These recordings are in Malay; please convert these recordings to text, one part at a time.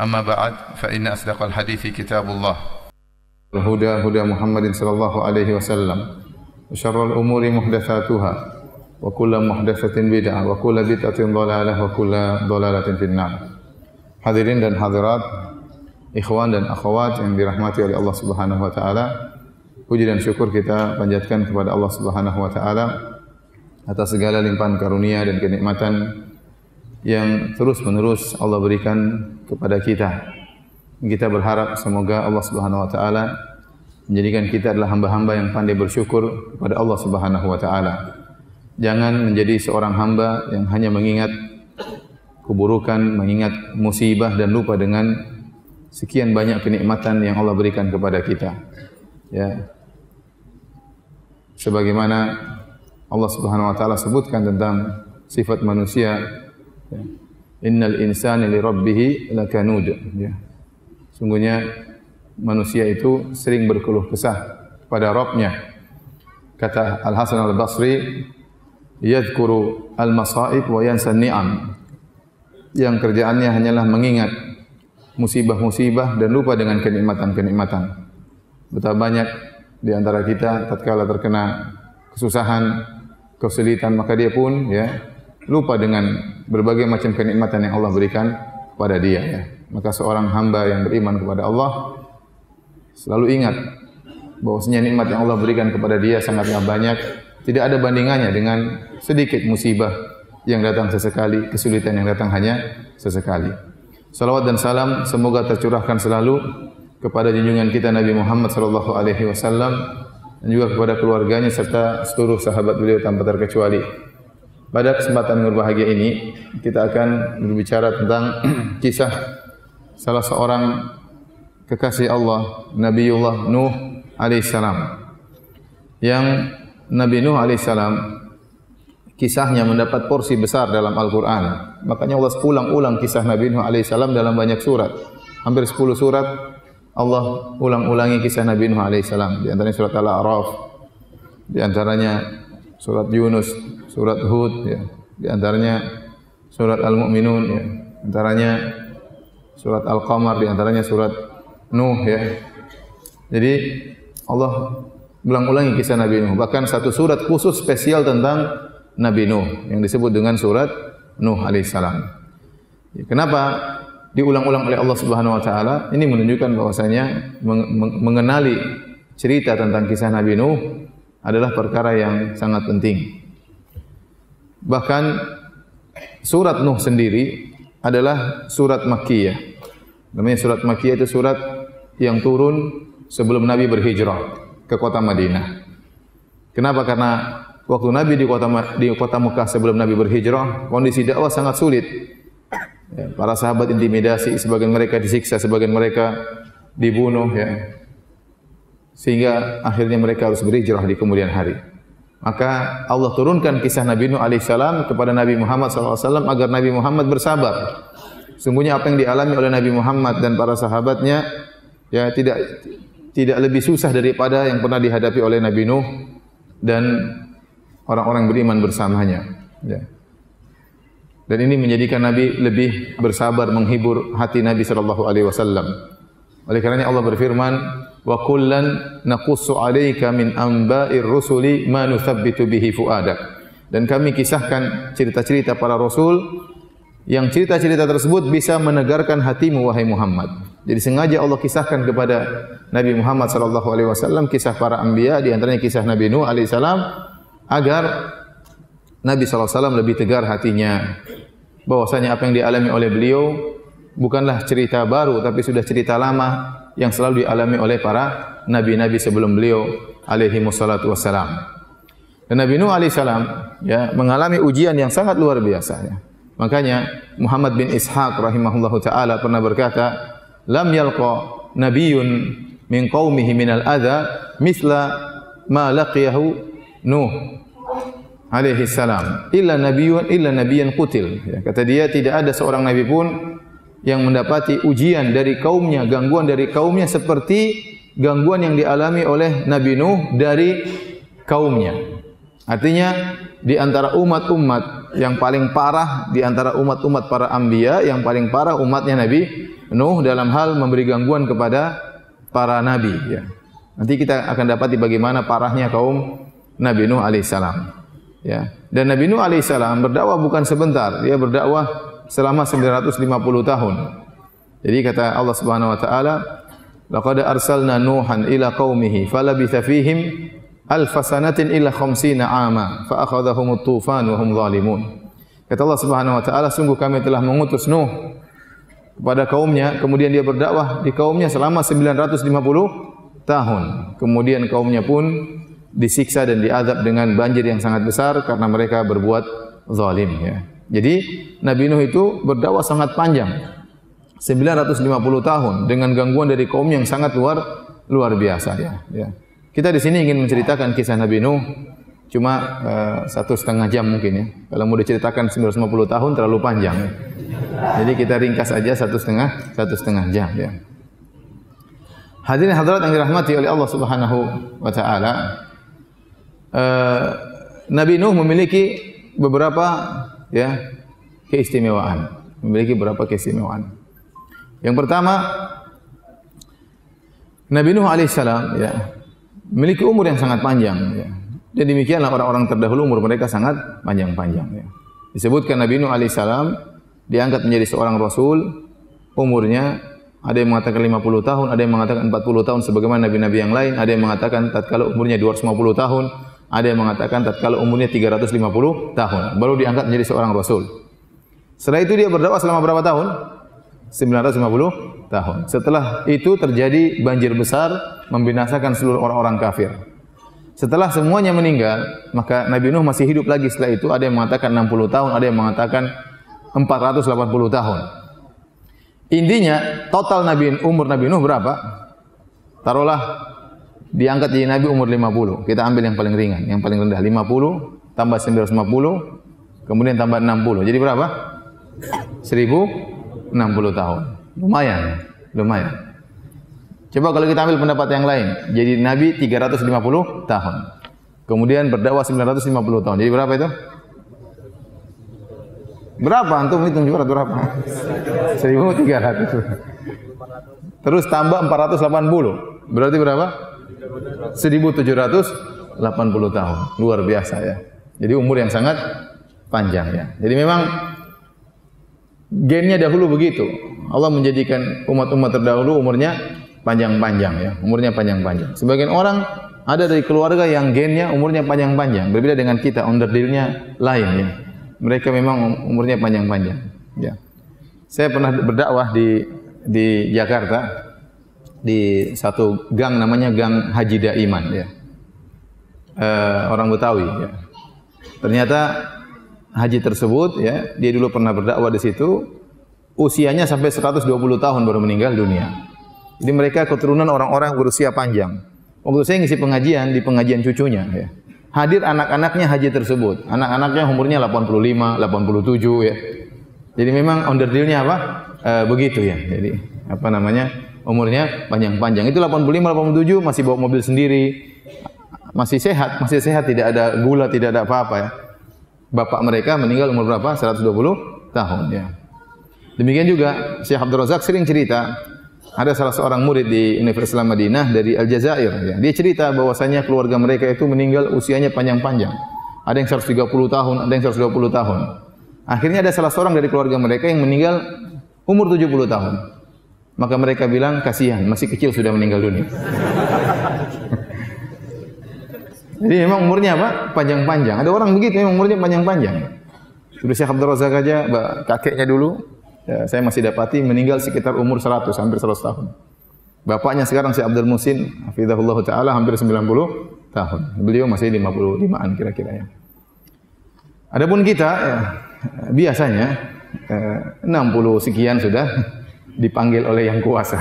أما بعد فإن أصدق الحديث كتاب الله الهدى هدى محمد صلى الله عليه وسلم وشر الأمور محدثاتها وكل محدثة بدعة وكل بدعة ضلالة وكل ضلالة في النار Hadirin dan hadirat, ikhwan dan akhwat yang dirahmati oleh Allah Subhanahu wa taala. Puji dan syukur kita panjatkan kepada Allah Subhanahu wa taala atas segala limpahan karunia dan kenikmatan yang terus-menerus Allah berikan kepada kita. Kita berharap semoga Allah Subhanahu wa taala menjadikan kita adalah hamba-hamba yang pandai bersyukur kepada Allah Subhanahu wa taala. Jangan menjadi seorang hamba yang hanya mengingat keburukan, mengingat musibah dan lupa dengan sekian banyak kenikmatan yang Allah berikan kepada kita. Ya. Sebagaimana Allah Subhanahu wa taala sebutkan tentang sifat manusia Ya. Innal insani li rabbih lakanud. Ya. Sungguhnya manusia itu sering berkeluh kesah pada Rabbnya. Kata Al Hasan Al Basri, yadhkuru al masaib wa yansa ni'am. Yang kerjaannya hanyalah mengingat musibah-musibah dan lupa dengan kenikmatan-kenikmatan. Betapa banyak di antara kita tatkala terkena kesusahan, kesulitan maka dia pun ya lupa dengan berbagai macam kenikmatan yang Allah berikan kepada dia ya. Maka seorang hamba yang beriman kepada Allah selalu ingat bahwasanya nikmat yang Allah berikan kepada dia sangatlah banyak, tidak ada bandingannya dengan sedikit musibah yang datang sesekali, kesulitan yang datang hanya sesekali. Salawat dan salam semoga tercurahkan selalu kepada junjungan kita Nabi Muhammad sallallahu alaihi wasallam dan juga kepada keluarganya serta seluruh sahabat beliau tanpa terkecuali. Pada kesempatan yang berbahagia ini, kita akan berbicara tentang kisah salah seorang kekasih Allah, Nabiullah Nuh alaihissalam. Yang Nabi Nuh alaihissalam kisahnya mendapat porsi besar dalam Al-Quran. Makanya Allah ulang-ulang kisah Nabi Nuh alaihissalam dalam banyak surat. Hampir 10 surat Allah ulang-ulangi kisah Nabi Nuh alaihissalam. Di antaranya surat Al-A'raf, di antaranya surat Yunus, surat Hud, ya. di antaranya surat Al-Mu'minun, ya. antaranya surat Al-Qamar, di antaranya surat Nuh. Ya. Jadi Allah ulang-ulangi kisah Nabi Nuh. Bahkan satu surat khusus spesial tentang Nabi Nuh yang disebut dengan surat Nuh alaihissalam. Ya, kenapa diulang-ulang oleh Allah Subhanahu Wa Taala? Ini menunjukkan bahwasanya mengenali cerita tentang kisah Nabi Nuh adalah perkara yang sangat penting. Bahkan surat Nuh sendiri adalah surat Makkiyah. Namanya surat Makkiyah itu surat yang turun sebelum Nabi berhijrah ke kota Madinah. Kenapa? Karena waktu Nabi di kota di kota Mekah sebelum Nabi berhijrah, kondisi dakwah sangat sulit. Ya, para sahabat intimidasi, sebagian mereka disiksa, sebagian mereka dibunuh. Ya sehingga akhirnya mereka harus berhijrah di kemudian hari. Maka Allah turunkan kisah Nabi Nuh alaihissalam kepada Nabi Muhammad SAW agar Nabi Muhammad bersabar. Sungguhnya apa yang dialami oleh Nabi Muhammad dan para sahabatnya ya tidak tidak lebih susah daripada yang pernah dihadapi oleh Nabi Nuh dan orang-orang beriman bersamanya. Ya. Dan ini menjadikan Nabi lebih bersabar menghibur hati Nabi Sallallahu Alaihi Wasallam. Oleh kerana Allah berfirman, wa kullan naqussu 'alaika min amba'ir rusuli ma nuthabbitu bihi fuadak. Dan kami kisahkan cerita-cerita para rasul yang cerita-cerita tersebut bisa menegarkan hatimu wahai Muhammad. Jadi sengaja Allah kisahkan kepada Nabi Muhammad sallallahu alaihi wasallam kisah para anbiya di antaranya kisah Nabi Nuh alaihi salam agar Nabi sallallahu alaihi wasallam lebih tegar hatinya bahwasanya apa yang dialami oleh beliau bukanlah cerita baru tapi sudah cerita lama yang selalu dialami oleh para nabi-nabi sebelum beliau alaihi wassalatu wassalam. Dan Nabi Nuh alaihi salam ya mengalami ujian yang sangat luar biasa ya. Makanya Muhammad bin Ishaq rahimahullahu taala pernah berkata, "Lam yalqa nabiyyun min qaumihi min al-adha mithla ma laqiyahu Nuh alaihi salam illa nabiyyun illa nabiyyan qutil." Ya, kata dia tidak ada seorang nabi pun yang mendapati ujian dari kaumnya, gangguan dari kaumnya seperti gangguan yang dialami oleh Nabi Nuh dari kaumnya. Artinya di antara umat-umat yang paling parah di antara umat-umat para anbiya yang paling parah umatnya Nabi Nuh dalam hal memberi gangguan kepada para nabi ya. Nanti kita akan dapat bagaimana parahnya kaum Nabi Nuh alaihissalam. Ya. Dan Nabi Nuh alaihissalam berdakwah bukan sebentar, dia berdakwah selama 950 tahun. Jadi kata Allah Subhanahu wa taala, "Laqad arsalna Nuhan ila qaumihi falabitha fihim alfasanatin illa khamsina ama fa akhadhahum at-tufan wa hum zalimun. Kata Allah Subhanahu wa taala sungguh kami telah mengutus Nuh kepada kaumnya kemudian dia berdakwah di kaumnya selama 950 tahun. Kemudian kaumnya pun disiksa dan diazab dengan banjir yang sangat besar karena mereka berbuat zalim ya. Jadi Nabi Nuh itu berdakwah sangat panjang. 950 tahun dengan gangguan dari kaum yang sangat luar luar biasa ya. ya. Kita di sini ingin menceritakan kisah Nabi Nuh cuma uh, satu setengah jam mungkin ya. Kalau mau diceritakan 950 tahun terlalu panjang. Ya. Jadi kita ringkas aja satu setengah satu setengah jam ya. Hadirin hadirat yang dirahmati oleh Allah Subhanahu wa taala. Uh, Nabi Nuh memiliki beberapa ya keistimewaan, memiliki beberapa keistimewaan. Yang pertama Nabi Nuh alaihissalam ya memiliki umur yang sangat panjang. Ya. Dan demikianlah orang-orang terdahulu umur mereka sangat panjang-panjang. Ya. Disebutkan Nabi Nuh AS diangkat menjadi seorang Rasul, umurnya ada yang mengatakan 50 tahun, ada yang mengatakan 40 tahun sebagaimana Nabi-Nabi yang lain, ada yang mengatakan tatkala umurnya 250 tahun, ada yang mengatakan tatkala umurnya 350 tahun, baru diangkat menjadi seorang Rasul. Setelah itu dia berdakwah selama berapa tahun? 950 tahun. Setelah itu terjadi banjir besar membinasakan seluruh orang-orang kafir. Setelah semuanya meninggal, maka Nabi Nuh masih hidup lagi setelah itu. Ada yang mengatakan 60 tahun, ada yang mengatakan 480 tahun. Intinya, total Nabi umur Nabi Nuh berapa? Taruhlah diangkat jadi Nabi umur 50. Kita ambil yang paling ringan, yang paling rendah 50 tambah 950 kemudian tambah 60. Jadi berapa? 1000 60 tahun. Lumayan, lumayan. Coba kalau kita ambil pendapat yang lain, jadi Nabi 350 tahun. Kemudian berdakwah 950 tahun. Jadi berapa itu? Berapa antum hitung juga berapa? 1300. Terus tambah 480. Berarti berapa? 1780 tahun. Luar biasa ya. Jadi umur yang sangat panjang ya. Jadi memang gennya dahulu begitu. Allah menjadikan umat-umat terdahulu umurnya panjang-panjang ya, umurnya panjang-panjang. Sebagian orang ada dari keluarga yang gennya umurnya panjang-panjang, berbeda dengan kita, underdealnya lain ya. Mereka memang umurnya panjang-panjang. Ya. Saya pernah berdakwah di di Jakarta di satu gang namanya Gang Haji Daiman ya. Uh, orang Betawi ya. Ternyata haji tersebut ya dia dulu pernah berdakwah di situ usianya sampai 120 tahun baru meninggal dunia. Jadi mereka keturunan orang-orang berusia panjang. Waktu saya ngisi pengajian di pengajian cucunya ya. Hadir anak-anaknya haji tersebut. Anak-anaknya umurnya 85, 87 ya. Jadi memang underdealnya apa? E, begitu ya. Jadi apa namanya? Umurnya panjang-panjang. Itu 85, 87 masih bawa mobil sendiri. Masih sehat, masih sehat tidak ada gula, tidak ada apa-apa ya bapak mereka meninggal umur berapa? 120 tahun ya. Demikian juga Syekh Abdul Razak sering cerita ada salah seorang murid di Universitas Madinah dari Aljazair ya. Dia cerita bahwasanya keluarga mereka itu meninggal usianya panjang-panjang. Ada yang 130 tahun, ada yang 120 tahun. Akhirnya ada salah seorang dari keluarga mereka yang meninggal umur 70 tahun. Maka mereka bilang, kasihan, masih kecil sudah meninggal dunia. Jadi memang umurnya apa? Panjang-panjang. Ada orang begitu, memang umurnya panjang-panjang. Sudah Syekh Abdul Razak aja, kakeknya dulu, ya, saya masih dapati meninggal sekitar umur 100, hampir 100 tahun. Bapaknya sekarang Syekh Abdul Musin, hafizahullah taala hampir 90 tahun. Beliau masih 55-an kira-kira ya. Adapun kita ya, biasanya eh, 60 sekian sudah dipanggil oleh yang kuasa.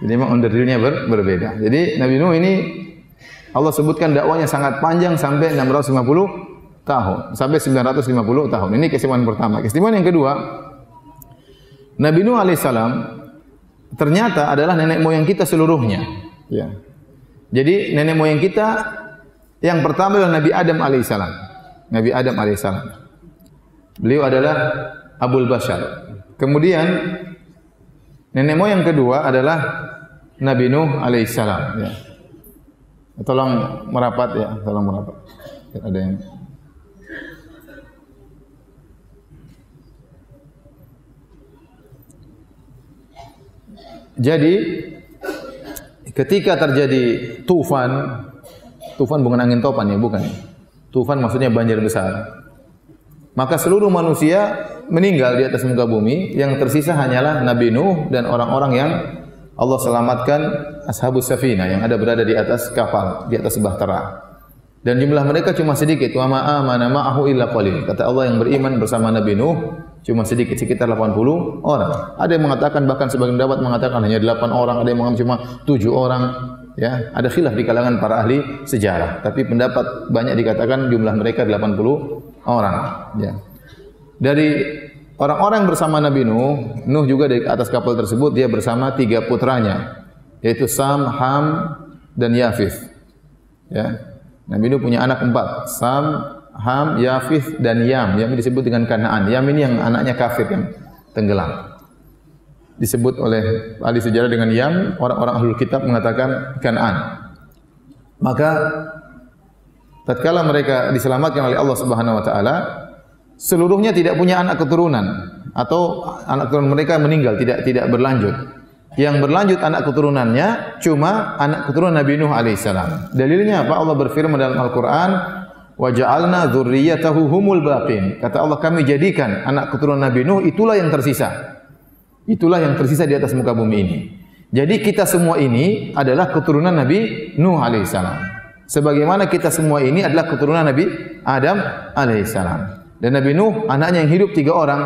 Jadi memang underdilnya ber, berbeda. Jadi Nabi Nuh ini Allah sebutkan dakwanya sangat panjang sampai 650 tahun, sampai 950 tahun. Ini kesimpulan pertama. Kesimpulan yang kedua, Nabi Nuh alaihissalam ternyata adalah nenek moyang kita seluruhnya. Ya. Jadi nenek moyang kita yang pertama adalah Nabi Adam alaihissalam. Nabi Adam alaihissalam. Beliau adalah Abul Bashar. Kemudian nenek moyang kedua adalah Nabi Nuh alaihissalam. Ya. Tolong merapat ya, tolong merapat. Ada yang Jadi ketika terjadi tufan, tufan bukan angin topan ya, bukan. Tufan maksudnya banjir besar. Maka seluruh manusia meninggal di atas muka bumi, yang tersisa hanyalah Nabi Nuh dan orang-orang yang Allah selamatkan ashabus safina yang ada berada di atas kapal, di atas bahtera. Dan jumlah mereka cuma sedikit. Wa ma'a mana ma'ahu illa qalil. Kata Allah yang beriman bersama Nabi Nuh cuma sedikit sekitar 80 orang. Ada yang mengatakan bahkan sebagian dapat mengatakan hanya 8 orang, ada yang mengatakan cuma 7 orang. Ya, ada khilaf di kalangan para ahli sejarah. Tapi pendapat banyak dikatakan jumlah mereka 80 orang. Ya. Dari orang-orang bersama Nabi Nuh, Nuh juga di atas kapal tersebut dia bersama tiga putranya, yaitu Sam, Ham, dan Yafith. Ya. Nabi Nuh punya anak empat, Sam, Ham, Yafith, dan Yam. Yam disebut dengan Kanaan. Yam ini yang anaknya kafir yang tenggelam. Disebut oleh ahli sejarah dengan Yam, orang-orang ahlul kitab mengatakan Kanaan. Maka tatkala mereka diselamatkan oleh Allah Subhanahu wa taala, seluruhnya tidak punya anak keturunan atau anak keturunan mereka meninggal tidak tidak berlanjut. Yang berlanjut anak keturunannya cuma anak keturunan Nabi Nuh alaihissalam. Dalilnya apa? Allah berfirman dalam Al-Quran, waja'alna dzurriyyatahu humul baqin. Kata Allah kami jadikan anak keturunan Nabi Nuh itulah yang tersisa. Itulah yang tersisa di atas muka bumi ini. Jadi kita semua ini adalah keturunan Nabi Nuh alaihissalam. Sebagaimana kita semua ini adalah keturunan Nabi Adam alaihissalam. Dan Nabi Nuh anaknya yang hidup tiga orang,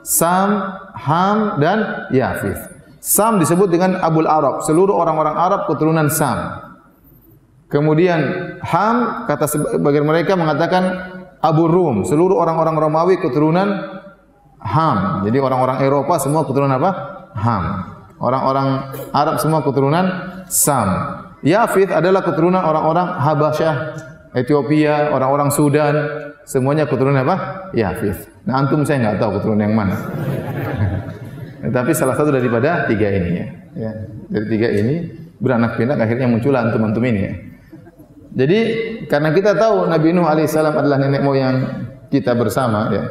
Sam, Ham dan Yafith. Sam disebut dengan Abul Arab, seluruh orang-orang Arab keturunan Sam. Kemudian Ham kata sebagian mereka mengatakan Abu Rum, seluruh orang-orang Romawi keturunan Ham. Jadi orang-orang Eropa semua keturunan apa? Ham. Orang-orang Arab semua keturunan Sam. Yafith adalah keturunan orang-orang Habasyah, Ethiopia, orang-orang Sudan, semuanya keturunan apa? Yafith. Nah antum saya enggak tahu keturunan yang mana. Tapi salah satu daripada tiga ini ya. ya. Dari tiga ini beranak pinak akhirnya muncul antum-antum ini ya. Jadi karena kita tahu Nabi Nuh alaihissalam adalah nenek moyang kita bersama ya.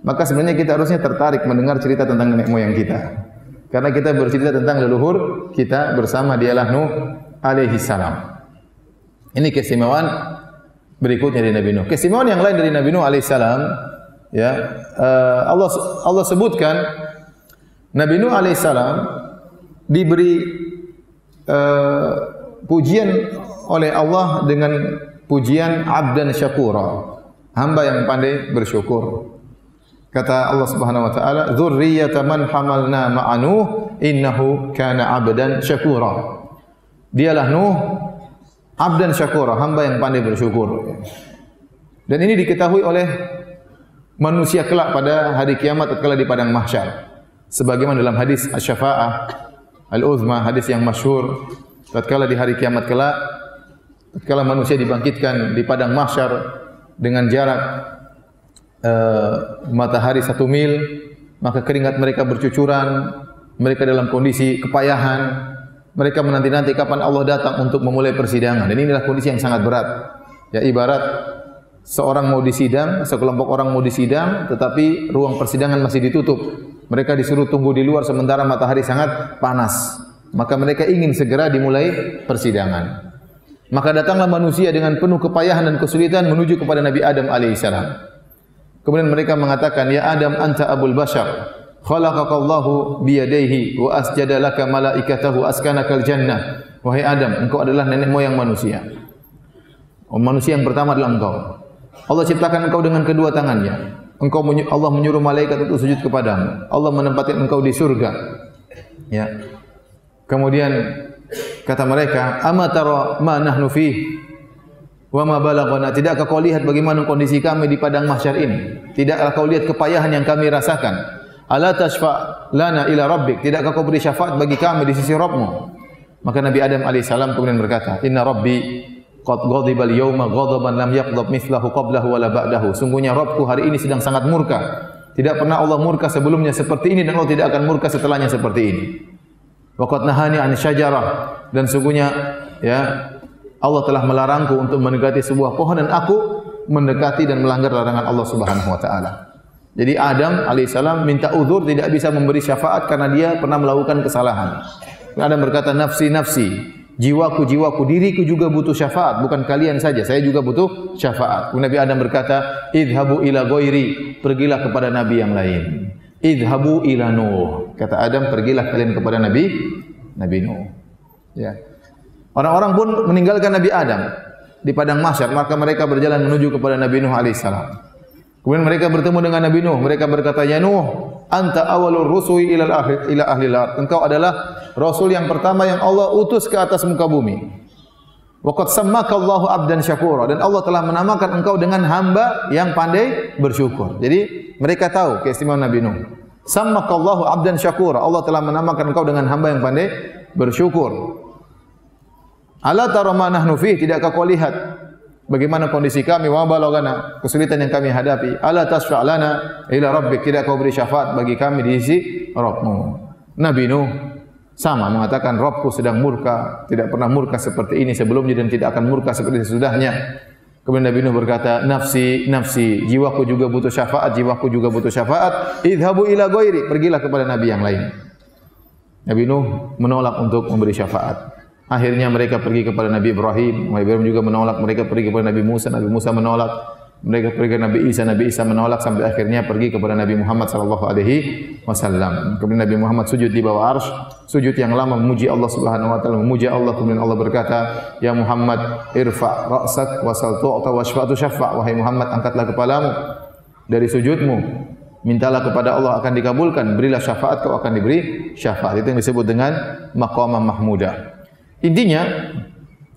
Maka sebenarnya kita harusnya tertarik mendengar cerita tentang nenek moyang kita. Karena kita bercerita tentang leluhur kita bersama dialah Nuh alaihissalam. Ini keistimewaan berikutnya dari Nabi Nuh. Keistimewaan yang lain dari Nabi Nuh alaihissalam, ya uh, Allah Allah sebutkan Nabi Nuh alaihissalam diberi uh, pujian oleh Allah dengan pujian abdan syakura, hamba yang pandai bersyukur. Kata Allah Subhanahu wa taala, "Dzurriyyata man hamalna ma'anu innahu kana abdan syakura." Dialah Nuh abdan syakura, hamba yang pandai bersyukur. Dan ini diketahui oleh manusia kelak pada hari kiamat tatkala di padang mahsyar. Sebagaimana dalam hadis Asy-Syafa'ah Al-Uzma, hadis yang masyhur, tatkala di hari kiamat kelak tatkala manusia dibangkitkan di padang mahsyar dengan jarak uh, matahari satu mil, maka keringat mereka bercucuran, mereka dalam kondisi kepayahan, mereka menanti-nanti kapan Allah datang untuk memulai persidangan. Dan inilah kondisi yang sangat berat. Ya ibarat seorang mau disidang, sekelompok orang mau disidang, tetapi ruang persidangan masih ditutup. Mereka disuruh tunggu di luar sementara matahari sangat panas. Maka mereka ingin segera dimulai persidangan. Maka datanglah manusia dengan penuh kepayahan dan kesulitan menuju kepada Nabi Adam alaihissalam. Kemudian mereka mengatakan, Ya Adam, anta abul bashar. Khalaqakallahu biyadaihi wa asjada laka malaikatahu askanakal jannah. Wahai Adam, engkau adalah nenek moyang manusia. Oh, manusia yang pertama adalah engkau. Allah ciptakan engkau dengan kedua tangannya. Engkau Allah menyuruh malaikat untuk sujud kepadamu. Allah menempatkan engkau di surga. Ya. Kemudian kata mereka, "Ama tara ma nahnu fi wa ma balaghana?" Tidakkah kau lihat bagaimana kondisi kami di padang mahsyar ini? Tidakkah kau lihat kepayahan yang kami rasakan? Ala tashfa lana ila rabbik? Tidakkah kau beri syafaat bagi kami di sisi Rabbmu? Maka Nabi Adam alaihissalam kemudian berkata, "Inna rabbi qad ghadiba al-yawma ghadaban lam yaqdab mithlahu qablahu wala ba'dahu. Sungguhnya Rabbku hari ini sedang sangat murka. Tidak pernah Allah murka sebelumnya seperti ini dan Allah tidak akan murka setelahnya seperti ini. Wa qad nahani an syajarah dan sungguhnya ya Allah telah melarangku untuk mendekati sebuah pohon dan aku mendekati dan melanggar larangan Allah Subhanahu wa taala. Jadi Adam alaihissalam minta uzur tidak bisa memberi syafaat karena dia pernah melakukan kesalahan. Adam berkata nafsi nafsi jiwaku jiwaku diriku juga butuh syafaat bukan kalian saja saya juga butuh syafaat. Nabi Adam berkata idhabu ila ghairi pergilah kepada nabi yang lain. Idhabu ila nuh kata Adam pergilah kalian kepada nabi nabi nuh. Ya. Orang-orang pun meninggalkan nabi Adam di padang mahsyar maka mereka berjalan menuju kepada nabi nuh alaihissalam kemudian mereka bertemu dengan nabi nuh. Mereka berkata ya nuh anta awalur rusuli ila akhir ila ahli lar engkau adalah rasul yang pertama yang Allah utus ke atas muka bumi. Waqad sammaka Allahu abdan syakura. Dan Allah telah menamakan engkau dengan hamba yang pandai bersyukur. Jadi mereka tahu keistimewaan Nabi Nuh. Sammaka Allahu abdan syakura. Allah telah menamakan engkau dengan hamba yang pandai bersyukur. Ala tara ma nahnu fi tidakkah kau lihat bagaimana kondisi kami? Wa balagana kesulitan yang kami hadapi. Ala tasfa' lana ila rabbik. Tidak kau beri syafaat bagi kami di sisi Rabbmu. Nabi Nuh sama mengatakan Rabbku sedang murka. Tidak pernah murka seperti ini sebelumnya dan tidak akan murka seperti sesudahnya. Kemudian Nabi Nuh berkata nafsi nafsi jiwaku juga butuh syafaat jiwaku juga butuh syafaat. Idhabu ila ghairi. Pergilah kepada nabi yang lain. Nabi Nuh menolak untuk memberi syafaat Akhirnya mereka pergi kepada Nabi Ibrahim. Nabi Ibrahim juga menolak. Mereka pergi kepada Nabi Musa. Nabi Musa menolak. Mereka pergi kepada Nabi Isa. Nabi Isa menolak sampai akhirnya pergi kepada Nabi Muhammad sallallahu alaihi wasallam. Kemudian Nabi Muhammad sujud di bawah arsy, sujud yang lama memuji Allah Subhanahu wa taala, memuji Allah kemudian Allah berkata, "Ya Muhammad, irfa ra'sak wa sal tu'ta wa syafa'." Wahai Muhammad, angkatlah kepalamu dari sujudmu. Mintalah kepada Allah akan dikabulkan, berilah syafaat kau akan diberi syafaat. Itu yang disebut dengan maqamah mahmudah. Intinya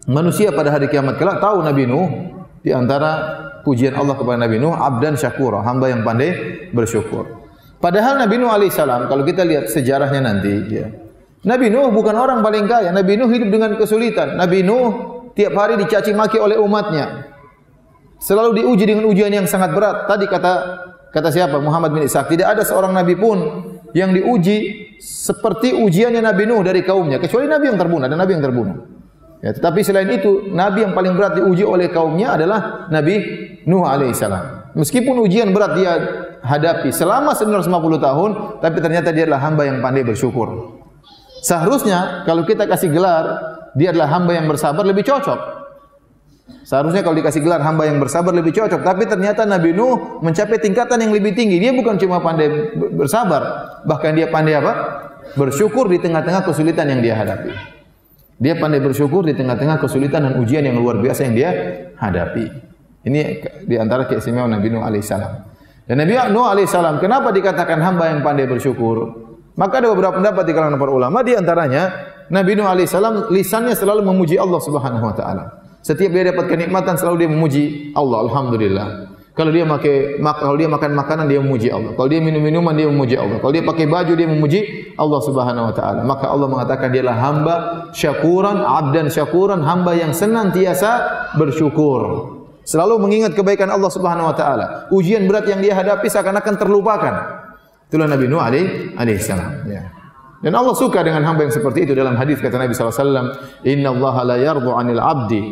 manusia pada hari kiamat kelak tahu Nabi Nuh di antara pujian Allah kepada Nabi Nuh abdan syakura, hamba yang pandai bersyukur. Padahal Nabi Nuh alaihissalam kalau kita lihat sejarahnya nanti ya. Nabi Nuh bukan orang paling kaya. Nabi Nuh hidup dengan kesulitan. Nabi Nuh tiap hari dicaci maki oleh umatnya. Selalu diuji dengan ujian yang sangat berat. Tadi kata kata siapa? Muhammad bin Ishaq. Tidak ada seorang nabi pun yang diuji seperti ujiannya Nabi Nuh dari kaumnya kecuali Nabi yang terbunuh dan Nabi yang terbunuh. Ya, tetapi selain itu Nabi yang paling berat diuji oleh kaumnya adalah Nabi Nuh alaihissalam. Meskipun ujian berat dia hadapi selama 950 tahun, tapi ternyata dia adalah hamba yang pandai bersyukur. Seharusnya kalau kita kasih gelar dia adalah hamba yang bersabar lebih cocok. Seharusnya kalau dikasih gelar hamba yang bersabar lebih cocok. Tapi ternyata Nabi Nuh mencapai tingkatan yang lebih tinggi. Dia bukan cuma pandai bersabar. Bahkan dia pandai apa? Bersyukur di tengah-tengah kesulitan yang dia hadapi. Dia pandai bersyukur di tengah-tengah kesulitan dan ujian yang luar biasa yang dia hadapi. Ini di antara keistimewaan Nabi Nuh AS. Dan Nabi Nuh AS, kenapa dikatakan hamba yang pandai bersyukur? Maka ada beberapa pendapat di kalangan para ulama. Di antaranya, Nabi Nuh AS lisannya selalu memuji Allah Subhanahu Wa Taala. Setiap dia dapat kenikmatan selalu dia memuji Allah. Alhamdulillah. Kalau dia makan kalau dia makan makanan dia memuji Allah. Kalau dia minum minuman dia memuji Allah. Kalau dia pakai baju dia memuji Allah Subhanahu wa taala. Maka Allah mengatakan dialah hamba syakuran, abdan syakuran, hamba yang senantiasa bersyukur. Selalu mengingat kebaikan Allah Subhanahu wa taala. Ujian berat yang dia hadapi seakan-akan terlupakan. Itulah Nabi Nuh alaihi alaihissalam. Ya. Dan Allah suka dengan hamba yang seperti itu dalam hadis kata Nabi sallallahu alaihi wasallam, "Inna Allah la yardu 'anil 'abdi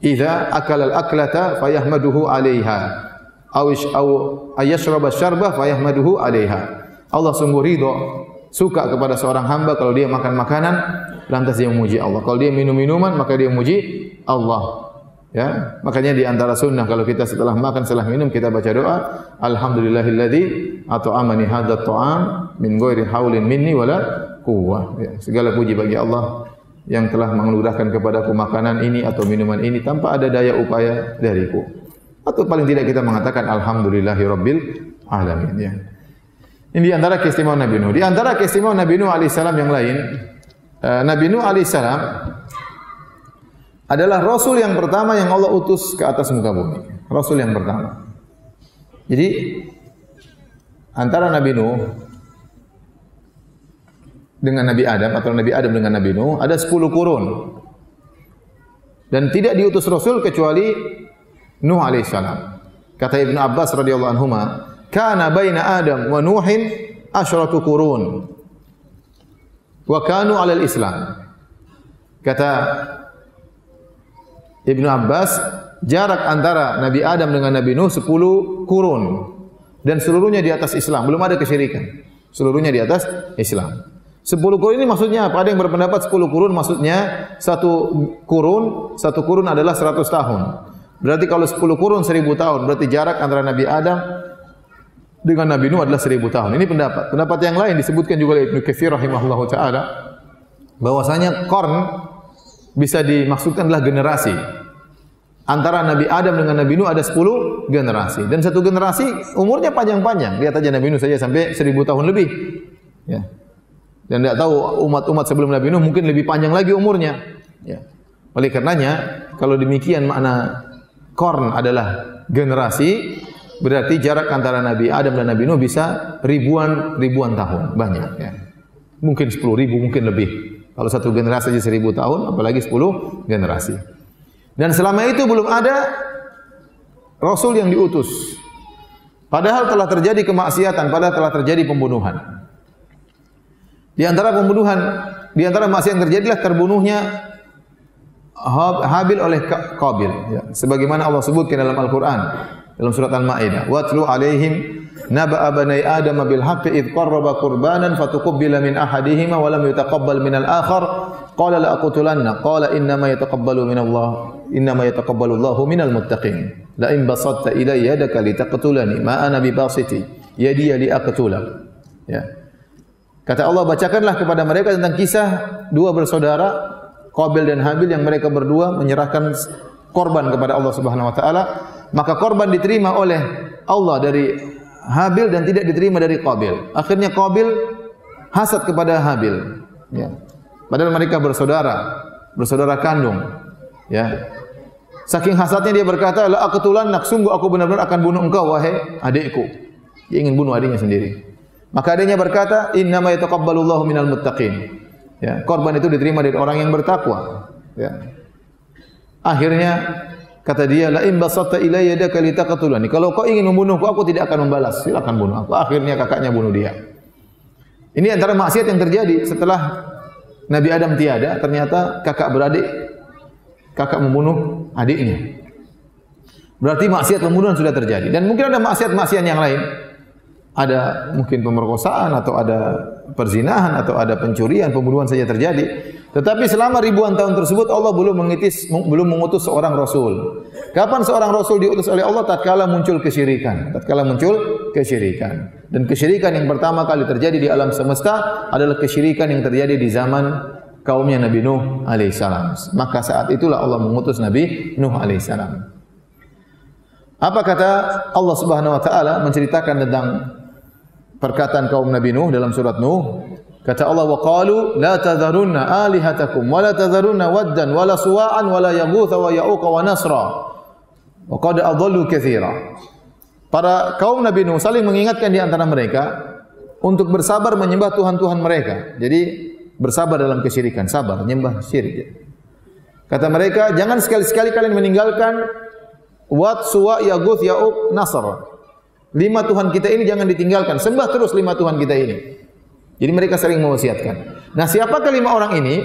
idza akala al-aklata fayahmaduhu 'alaiha aw ayashraba syarba fayahmaduhu 'alaiha Allah sungguh ridho suka kepada seorang hamba kalau dia makan makanan lantas dia memuji Allah. Kalau dia minum minuman maka dia memuji Allah. Ya, makanya di antara sunnah kalau kita setelah makan setelah minum kita baca doa alhamdulillahilladzi at'amani hadza ta'am min ghairi haulin minni wala quwwah. Ya, segala puji bagi Allah yang telah mengelurahkan kepadaku makanan ini atau minuman ini tanpa ada daya upaya dariku. Atau paling tidak kita mengatakan alhamdulillahirabbil alamin ya. Ini di antara keistimewaan Nabi Nuh. Di antara keistimewaan Nabi Nuh alaihissalam yang lain, eh, Nabi Nuh alaihissalam adalah Rasul yang pertama yang Allah utus ke atas muka bumi. Rasul yang pertama. Jadi antara Nabi Nuh dengan Nabi Adam atau Nabi Adam dengan Nabi Nuh ada 10 kurun. Dan tidak diutus Rasul kecuali Nuh alaihissalam. Kata Ibn Abbas radhiyallahu anhu, kana baina Adam wa Nuhin asyratu qurun wa kanu ala islam kata Ibnu Abbas jarak antara Nabi Adam dengan Nabi Nuh 10 kurun. Dan seluruhnya di atas Islam. Belum ada kesyirikan. Seluruhnya di atas Islam 10 kurun ini maksudnya apa ada yang berpendapat 10 kurun maksudnya satu kurun satu kurun adalah 100 tahun berarti kalau 10 kurun 1000 tahun berarti jarak antara Nabi Adam dengan Nabi Nuh adalah seribu tahun. Ini pendapat. Pendapat yang lain disebutkan juga oleh Ibnu Katsir rahimahullahu taala bahwasanya korn bisa dimaksudkan adalah generasi. Antara Nabi Adam dengan Nabi Nuh ada sepuluh generasi dan satu generasi umurnya panjang-panjang. Lihat aja Nabi Nuh saja sampai seribu tahun lebih. Ya. Dan tidak tahu umat-umat sebelum Nabi Nuh mungkin lebih panjang lagi umurnya. Ya. Oleh karenanya kalau demikian makna korn adalah generasi, Berarti jarak antara Nabi Adam dan Nabi Nuh bisa ribuan ribuan tahun, banyak ya. Mungkin sepuluh ribu, mungkin lebih. Kalau satu generasi saja seribu tahun, apalagi sepuluh generasi. Dan selama itu belum ada Rasul yang diutus. Padahal telah terjadi kemaksiatan, padahal telah terjadi pembunuhan. Di antara pembunuhan, di antara maksiat yang terjadilah terbunuhnya Habil oleh Qabil. Ya. Sebagaimana Allah sebutkan dalam Al-Quran dalam surat Al-Maidah. Watlu alaihim naba'a bani Adam bil haqqi id qarraba qurbanan fatuqabbala min ahadihima wa lam yutaqabbal min al-akhar qala la aqtulanna qala inna ma yataqabbalu min Allah inna ma yataqabbalu Allahu min al-muttaqin la in basatta ilayya yadaka li taqtulani ma ana bi basiti yadi li aqtulak ya kata Allah bacakanlah kepada mereka tentang kisah dua bersaudara Qabil dan Habil yang mereka berdua menyerahkan korban kepada Allah Subhanahu wa taala maka korban diterima oleh Allah dari Habil dan tidak diterima dari Qabil. Akhirnya Qabil hasad kepada Habil. Ya. Padahal mereka bersaudara, bersaudara kandung. Ya. Saking hasadnya dia berkata, "La aqtulan nak sungguh aku benar-benar akan bunuh engkau wahai adikku." Dia ingin bunuh adiknya sendiri. Maka adiknya berkata, "Inna ma yataqabbalullahu minal muttaqin." Ya, korban itu diterima dari orang yang bertakwa. Ya. Akhirnya Kata dia, la in basatta ilayya yadaka litaqtulani. Kalau kau ingin membunuhku, aku tidak akan membalas. Silakan bunuh aku. Akhirnya kakaknya bunuh dia. Ini antara maksiat yang terjadi setelah Nabi Adam tiada, ternyata kakak beradik kakak membunuh adiknya. Berarti maksiat pembunuhan sudah terjadi. Dan mungkin ada maksiat-maksiat yang lain. Ada mungkin pemerkosaan atau ada perzinahan atau ada pencurian, pembunuhan saja terjadi. Tetapi selama ribuan tahun tersebut Allah belum mengitis belum mengutus seorang rasul. Kapan seorang rasul diutus oleh Allah tatkala muncul kesyirikan, tatkala muncul kesyirikan. Dan kesyirikan yang pertama kali terjadi di alam semesta adalah kesyirikan yang terjadi di zaman kaumnya Nabi Nuh alaihissalam. Maka saat itulah Allah mengutus Nabi Nuh alaihissalam. Apa kata Allah Subhanahu wa taala menceritakan tentang perkataan kaum Nabi Nuh dalam surat Nuh Kata Allah wa qalu la tadharunna alihatakum wa la tadharunna waddan wa la suwa'an wa la yaghutha wa ya'uqa wa nasra. Wa qad adallu katsira. Para kaum Nabi Nuh saling mengingatkan di antara mereka untuk bersabar menyembah tuhan-tuhan mereka. Jadi bersabar dalam kesyirikan, sabar menyembah syirik. Kata mereka, jangan sekali-sekali kalian meninggalkan Wat, Suwa, Yaguth, Ya'uq, Nasr. Lima Tuhan kita ini jangan ditinggalkan. Sembah terus lima Tuhan kita ini. Jadi mereka sering mewasiatkan. Nah, siapa kelima orang ini?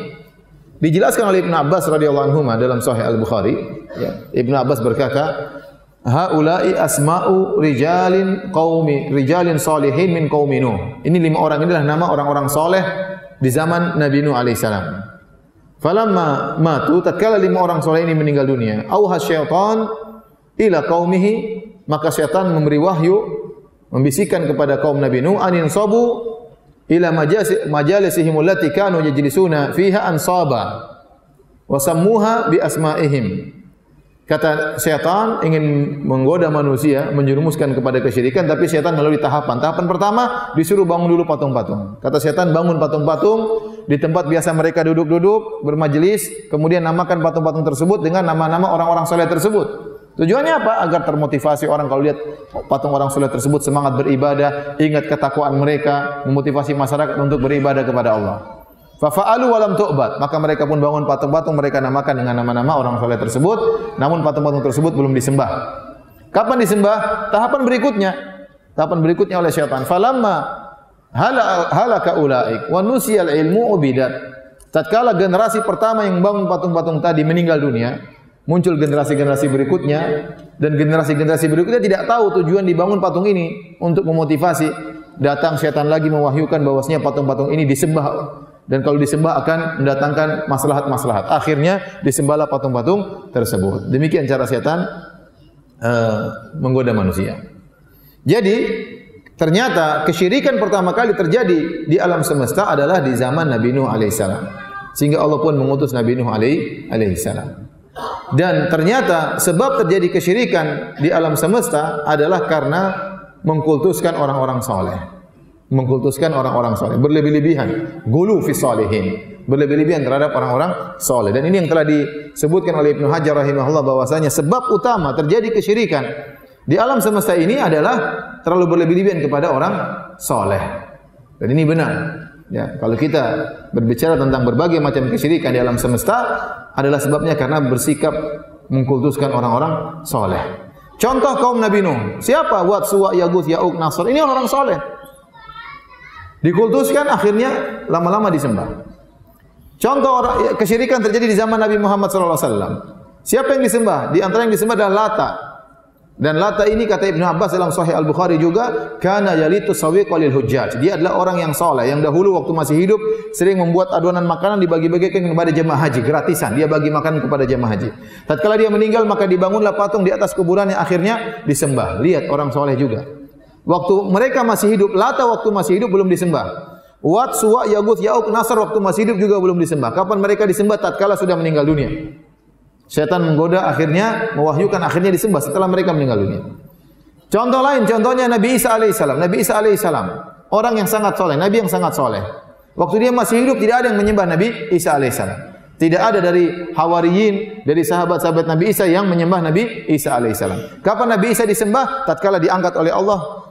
Dijelaskan oleh Ibn Abbas radhiyallahu anhu dalam Sahih Al Bukhari. Ya. Ibn Abbas berkata, haula'i asma'u rijalin qaumi rijalin salihin min qaumi Nuh. Ini lima orang inilah nama orang-orang soleh di zaman Nabi Nuh alaihissalam. Falamma matu tatkala lima orang soleh ini meninggal dunia, auha syaitan ila qaumihi maka syaitan memberi wahyu membisikkan kepada kaum Nabi Nuh anin sabu ila majalisihim allati kanu yajlisuna fiha ansaba wa sammuha bi asma'ihim Kata syaitan ingin menggoda manusia, menjerumuskan kepada kesyirikan, tapi syaitan melalui tahapan. Tahapan pertama, disuruh bangun dulu patung-patung. Kata syaitan, bangun patung-patung, di tempat biasa mereka duduk-duduk, bermajelis, kemudian namakan patung-patung tersebut dengan nama-nama orang-orang soleh tersebut. Tujuannya apa? Agar termotivasi orang kalau lihat patung orang soleh tersebut semangat beribadah, ingat ketakwaan mereka, memotivasi masyarakat untuk beribadah kepada Allah. Fafa'alu walam tu'bad. Maka mereka pun bangun patung-patung mereka namakan dengan nama-nama orang soleh tersebut. Namun patung-patung tersebut belum disembah. Kapan disembah? Tahapan berikutnya. Tahapan berikutnya oleh syaitan. Falamma halaka ulaik wa nusiyal ilmu ubidat. Tatkala generasi pertama yang bangun patung-patung tadi meninggal dunia, muncul generasi-generasi berikutnya dan generasi-generasi berikutnya tidak tahu tujuan dibangun patung ini untuk memotivasi datang syaitan lagi mewahyukan bahwasanya patung-patung ini disembah dan kalau disembah akan mendatangkan maslahat-maslahat. Akhirnya disembahlah patung-patung tersebut. Demikian cara setan uh, menggoda manusia. Jadi ternyata kesyirikan pertama kali terjadi di alam semesta adalah di zaman Nabi Nuh alaihissalam. Sehingga Allah pun mengutus Nabi Nuh alaihissalam. Dan ternyata sebab terjadi kesyirikan di alam semesta adalah karena mengkultuskan orang-orang soleh. Mengkultuskan orang-orang soleh. Berlebih-lebihan. Gulu fi salihin. Berlebih-lebihan terhadap orang-orang soleh. Dan ini yang telah disebutkan oleh Ibnu Hajar rahimahullah bahwasanya sebab utama terjadi kesyirikan di alam semesta ini adalah terlalu berlebih-lebihan kepada orang soleh. Dan ini benar ya kalau kita berbicara tentang berbagai macam kesyirikan di alam semesta adalah sebabnya karena bersikap mengkultuskan orang-orang soleh contoh kaum Nabi Nuh siapa Wat Suwa Yaguth Yauk Nasr ini orang-orang soleh Dikultuskan akhirnya lama-lama disembah. Contoh orang kesyirikan terjadi di zaman Nabi Muhammad wasallam. Siapa yang disembah? Di antara yang disembah adalah Lata. Dan Lata ini kata Ibnu Abbas dalam Sahih Al Bukhari juga kana yalitu sawiq walil hujjaj. Dia adalah orang yang soleh yang dahulu waktu masih hidup sering membuat adonan makanan dibagi-bagikan kepada jemaah haji gratisan. Dia bagi makan kepada jemaah haji. Tatkala dia meninggal maka dibangunlah patung di atas kuburan yang akhirnya disembah. Lihat orang soleh juga. Waktu mereka masih hidup, Lata waktu masih hidup belum disembah. Wat, Suwa, Yaguth, Yauk, Nasr waktu masih hidup juga belum disembah. Kapan mereka disembah? Tatkala sudah meninggal dunia. Syaitan menggoda akhirnya mewahyukan akhirnya disembah setelah mereka meninggal dunia. Contoh lain, contohnya Nabi Isa alaihissalam. Nabi Isa alaihissalam, orang yang sangat soleh, Nabi yang sangat soleh. Waktu dia masih hidup tidak ada yang menyembah Nabi Isa alaihissalam. Tidak ada dari hawariyin, dari sahabat-sahabat Nabi Isa yang menyembah Nabi Isa alaihissalam. Kapan Nabi Isa disembah? Tatkala diangkat oleh Allah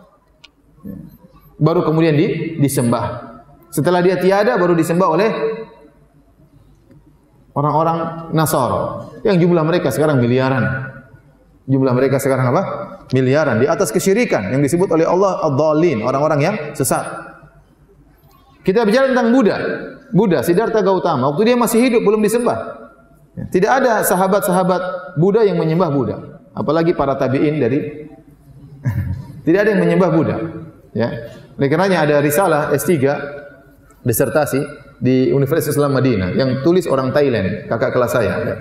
baru kemudian di, disembah. Setelah dia tiada baru disembah oleh orang-orang Nasara yang jumlah mereka sekarang miliaran. Jumlah mereka sekarang apa? Miliaran di atas kesyirikan yang disebut oleh Allah ad-dallin, orang-orang yang sesat. Kita bicara tentang Buddha. Buddha Siddhartha Gautama waktu dia masih hidup belum disembah. Tidak ada sahabat-sahabat Buddha yang menyembah Buddha, apalagi para tabi'in dari tidak ada yang menyembah Buddha. Ya. Oleh karenanya ada risalah S3 disertasi di Universitas Islam Madinah yang tulis orang Thailand, kakak kelas saya. Ya.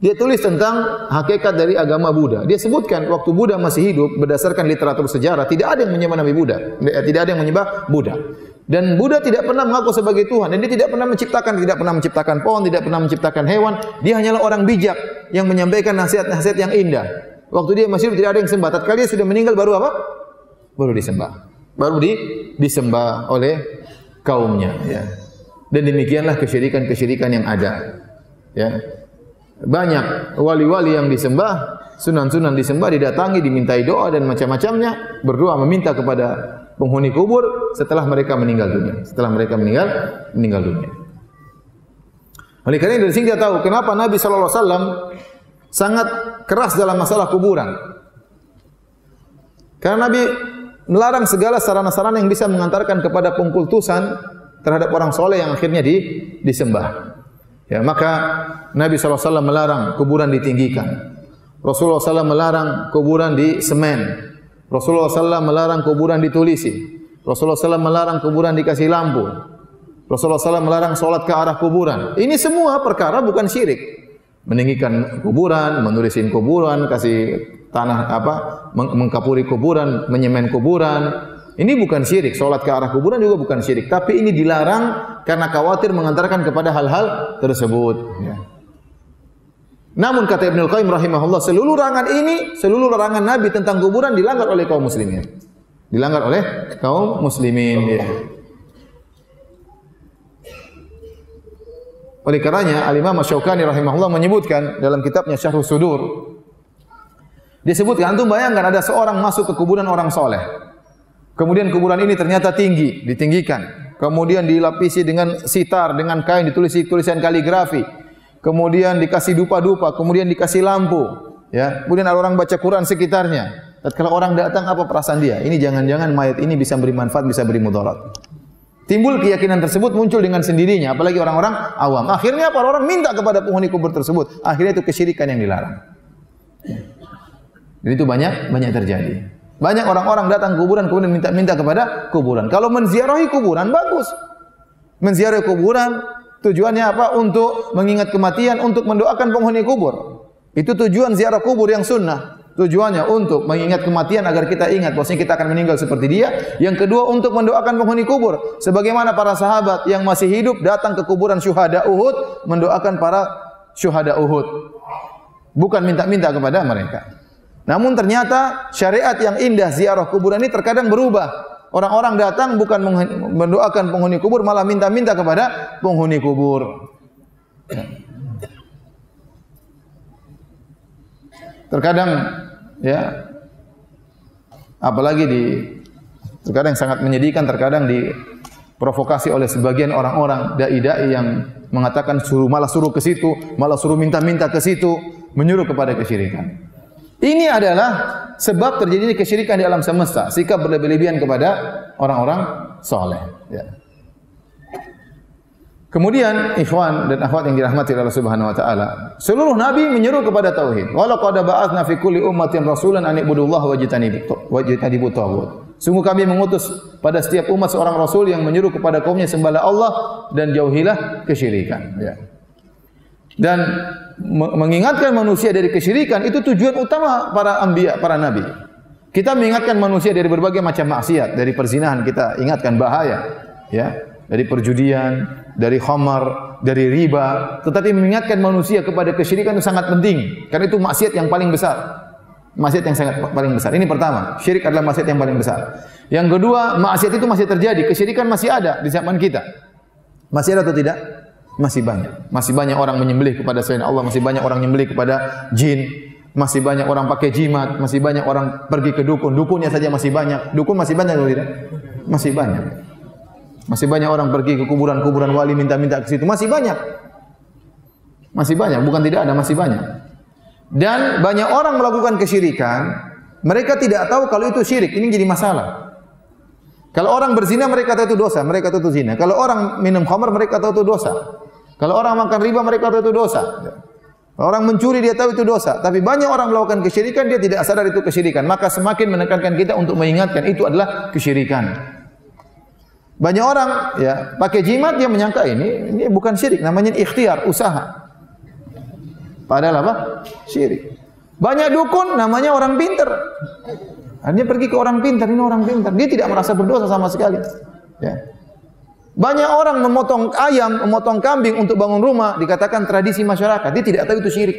Dia tulis tentang hakikat dari agama Buddha. Dia sebutkan waktu Buddha masih hidup berdasarkan literatur sejarah tidak ada yang menyembah Nabi Buddha, tidak ada yang menyembah Buddha. Dan Buddha tidak pernah mengaku sebagai Tuhan dan dia tidak pernah menciptakan tidak pernah menciptakan pohon, tidak pernah menciptakan hewan. Dia hanyalah orang bijak yang menyampaikan nasihat-nasihat yang indah. Waktu dia masih hidup tidak ada yang sembah. Tatkala dia sudah meninggal baru apa? Baru disembah baru di, disembah oleh kaumnya ya. Dan demikianlah kesyirikan-kesyirikan yang ada. Ya. Banyak wali-wali yang disembah, sunan-sunan disembah, didatangi, dimintai doa dan macam-macamnya, berdoa meminta kepada penghuni kubur setelah mereka meninggal dunia. Setelah mereka meninggal meninggal dunia. Oleh karena dari sini kita tahu kenapa Nabi wasallam sangat keras dalam masalah kuburan. Karena Nabi melarang segala sarana-sarana yang bisa mengantarkan kepada pengkultusan terhadap orang soleh yang akhirnya di, disembah. Ya, maka Nabi SAW melarang kuburan ditinggikan. Rasulullah SAW melarang kuburan di semen. Rasulullah SAW melarang kuburan ditulisi. Rasulullah SAW melarang kuburan dikasih lampu. Rasulullah SAW melarang solat ke arah kuburan. Ini semua perkara bukan syirik. Meninggikan kuburan, menulisin kuburan, kasih tanah apa, mengkapuri kuburan, menyemen kuburan. Ini bukan syirik. Solat ke arah kuburan juga bukan syirik. Tapi ini dilarang karena khawatir mengantarkan kepada hal-hal tersebut. Ya. Namun kata Ibnu Qayyim rahimahullah, seluruh larangan ini, seluruh larangan Nabi tentang kuburan dilanggar oleh kaum muslimin dilanggar oleh kaum muslimin ya. Oleh karenanya Al-Imam Syaukani rahimahullah menyebutkan dalam kitabnya Syarh Sudur disebutkan antum bayangkan ada seorang masuk ke kuburan orang soleh. Kemudian kuburan ini ternyata tinggi, ditinggikan. Kemudian dilapisi dengan sitar, dengan kain ditulis tulisan kaligrafi. Kemudian dikasih dupa-dupa, kemudian dikasih lampu, ya. Kemudian ada orang baca Quran sekitarnya. Kalau orang datang apa perasaan dia? Ini jangan-jangan mayat ini bisa beri manfaat, bisa beri mudarat. Timbul keyakinan tersebut muncul dengan sendirinya, apalagi orang-orang awam. Akhirnya apa? Orang minta kepada penghuni kubur tersebut. Akhirnya itu kesyirikan yang dilarang. Dan itu banyak banyak terjadi. Banyak orang-orang datang kuburan kemudian minta-minta kepada kuburan. Kalau menziarahi kuburan bagus. Menziarahi kuburan tujuannya apa? Untuk mengingat kematian, untuk mendoakan penghuni kubur. Itu tujuan ziarah kubur yang sunnah. Tujuannya untuk mengingat kematian agar kita ingat bahwasanya kita akan meninggal seperti dia. Yang kedua untuk mendoakan penghuni kubur. Sebagaimana para sahabat yang masih hidup datang ke kuburan syuhada Uhud mendoakan para syuhada Uhud. Bukan minta-minta kepada mereka. Namun ternyata syariat yang indah ziarah kuburan ini terkadang berubah. Orang-orang datang bukan mendoakan penghuni kubur malah minta-minta kepada penghuni kubur. Terkadang ya apalagi di terkadang sangat menyedihkan terkadang di provokasi oleh sebagian orang-orang dai-dai yang mengatakan suruh malah suruh ke situ, malah suruh minta-minta ke situ, menyuruh kepada kesyirikan. Ini adalah sebab terjadinya kesyirikan di alam semesta, sikap berlebih-lebihan kepada orang-orang soleh. Ya. Kemudian ikhwan dan akhwat yang dirahmati Allah Subhanahu wa taala, seluruh nabi menyeru kepada tauhid. Wala qad ba'atsna fi kulli ummatin rasulan an ibudullaha wajtanibu wajtanibu tagut. Sungguh kami mengutus pada setiap umat seorang rasul yang menyeru kepada kaumnya sembahlah Allah dan jauhilah kesyirikan. Ya. Dan mengingatkan manusia dari kesyirikan itu tujuan utama para anbiya, para nabi. Kita mengingatkan manusia dari berbagai macam maksiat, dari perzinahan kita ingatkan bahaya, ya dari perjudian, dari khamar, dari riba, tetapi mengingatkan manusia kepada kesyirikan itu sangat penting karena itu maksiat yang paling besar. Maksiat yang sangat paling besar. Ini pertama, syirik adalah maksiat yang paling besar. Yang kedua, maksiat itu masih terjadi, kesyirikan masih ada di zaman kita. Masih ada atau tidak? Masih banyak. Masih banyak orang menyembelih kepada selain Allah, masih banyak orang menyembelih kepada jin, masih banyak orang pakai jimat, masih banyak orang pergi ke dukun. Dukunnya saja masih banyak. Dukun masih banyak atau tidak? Masih banyak. Masih banyak orang pergi ke kuburan-kuburan wali minta-minta ke situ. Masih banyak. Masih banyak. Bukan tidak ada, masih banyak. Dan banyak orang melakukan kesyirikan. Mereka tidak tahu kalau itu syirik. Ini jadi masalah. Kalau orang berzina, mereka tahu itu dosa. Mereka tahu itu zina. Kalau orang minum khamar, mereka tahu itu dosa. Kalau orang makan riba, mereka tahu itu dosa. Orang mencuri, dia tahu itu dosa. Tapi banyak orang melakukan kesyirikan, dia tidak sadar itu kesyirikan. Maka semakin menekankan kita untuk mengingatkan itu adalah kesyirikan. Banyak orang ya pakai jimat dia menyangka ini ini bukan syirik namanya ikhtiar usaha. Padahal apa? Syirik. Banyak dukun namanya orang pintar. Dia pergi ke orang pintar, ini orang pintar. Dia tidak merasa berdosa sama sekali. Ya. Banyak orang memotong ayam, memotong kambing untuk bangun rumah, dikatakan tradisi masyarakat. Dia tidak tahu itu syirik.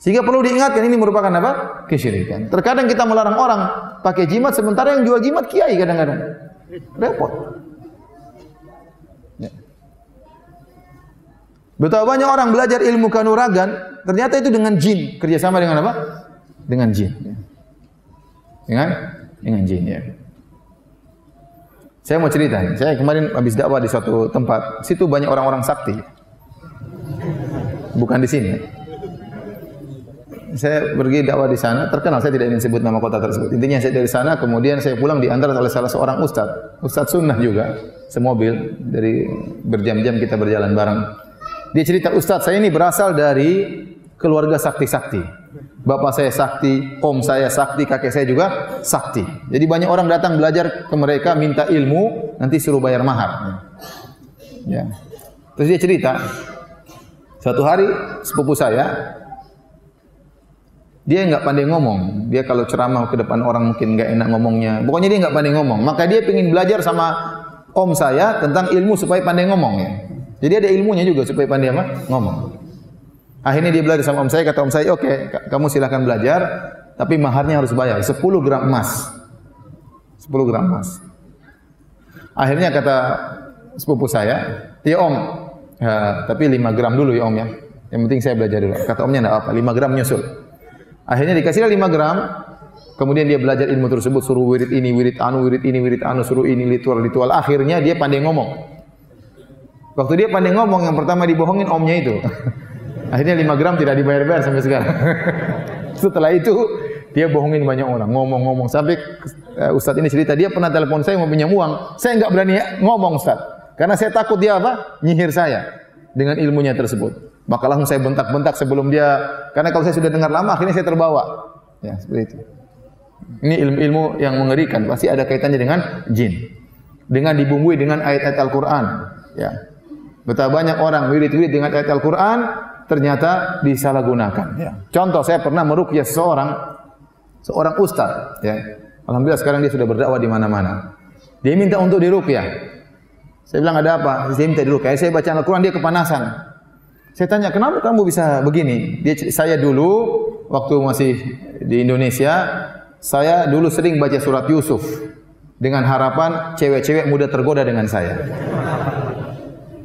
Sehingga perlu diingatkan ini merupakan apa? Kesyirikan. Terkadang kita melarang orang pakai jimat sementara yang jual jimat kiai kadang-kadang. Repot. Ya. Betapa banyak orang belajar ilmu kanuragan, ternyata itu dengan jin. Kerjasama dengan apa? Dengan jin. Ya. Dengan dengan jin ya. Saya mau cerita, saya kemarin habis dakwah di suatu tempat, situ banyak orang-orang sakti. Bukan di sini saya pergi dakwah di sana, terkenal saya tidak ingin sebut nama kota tersebut. Intinya saya dari sana, kemudian saya pulang diantar oleh salah seorang ustaz, ustaz sunnah juga, semobil dari berjam-jam kita berjalan bareng. Dia cerita ustaz saya ini berasal dari keluarga sakti-sakti. Bapak saya sakti, om saya sakti, kakek saya juga sakti. Jadi banyak orang datang belajar ke mereka minta ilmu, nanti suruh bayar mahar. Ya. Terus dia cerita, suatu hari sepupu saya, dia enggak pandai ngomong. Dia kalau ceramah ke depan orang mungkin enggak enak ngomongnya. Pokoknya dia enggak pandai ngomong. Maka dia ingin belajar sama om saya tentang ilmu supaya pandai ngomong ya. Jadi ada ilmunya juga supaya pandai apa? Ngomong. Akhirnya dia belajar sama om saya, kata om saya, oke, okay, kamu silakan belajar, tapi maharnya harus bayar, 10 gram emas. 10 gram emas. Akhirnya kata sepupu saya, ya om, ya, tapi 5 gram dulu ya om ya. Yang penting saya belajar dulu. Kata omnya enggak apa, 5 gram nyusul. Akhirnya dikasihlah 5 gram, kemudian dia belajar ilmu tersebut, suruh wirid ini, wirid anu, wirid ini, wirid anu, suruh ini, ritual, ritual. Akhirnya dia pandai ngomong. Waktu dia pandai ngomong, yang pertama dibohongin omnya itu. Akhirnya 5 gram tidak dibayar-bayar sampai sekarang. Setelah itu dia bohongin banyak orang, ngomong-ngomong sampai uh, Ustaz ini cerita dia pernah telepon saya mau pinjam uang, saya enggak berani ngomong Ustaz. Karena saya takut dia apa? Nyihir saya dengan ilmunya tersebut. Maka langsung saya bentak-bentak sebelum dia karena kalau saya sudah dengar lama akhirnya saya terbawa. Ya, seperti itu. Ini ilmu-ilmu yang mengerikan, pasti ada kaitannya dengan jin. Dengan dibumbui dengan ayat-ayat Al-Qur'an, ya. Betapa banyak orang wirid-wirid dengan ayat Al-Qur'an ternyata disalahgunakan. Ya. Contoh saya pernah meruqyah seseorang, seorang ustaz. Ya. Alhamdulillah sekarang dia sudah berdakwah di mana-mana. Dia minta untuk diruqyah. Saya bilang ada apa? Dia minta diruqyah. Saya baca Al-Quran dia kepanasan. Saya tanya kenapa kamu bisa begini? Dia saya dulu waktu masih di Indonesia, saya dulu sering baca surat Yusuf dengan harapan cewek-cewek muda tergoda dengan saya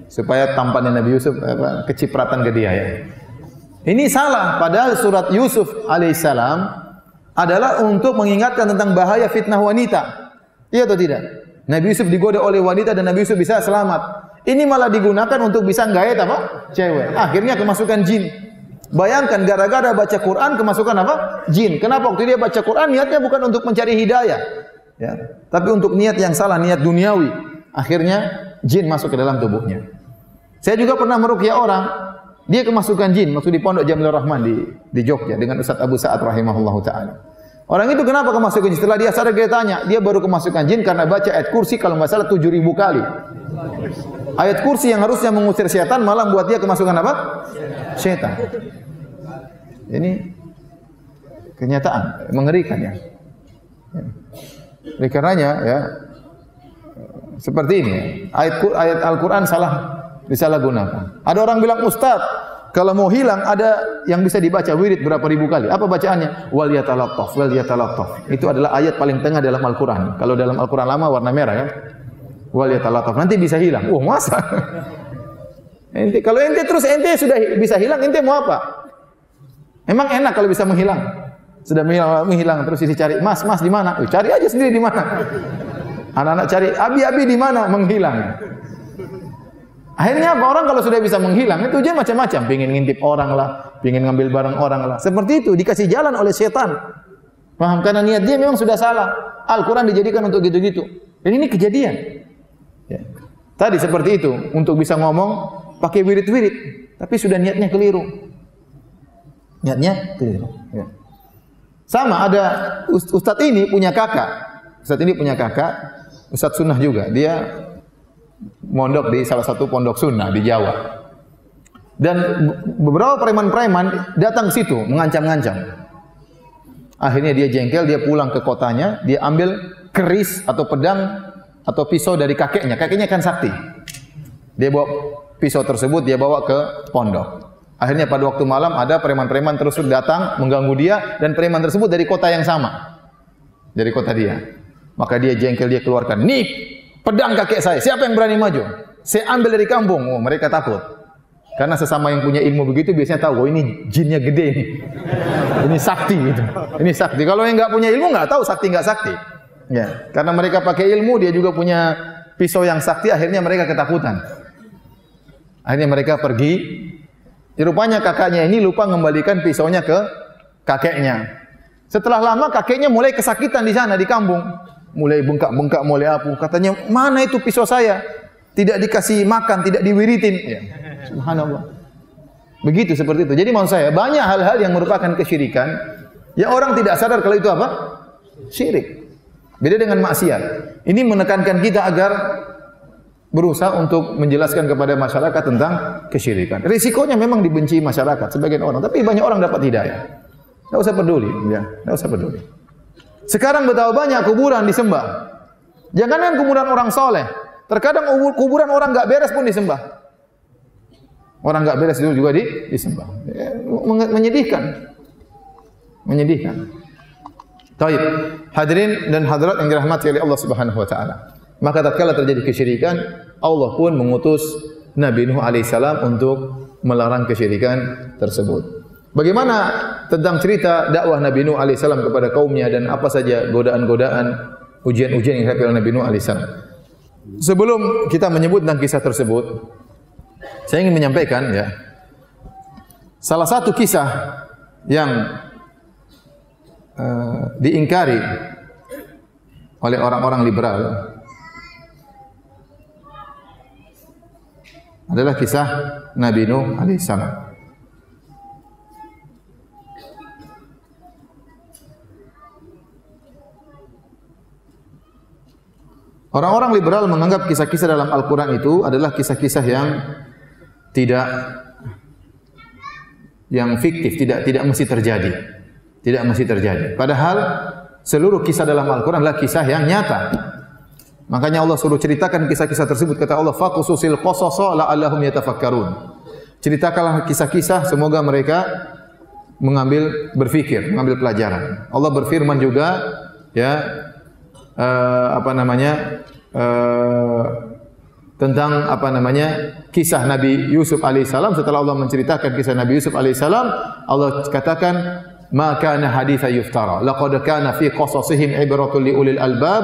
supaya tampannya Nabi Yusuf apa, kecipratan ke dia ya. Ini salah padahal surat Yusuf alaihissalam adalah untuk mengingatkan tentang bahaya fitnah wanita. Iya atau tidak? Nabi Yusuf digoda oleh wanita dan Nabi Yusuf bisa selamat. Ini malah digunakan untuk bisa gayet apa? Cewek. Akhirnya kemasukan jin. Bayangkan gara-gara baca Quran kemasukan apa? Jin. Kenapa waktu dia baca Quran niatnya bukan untuk mencari hidayah. Ya. Tapi untuk niat yang salah, niat duniawi. Akhirnya jin masuk ke dalam tubuhnya. Saya juga pernah meruqyah orang, dia kemasukan jin, maksud di Pondok Jamil Rahman di di Jogja dengan Ustaz Abu Sa'ad rahimahullah taala. Orang itu kenapa kemasukan jin? Setelah dia sadar dia tanya, dia baru kemasukan jin karena baca ayat kursi kalau enggak salah 7000 kali. Ayat kursi yang harusnya mengusir setan malah buat dia kemasukan apa? Setan. Ini kenyataan mengerikan ya. Oleh karenanya ya seperti ini ayat ayat Al-Qur'an salah disalahgunakan. Ada orang bilang ustaz, kalau mau hilang ada yang bisa dibaca wirid berapa ribu kali. Apa bacaannya? Wal yatalattaf, wal yatalattaf. Itu adalah ayat paling tengah dalam Al-Qur'an. Kalau dalam Al-Qur'an lama warna merah kan? Wal yatalattaf. Nanti bisa hilang. Oh, masa? ente kalau ente terus ente sudah bisa hilang, ente mau apa? Emang enak kalau bisa menghilang? Sudah menghilang, menghilang terus isi cari, "Mas, Mas di mana?" cari aja sendiri di mana. Anak-anak cari, "Abi-abi di mana?" Menghilang. Akhirnya apa orang kalau sudah bisa menghilang itu tujuan macam-macam, ingin ngintip orang lah, ingin ngambil barang orang lah. Seperti itu dikasih jalan oleh setan. Paham karena niat dia memang sudah salah. Al-Qur'an dijadikan untuk gitu-gitu. Dan ini kejadian. Ya. Tadi seperti itu untuk bisa ngomong pakai wirid-wirid, tapi sudah niatnya keliru. Niatnya keliru. Ya. Sama ada ustadz ini punya kakak. Ustadz ini punya kakak, ustadz sunnah juga. Dia mondok di salah satu pondok sunnah di Jawa. Dan beberapa preman-preman datang ke situ mengancam-ngancam. Akhirnya dia jengkel, dia pulang ke kotanya, dia ambil keris atau pedang atau pisau dari kakeknya. Kakeknya kan sakti. Dia bawa pisau tersebut, dia bawa ke pondok. Akhirnya pada waktu malam ada preman-preman terus datang mengganggu dia dan preman tersebut dari kota yang sama. Dari kota dia. Maka dia jengkel, dia keluarkan, "Nik, pedang kakek saya. Siapa yang berani maju? Saya ambil dari kampung. Oh, mereka takut. Karena sesama yang punya ilmu begitu biasanya tahu, oh ini jinnya gede ini. Ini sakti gitu. Ini sakti. Kalau yang enggak punya ilmu enggak tahu sakti enggak sakti. Ya, karena mereka pakai ilmu, dia juga punya pisau yang sakti, akhirnya mereka ketakutan. Akhirnya mereka pergi. Rupanya kakaknya ini lupa mengembalikan pisaunya ke kakeknya. Setelah lama kakeknya mulai kesakitan di sana di kampung mulai bengkak-bengkak mulai apa katanya mana itu pisau saya tidak dikasih makan tidak diwiritin ya subhanallah Begitu seperti itu. Jadi maksud saya banyak hal-hal yang merupakan kesyirikan yang orang tidak sadar kalau itu apa? Syirik. Beda dengan maksiat. Ini menekankan kita agar berusaha untuk menjelaskan kepada masyarakat tentang kesyirikan. Risikonya memang dibenci masyarakat sebagian orang, tapi banyak orang dapat hidayah. Tidak usah peduli, ya. Tidak usah peduli. Sekarang betapa banyak kuburan disembah. Jangankan kuburan orang soleh, terkadang kuburan orang enggak beres pun disembah. Orang enggak beres itu juga di, disembah. Ya, menyedihkan. Menyedihkan. Taib. Hadirin dan hadirat yang dirahmati oleh Allah Subhanahu wa taala. Maka tatkala terjadi kesyirikan, Allah pun mengutus Nabi Nuh alaihissalam untuk melarang kesyirikan tersebut. Bagaimana tentang cerita dakwah Nabi Nuh alaihissalam kepada kaumnya dan apa saja godaan-godaan, ujian-ujian yang dihadapi oleh Nabi Nuh alaihissalam. Sebelum kita menyebut tentang kisah tersebut, saya ingin menyampaikan ya, salah satu kisah yang uh, diingkari oleh orang-orang liberal adalah kisah Nabi Nuh alaihissalam. Orang-orang liberal menganggap kisah-kisah dalam Al-Quran itu adalah kisah-kisah yang tidak yang fiktif, tidak tidak mesti terjadi. Tidak mesti terjadi. Padahal seluruh kisah dalam Al-Quran adalah kisah yang nyata. Makanya Allah suruh ceritakan kisah-kisah tersebut kata Allah faqususil qasasa la'allahum yatafakkarun. Ceritakanlah kisah-kisah semoga mereka mengambil berfikir, mengambil pelajaran. Allah berfirman juga ya uh, apa namanya uh, tentang apa namanya kisah Nabi Yusuf alaihissalam. Setelah Allah menceritakan kisah Nabi Yusuf alaihissalam Allah katakan ma kana haditha yuftara. Laqad kana fi qasasihim ibratun li ulil albab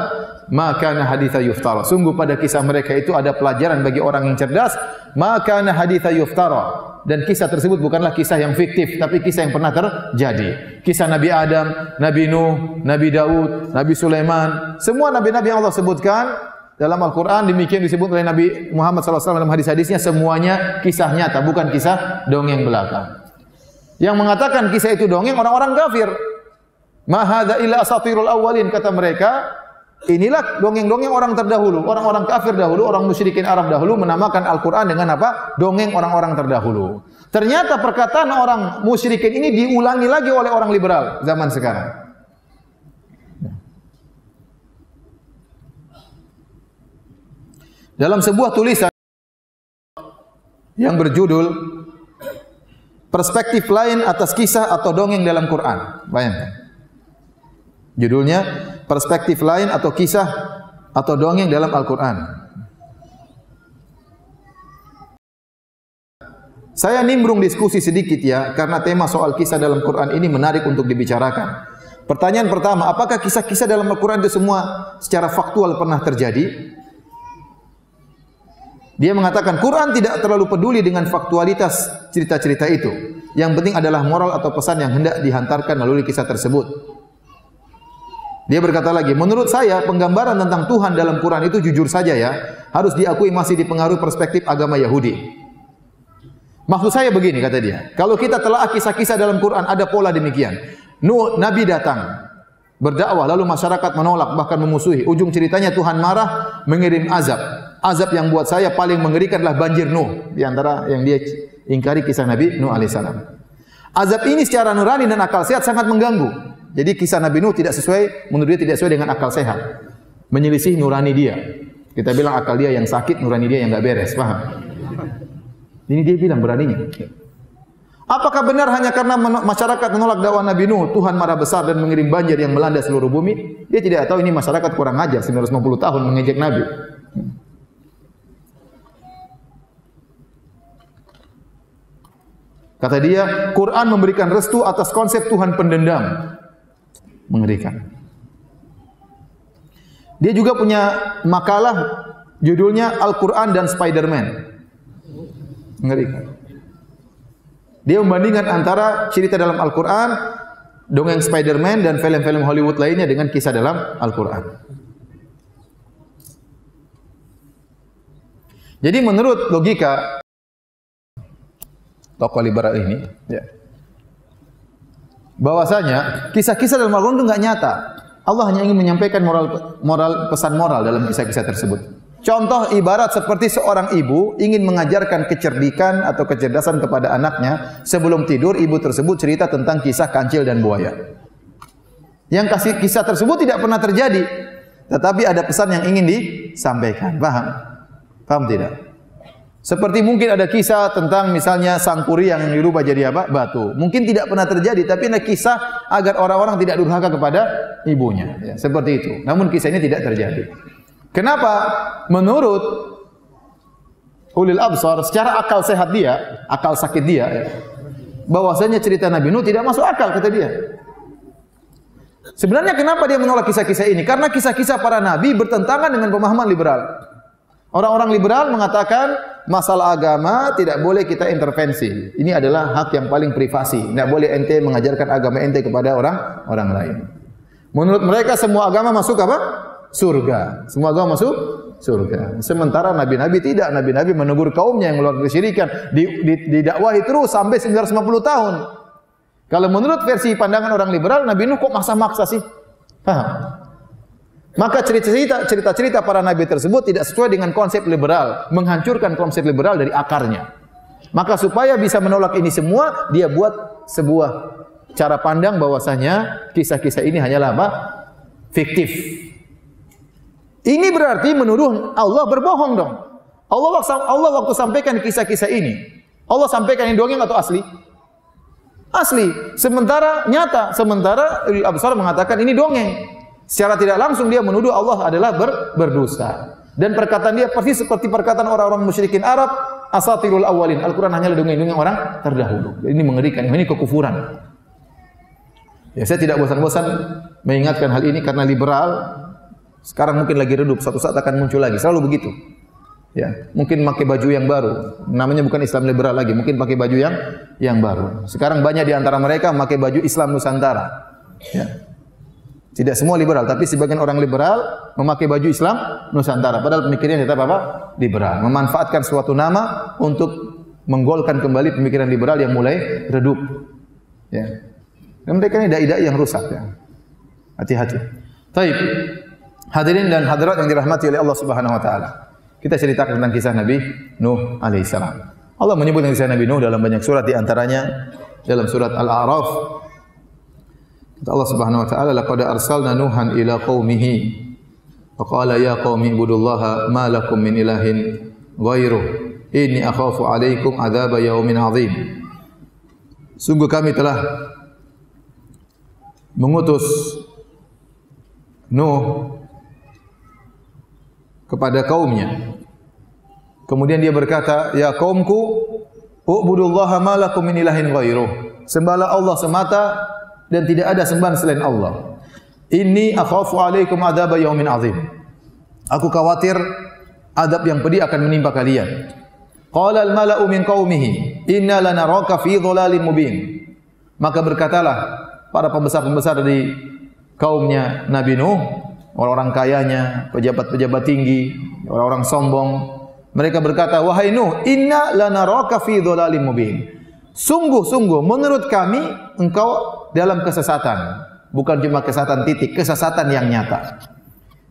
maka na haditha yuftara. Sungguh pada kisah mereka itu ada pelajaran bagi orang yang cerdas. Maka na haditha yuftara. Dan kisah tersebut bukanlah kisah yang fiktif, tapi kisah yang pernah terjadi. Kisah Nabi Adam, Nabi Nuh, Nabi Daud, Nabi Sulaiman. Semua Nabi-Nabi yang Allah sebutkan dalam Al-Quran, demikian disebut oleh Nabi Muhammad SAW dalam hadis-hadisnya, semuanya kisah nyata, bukan kisah dongeng belaka. Yang mengatakan kisah itu dongeng, orang-orang kafir. Mahadha illa asatirul awalin, kata mereka, Inilah dongeng-dongeng orang terdahulu, orang-orang kafir dahulu, orang musyrikin Arab dahulu menamakan Al-Quran dengan apa? Dongeng orang-orang terdahulu. Ternyata perkataan orang musyrikin ini diulangi lagi oleh orang liberal zaman sekarang. Dalam sebuah tulisan yang berjudul Perspektif lain atas kisah atau dongeng dalam Quran. Bayangkan. Judulnya perspektif lain atau kisah atau dongeng dalam Al-Quran. Saya nimbrung diskusi sedikit ya, karena tema soal kisah dalam Quran ini menarik untuk dibicarakan. Pertanyaan pertama, apakah kisah-kisah dalam Al-Quran itu semua secara faktual pernah terjadi? Dia mengatakan Quran tidak terlalu peduli dengan faktualitas cerita-cerita itu. Yang penting adalah moral atau pesan yang hendak dihantarkan melalui kisah tersebut. Dia berkata lagi, menurut saya penggambaran tentang Tuhan dalam Quran itu jujur saja ya, harus diakui masih dipengaruhi perspektif agama Yahudi. Maksud saya begini kata dia, kalau kita telah kisah-kisah dalam Quran ada pola demikian. Nuh Nabi datang berdakwah lalu masyarakat menolak bahkan memusuhi. Ujung ceritanya Tuhan marah mengirim azab. Azab yang buat saya paling mengerikan adalah banjir Nuh di antara yang dia ingkari kisah Nabi Nuh alaihissalam. Azab ini secara nurani dan akal sehat sangat mengganggu. Jadi kisah Nabi Nuh tidak sesuai, menurut dia tidak sesuai dengan akal sehat. Menyelisih nurani dia. Kita bilang akal dia yang sakit, nurani dia yang enggak beres, paham? Ini dia bilang beraninya. Apakah benar hanya karena masyarakat menolak dakwah Nabi Nuh, Tuhan marah besar dan mengirim banjir yang melanda seluruh bumi? Dia tidak tahu ini masyarakat kurang ajar 950 tahun mengejek Nabi. Kata dia, Quran memberikan restu atas konsep Tuhan pendendam mengerikan. Dia juga punya makalah judulnya Al-Quran dan Spider-Man. Mengerikan. Dia membandingkan antara cerita dalam Al-Quran, dongeng Spider-Man dan film-film Hollywood lainnya dengan kisah dalam Al-Quran. Jadi menurut logika tokoh liberal ini, ya. Bahwasanya kisah-kisah dalam Al-Qur'an itu enggak nyata. Allah hanya ingin menyampaikan moral moral pesan moral dalam kisah-kisah tersebut. Contoh ibarat seperti seorang ibu ingin mengajarkan kecerdikan atau kecerdasan kepada anaknya sebelum tidur ibu tersebut cerita tentang kisah kancil dan buaya. Yang kasih kisah tersebut tidak pernah terjadi, tetapi ada pesan yang ingin disampaikan. Paham? Paham tidak? Seperti mungkin ada kisah tentang misalnya sang puri yang dirubah jadi apa? Batu. Mungkin tidak pernah terjadi, tapi ada kisah agar orang-orang tidak durhaka kepada ibunya. Ya, seperti itu. Namun kisah ini tidak terjadi. Kenapa? Menurut ulil absar, secara akal sehat dia, akal sakit dia, ya, bahwasanya cerita Nabi Nuh tidak masuk akal kata dia. Sebenarnya kenapa dia menolak kisah-kisah ini? Karena kisah-kisah para nabi bertentangan dengan pemahaman liberal. Orang-orang liberal mengatakan masalah agama tidak boleh kita intervensi. Ini adalah hak yang paling privasi. Tidak boleh ente mengajarkan agama ente kepada orang orang lain. Menurut mereka semua agama masuk apa? Surga. Semua agama masuk surga. Sementara nabi-nabi tidak. Nabi-nabi menegur kaumnya yang melakukan kesyirikan. Didakwahi terus sampai 950 tahun. Kalau menurut versi pandangan orang liberal, Nabi Nuh kok maksa-maksa sih? Paham? Maka cerita-cerita cerita-cerita para nabi tersebut tidak sesuai dengan konsep liberal, menghancurkan konsep liberal dari akarnya. Maka supaya bisa menolak ini semua, dia buat sebuah cara pandang bahwasanya kisah-kisah ini hanyalah apa? fiktif. Ini berarti menuduh Allah berbohong dong. Allah Allah waktu sampaikan kisah-kisah ini, Allah sampaikan ini dongeng atau asli? Asli. Sementara nyata, sementara Absar mengatakan ini dongeng. Secara tidak langsung dia menuduh Allah adalah ber, berdosa. Dan perkataan dia persis seperti perkataan orang-orang musyrikin Arab, asatirul awalin. Al-Quran hanyalah dongeng-dongeng orang terdahulu. Ini mengerikan, ini kekufuran. Ya, saya tidak bosan-bosan mengingatkan hal ini karena liberal sekarang mungkin lagi redup, suatu saat akan muncul lagi. Selalu begitu. Ya, mungkin pakai baju yang baru. Namanya bukan Islam liberal lagi, mungkin pakai baju yang yang baru. Sekarang banyak di antara mereka pakai baju Islam Nusantara. Ya. Tidak semua liberal, tapi sebagian orang liberal memakai baju Islam Nusantara. Padahal pemikirannya tetap apa? Liberal. Memanfaatkan suatu nama untuk menggolkan kembali pemikiran liberal yang mulai redup. Ya. Dan mereka ini dai-dai yang rusak. Ya. Hati-hati. Taib. Hadirin dan hadirat yang dirahmati oleh Allah Subhanahu Wa Taala. Kita ceritakan tentang kisah Nabi Nuh alaihissalam. Allah menyebut kisah Nabi Nuh dalam banyak surat di antaranya dalam surat Al-A'raf Kata Allah Subhanahu wa taala laqad arsalna nuhan ila qaumihi faqala ya qaumi ibudullaha ma lakum min ilahin ghairu inni akhafu alaikum adzab yaumin azim. Sungguh kami telah mengutus Nuh kepada kaumnya. Kemudian dia berkata, "Ya kaumku, ubudullaha ma lakum min ilahin ghairu." Sembahlah Allah semata dan tidak ada sembahan selain Allah. Ini akhafu alaikum adab yaumin azim. Aku khawatir adab yang pedih akan menimpa kalian. Qala al mala'u min qaumihi inna lanaraka fi dhalalin mubin. Maka berkatalah para pembesar-pembesar dari kaumnya Nabi Nuh, orang-orang kayanya, pejabat-pejabat tinggi, orang-orang sombong, mereka berkata, "Wahai Nuh, inna lanaraka fi dhalalin mubin." Sungguh-sungguh menurut kami engkau dalam kesesatan. Bukan cuma kesesatan titik, kesesatan yang nyata.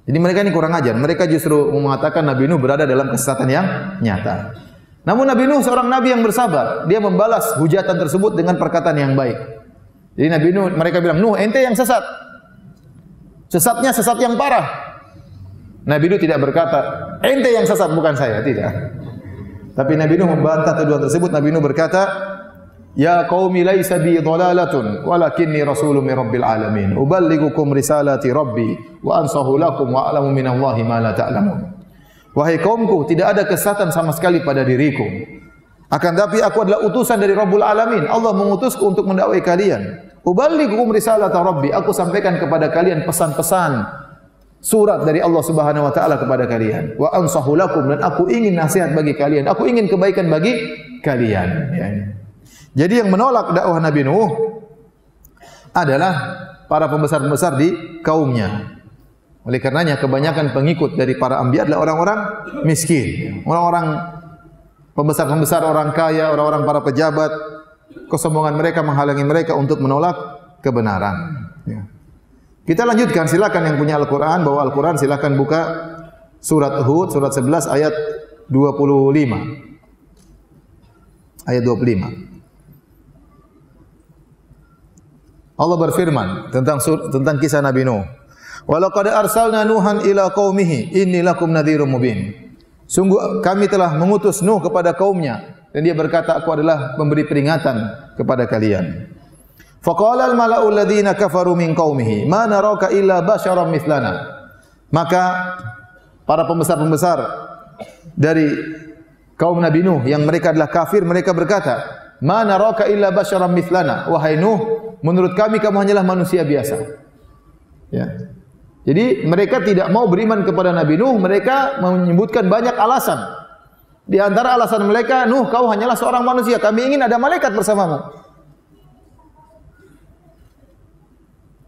Jadi mereka ini kurang ajar. Mereka justru mengatakan Nabi Nuh berada dalam kesesatan yang nyata. Namun Nabi Nuh seorang Nabi yang bersabar. Dia membalas hujatan tersebut dengan perkataan yang baik. Jadi Nabi Nuh, mereka bilang, Nuh ente yang sesat. Sesatnya sesat yang parah. Nabi Nuh tidak berkata, ente yang sesat bukan saya. Tidak. Tapi Nabi Nuh membantah tuduhan tersebut. Nabi Nuh berkata, Ya qaumi laisa bi dhalalatun walakinni rasulun min rabbil alamin. Uballighukum risalati rabbi wa ansahu lakum wa a'lamu min Allahi ma la ta'lamun. Wahai kaumku tidak ada kesatan sama sekali pada diriku. Akan tapi aku adalah utusan dari Rabbul Alamin. Allah mengutusku untuk mendakwai kalian. Uballighukum risalata rabbi aku sampaikan kepada kalian pesan-pesan surat dari Allah Subhanahu wa taala kepada kalian. Wa ansahu lakum dan aku ingin nasihat bagi kalian. Aku ingin kebaikan bagi kalian. Ya. Jadi yang menolak dakwah Nabi Nuh adalah para pembesar-pembesar di kaumnya. Oleh karenanya kebanyakan pengikut dari para anbiya adalah orang-orang miskin, orang-orang pembesar-pembesar orang kaya, orang-orang para pejabat, kesombongan mereka menghalangi mereka untuk menolak kebenaran. Ya. Kita lanjutkan, silakan yang punya Al-Quran, bawa Al-Quran, silakan buka surat Hud, surat 11 ayat 25. Ayat 25. Allah berfirman tentang tentang kisah Nabi Nuh. Walau qad arsalna Nuhan ila qaumihi inni lakum nadhirum mubin. Sungguh kami telah mengutus Nuh kepada kaumnya dan dia berkata aku adalah pemberi peringatan kepada kalian. Faqala al-mala'u alladhina kafaru min qaumihi ma naraka illa basyaran mithlana. Maka para pembesar-pembesar dari kaum Nabi Nuh yang mereka adalah kafir mereka berkata, "Ma naraka illa basyaran mithlana." Wahai Nuh, menurut kami kamu hanyalah manusia biasa. Ya. Jadi mereka tidak mau beriman kepada Nabi Nuh, mereka menyebutkan banyak alasan. Di antara alasan mereka, Nuh kau hanyalah seorang manusia, kami ingin ada malaikat bersamamu.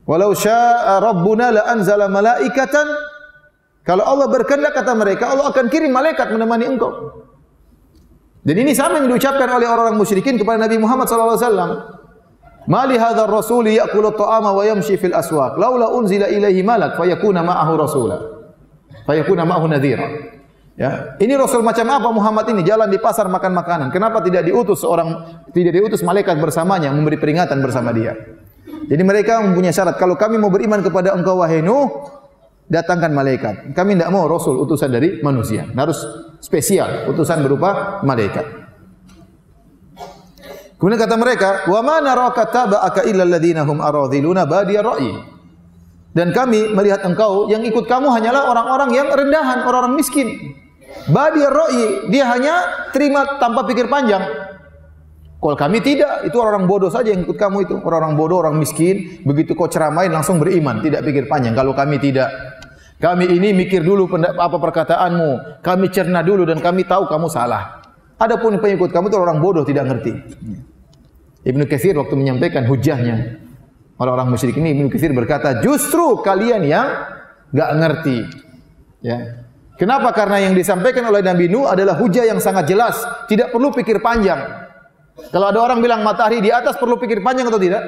Walau syaa rabbuna la anzala malaikatan kalau Allah berkehendak kata mereka Allah akan kirim malaikat menemani engkau. Dan ini sama yang diucapkan oleh orang-orang musyrikin kepada Nabi Muhammad wasallam. Mali hadzal rasul ya'kulu ta'ama wa yamshi fil aswaq laula unzila ilaihi malak fayakuna ma'ahu rasula. Fayakuna ma'ahu nadhira. Ya, ini rasul macam apa Muhammad ini jalan di pasar makan makanan. Kenapa tidak diutus seorang tidak diutus malaikat bersamanya memberi peringatan bersama dia? Jadi mereka mempunyai syarat kalau kami mau beriman kepada engkau wahai Nuh, datangkan malaikat. Kami tidak mau rasul utusan dari manusia. Harus spesial, utusan berupa malaikat. Kemudian kata mereka, "Wa ma naraka taba'aka illa alladziina hum aradhiluna badiya ra'yi." Dan kami melihat engkau yang ikut kamu hanyalah orang-orang yang rendahan, orang-orang miskin. Badiya ra'yi, dia hanya terima tanpa pikir panjang. Kalau kami tidak, itu orang-orang bodoh saja yang ikut kamu itu. Orang-orang bodoh, orang miskin, begitu kau ceramain langsung beriman, tidak pikir panjang. Kalau kami tidak, kami ini mikir dulu apa perkataanmu, kami cerna dulu dan kami tahu kamu salah. Adapun pengikut kamu itu orang bodoh tidak ngerti. Ibnu Katsir waktu menyampaikan hujahnya orang-orang musyrik ini Ibnu Katsir berkata, "Justru kalian yang enggak ngerti." Ya. Kenapa? Karena yang disampaikan oleh Nabi Nuh adalah hujah yang sangat jelas, tidak perlu pikir panjang. Kalau ada orang bilang matahari di atas perlu pikir panjang atau tidak?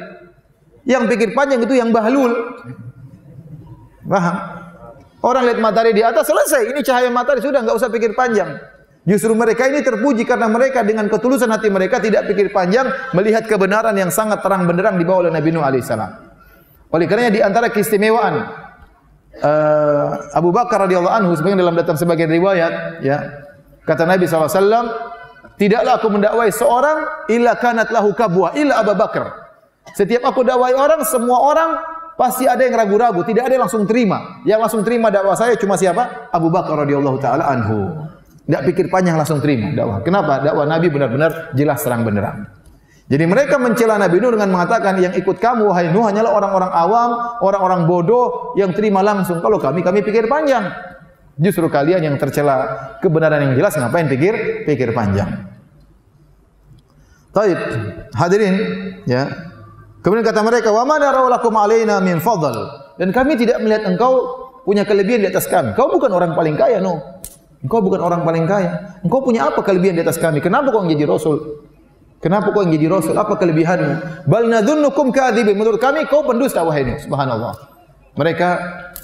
Yang pikir panjang itu yang bahlul. Paham? Orang lihat matahari di atas selesai. Ini cahaya matahari sudah enggak usah pikir panjang. Justru mereka ini terpuji karena mereka dengan ketulusan hati mereka tidak pikir panjang melihat kebenaran yang sangat terang benderang dibawa oleh Nabi Nuh alaihissalam. Oleh kerana di antara keistimewaan uh, Abu Bakar radhiyallahu anhu sebagian dalam datang sebagian riwayat ya kata Nabi saw Tidaklah aku mendakwai seorang illa kanat lahu kabwa illa Abu Bakar. Setiap aku dakwai orang, semua orang pasti ada yang ragu-ragu, tidak ada yang langsung terima. Yang langsung terima dakwah saya cuma siapa? Abu Bakar radhiyallahu taala anhu. Tidak pikir panjang langsung terima dakwah. Kenapa? Dakwah Nabi benar-benar jelas terang benderang. Jadi mereka mencela Nabi Nuh dengan mengatakan yang ikut kamu wahai Nuh hanyalah orang-orang awam, orang-orang bodoh yang terima langsung. Kalau kami kami pikir panjang. Justru kalian yang tercela kebenaran yang jelas ngapain pikir pikir panjang. Taib hadirin ya. Kemudian kata mereka wa mana raulakum alaina min fadl dan kami tidak melihat engkau punya kelebihan di atas kami. Kau bukan orang paling kaya no. Engkau bukan orang paling kaya. Engkau punya apa kelebihan di atas kami? Kenapa kau menjadi rasul? Kenapa kau menjadi rasul? Apa kelebihanmu? Bal nadhunnukum kadzibin. Menurut kami kau pendusta wahai Nuh. Subhanallah. Mereka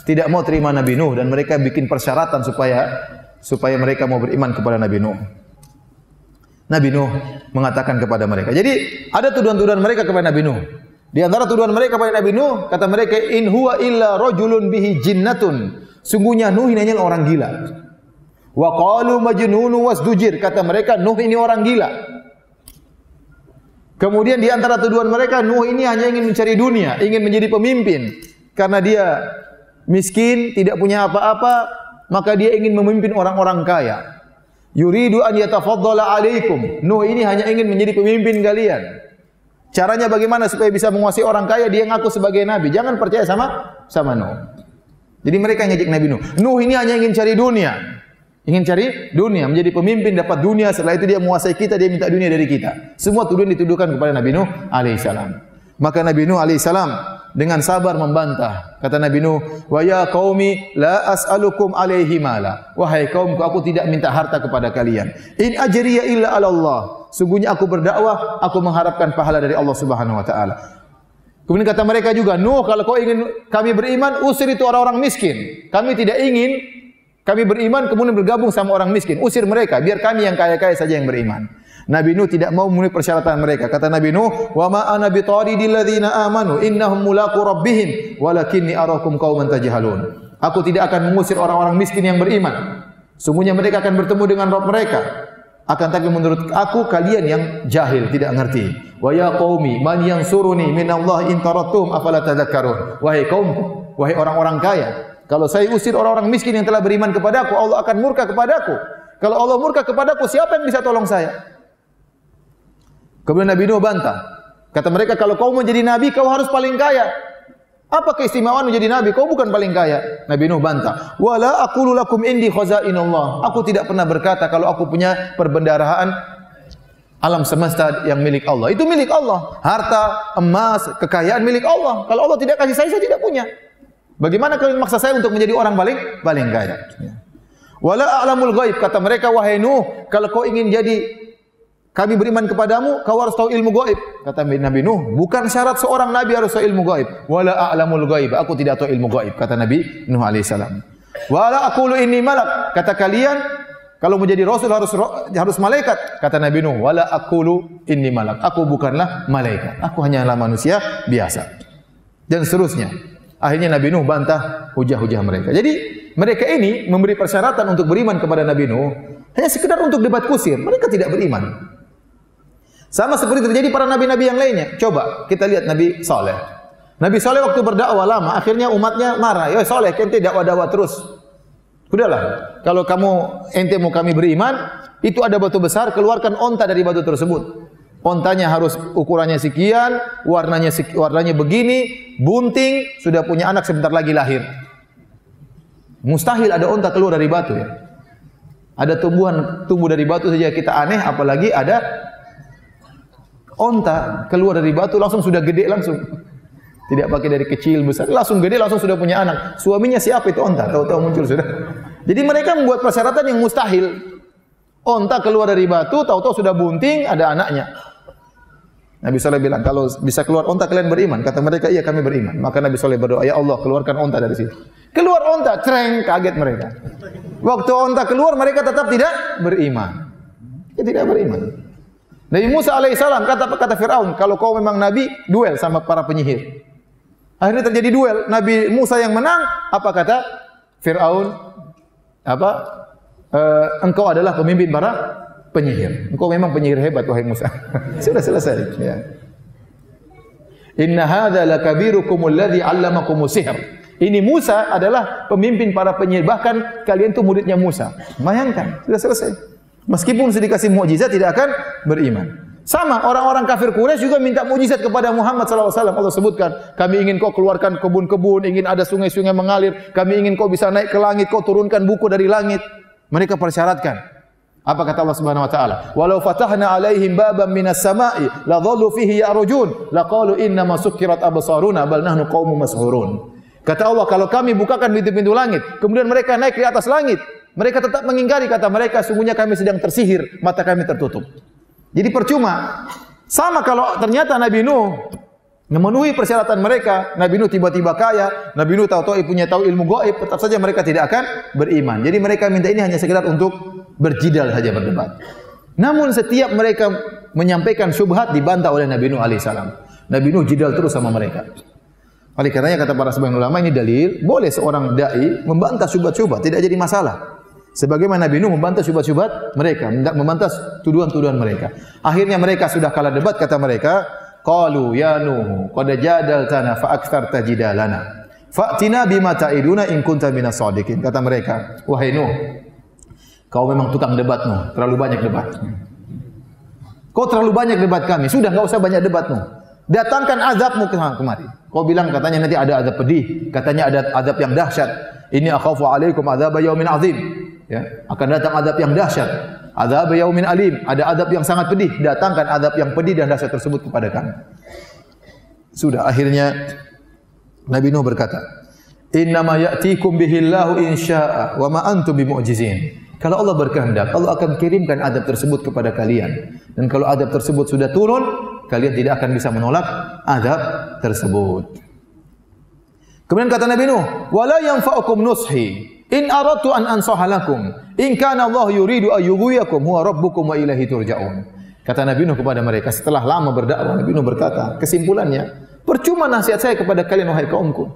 tidak mau terima Nabi Nuh dan mereka bikin persyaratan supaya supaya mereka mau beriman kepada Nabi Nuh. Nabi Nuh mengatakan kepada mereka. Jadi ada tuduhan-tuduhan mereka kepada Nabi Nuh. Di antara tuduhan mereka kepada Nabi Nuh, kata mereka in huwa illa rajulun bihi jinnatun. Sungguhnya Nuh ini hanya orang gila. Wa qalu majnunu wasdujir. Kata mereka Nuh ini orang gila. Kemudian di antara tuduhan mereka Nuh ini hanya ingin mencari dunia, ingin menjadi pemimpin karena dia miskin, tidak punya apa-apa, maka dia ingin memimpin orang-orang kaya. Yuridu an yatafaddala alaikum. Nuh ini hanya ingin menjadi pemimpin kalian. Caranya bagaimana supaya bisa menguasai orang kaya dia ngaku sebagai nabi. Jangan percaya sama sama Nuh. Jadi mereka ngejek Nabi Nuh. Nuh ini hanya ingin cari dunia. Ingin cari dunia, menjadi pemimpin, dapat dunia, setelah itu dia menguasai kita, dia minta dunia dari kita. Semua tuduhan dituduhkan kepada Nabi Nuh alaihissalam. Maka Nabi Nuh alaihissalam dengan sabar membantah. Kata Nabi Nuh, "Wa ya qaumi la as'alukum alaihi mala." Wahai kaumku, aku tidak minta harta kepada kalian. In ajriya illa 'ala Allah. Sungguhnya aku berdakwah, aku mengharapkan pahala dari Allah Subhanahu wa taala. Kemudian kata mereka juga, Nuh kalau kau ingin kami beriman, usir itu orang-orang miskin. Kami tidak ingin kami beriman kemudian bergabung sama orang miskin. Usir mereka, biar kami yang kaya-kaya saja yang beriman. Nabi Nuh tidak mau memenuhi persyaratan mereka. Kata Nabi Nuh, "Wa ma ana bitaridil ladzina amanu innahum mulaqu rabbihim walakinni arakum qauman tajhalun." Aku tidak akan mengusir orang-orang miskin yang beriman. Sungguhnya mereka akan bertemu dengan Rabb mereka. Akan tapi menurut aku kalian yang jahil, tidak mengerti. Wa ya qaumi man yansuruni min Allah in taratum afala tadhakkarun. Wahai kaumku, wahai orang-orang kaya, kalau saya usir orang-orang miskin yang telah beriman kepada aku, Allah akan murka kepada aku. Kalau Allah murka kepada aku, siapa yang bisa tolong saya? Kemudian Nabi Nuh bantah. Kata mereka, kalau kau menjadi Nabi, kau harus paling kaya. Apa keistimewaan menjadi Nabi? Kau bukan paling kaya. Nabi Nuh bantah. Wala aqulu lakum indi khazainullah. Aku tidak pernah berkata kalau aku punya perbendaharaan alam semesta yang milik Allah. Itu milik Allah. Harta, emas, kekayaan milik Allah. Kalau Allah tidak kasih saya, saya tidak punya. Bagaimana kalian maksa saya untuk menjadi orang paling paling kaya? Wala a'lamul ghaib kata mereka wahai Nuh, kalau kau ingin jadi kami beriman kepadamu, kau harus tahu ilmu gaib. Kata Nabi Nuh, bukan syarat seorang nabi harus tahu ilmu gaib. Wala a'lamul gaib, aku tidak tahu ilmu gaib, kata Nabi Nuh salam. Wala aqulu inni malak, kata kalian kalau menjadi rasul harus harus malaikat, kata Nabi Nuh. Wala aqulu inni malak, aku bukanlah malaikat, aku hanyalah manusia biasa. Dan seterusnya. Akhirnya Nabi Nuh bantah hujah-hujah mereka. Jadi mereka ini memberi persyaratan untuk beriman kepada Nabi Nuh hanya sekedar untuk debat kusir. Mereka tidak beriman. Sama seperti terjadi para nabi-nabi yang lainnya. Coba kita lihat Nabi Saleh. Nabi Saleh waktu berdakwah lama, akhirnya umatnya marah. Ya Saleh, ente dakwah-dakwah terus. Sudahlah, kalau kamu ente mau kami beriman, itu ada batu besar, keluarkan onta dari batu tersebut. Ontanya harus ukurannya sekian, warnanya warnanya begini, bunting, sudah punya anak sebentar lagi lahir. Mustahil ada onta keluar dari batu ya. Ada tumbuhan tumbuh dari batu saja kita aneh, apalagi ada onta keluar dari batu langsung sudah gede langsung. Tidak pakai dari kecil besar, langsung gede langsung sudah punya anak. Suaminya siapa itu onta? Tahu-tahu muncul sudah. Jadi mereka membuat persyaratan yang mustahil. Onta keluar dari batu, tahu-tahu sudah bunting, ada anaknya. Nabi Saleh bilang, kalau bisa keluar onta kalian beriman. Kata mereka, iya kami beriman. Maka Nabi Saleh berdoa, ya Allah keluarkan onta dari situ. Keluar onta, cereng, kaget mereka. Waktu onta keluar, mereka tetap tidak beriman. Ya, tidak beriman. Nabi Musa alaihissalam kata kata Fir'aun, kalau kau memang Nabi, duel sama para penyihir. Akhirnya terjadi duel. Nabi Musa yang menang, apa kata Fir'aun? Apa? E, engkau adalah pemimpin para penyihir. Engkau memang penyihir hebat, wahai Musa. Sudah selesai. Ya. Inna hadza lakabirukum alladhi 'allamakum sihr. Ini Musa adalah pemimpin para penyihir. Bahkan kalian itu muridnya Musa. Bayangkan, sudah selesai. Meskipun sudah dikasih mukjizat tidak akan beriman. Sama orang-orang kafir Quraisy juga minta mukjizat kepada Muhammad wasallam. Allah sebutkan, kami ingin kau keluarkan kebun-kebun, ingin ada sungai-sungai mengalir, kami ingin kau bisa naik ke langit, kau turunkan buku dari langit. Mereka persyaratkan. Apa kata Allah Subhanahu wa taala? Walau fatahna alaihim baban minas sama'i la dhallu fihi ya'rujun laqalu inna ma sukkirat absaruna bal nahnu qaumun mashhurun. Kata Allah, kalau kami bukakan pintu-pintu langit, kemudian mereka naik di atas langit, mereka tetap mengingkari kata mereka, sungguhnya kami sedang tersihir, mata kami tertutup. Jadi percuma. Sama kalau ternyata Nabi Nuh memenuhi persyaratan mereka, Nabi Nuh tiba-tiba kaya, Nabi Nuh tahu-tahu punya tahu ilmu gaib, tetap saja mereka tidak akan beriman. Jadi mereka minta ini hanya sekedar untuk berjidal saja berdebat. Namun setiap mereka menyampaikan syubhat dibantah oleh Nabi Nuh alaihissalam. Nabi Nuh jidal terus sama mereka. Oleh karenanya kata para sebagian ulama ini dalil boleh seorang dai membantah syubhat-syubhat tidak jadi masalah. Sebagaimana Nabi Nuh membantah syubhat-syubhat mereka, tidak membantah tuduhan-tuduhan mereka. Akhirnya mereka sudah kalah debat kata mereka, qalu ya Nuh qad jadaltana fa aktsarta jidalana. Fa'tina bima ta'iduna in kunta minas sadiqin. Kata mereka, wahai Nuh, kau memang tukang debat Nuh, terlalu banyak debat. Kau terlalu banyak debat kami, sudah enggak usah banyak debat Nuh. Datangkan azabmu ke kemari. Kau bilang katanya nanti ada azab pedih, katanya ada azab yang dahsyat. Ini akhafu alaikum azab yaumin azim ya akan datang adab yang dahsyat adab yaumin alim ada adab yang sangat pedih datangkan adab yang pedih dan dahsyat tersebut kepada kami sudah akhirnya Nabi Nuh berkata, "Inna ma ya'tikum bihillahu insya'a wa ma antum bimu'jizin." Kalau Allah berkehendak, Allah akan kirimkan adab tersebut kepada kalian. Dan kalau adab tersebut sudah turun, kalian tidak akan bisa menolak adab tersebut. Kemudian kata Nabi Nuh, "Wala yanfa'ukum nushi in aradtu an ansaha lakum in kana Allah yuridu ayyughwiyakum huwa rabbukum wa ilaihi turja'un." Kata Nabi Nuh kepada mereka setelah lama berdakwah, Nabi Nuh berkata, kesimpulannya, percuma nasihat saya kepada kalian wahai kaumku.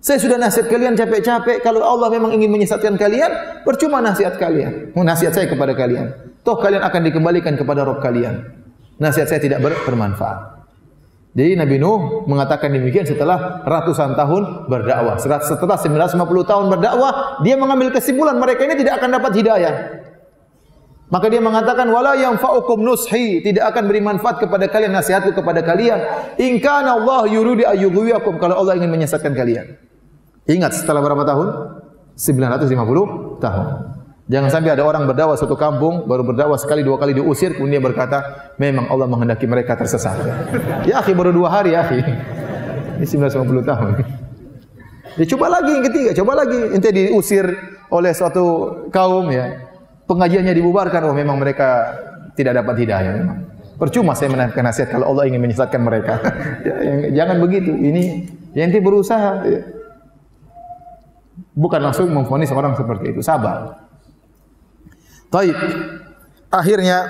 Saya sudah nasihat kalian capek-capek. Kalau Allah memang ingin menyesatkan kalian, percuma nasihat kalian. Mau nasihat saya kepada kalian. Toh kalian akan dikembalikan kepada Rob kalian. Nasihat saya tidak ber bermanfaat. Jadi Nabi Nuh mengatakan demikian setelah ratusan tahun berdakwah. Setelah 950 tahun berdakwah, dia mengambil kesimpulan mereka ini tidak akan dapat hidayah. Maka dia mengatakan wala yang fa'ukum nushi tidak akan beri manfaat kepada kalian nasihatku kepada kalian. In kana Allah yuridu ayyughwiyakum kalau Allah ingin menyesatkan kalian. Ingat setelah berapa tahun? 950 tahun. Jangan sampai ada orang berdakwah satu kampung, baru berdakwah sekali dua kali diusir, kemudian dia berkata, memang Allah menghendaki mereka tersesat. Ya akhi, baru dua hari ya akhi. Ini 950 tahun. Ya, coba lagi yang ketiga, coba lagi. Nanti diusir oleh suatu kaum ya. Pengajiannya dibubarkan, oh memang mereka tidak dapat hidayah. Memang. Percuma saya menaikkan nasihat kalau Allah ingin menyesatkan mereka. ya, jangan begitu. Ini yang nanti berusaha. Ya bukan langsung memfonis orang seperti itu. Sabar. Taib. Akhirnya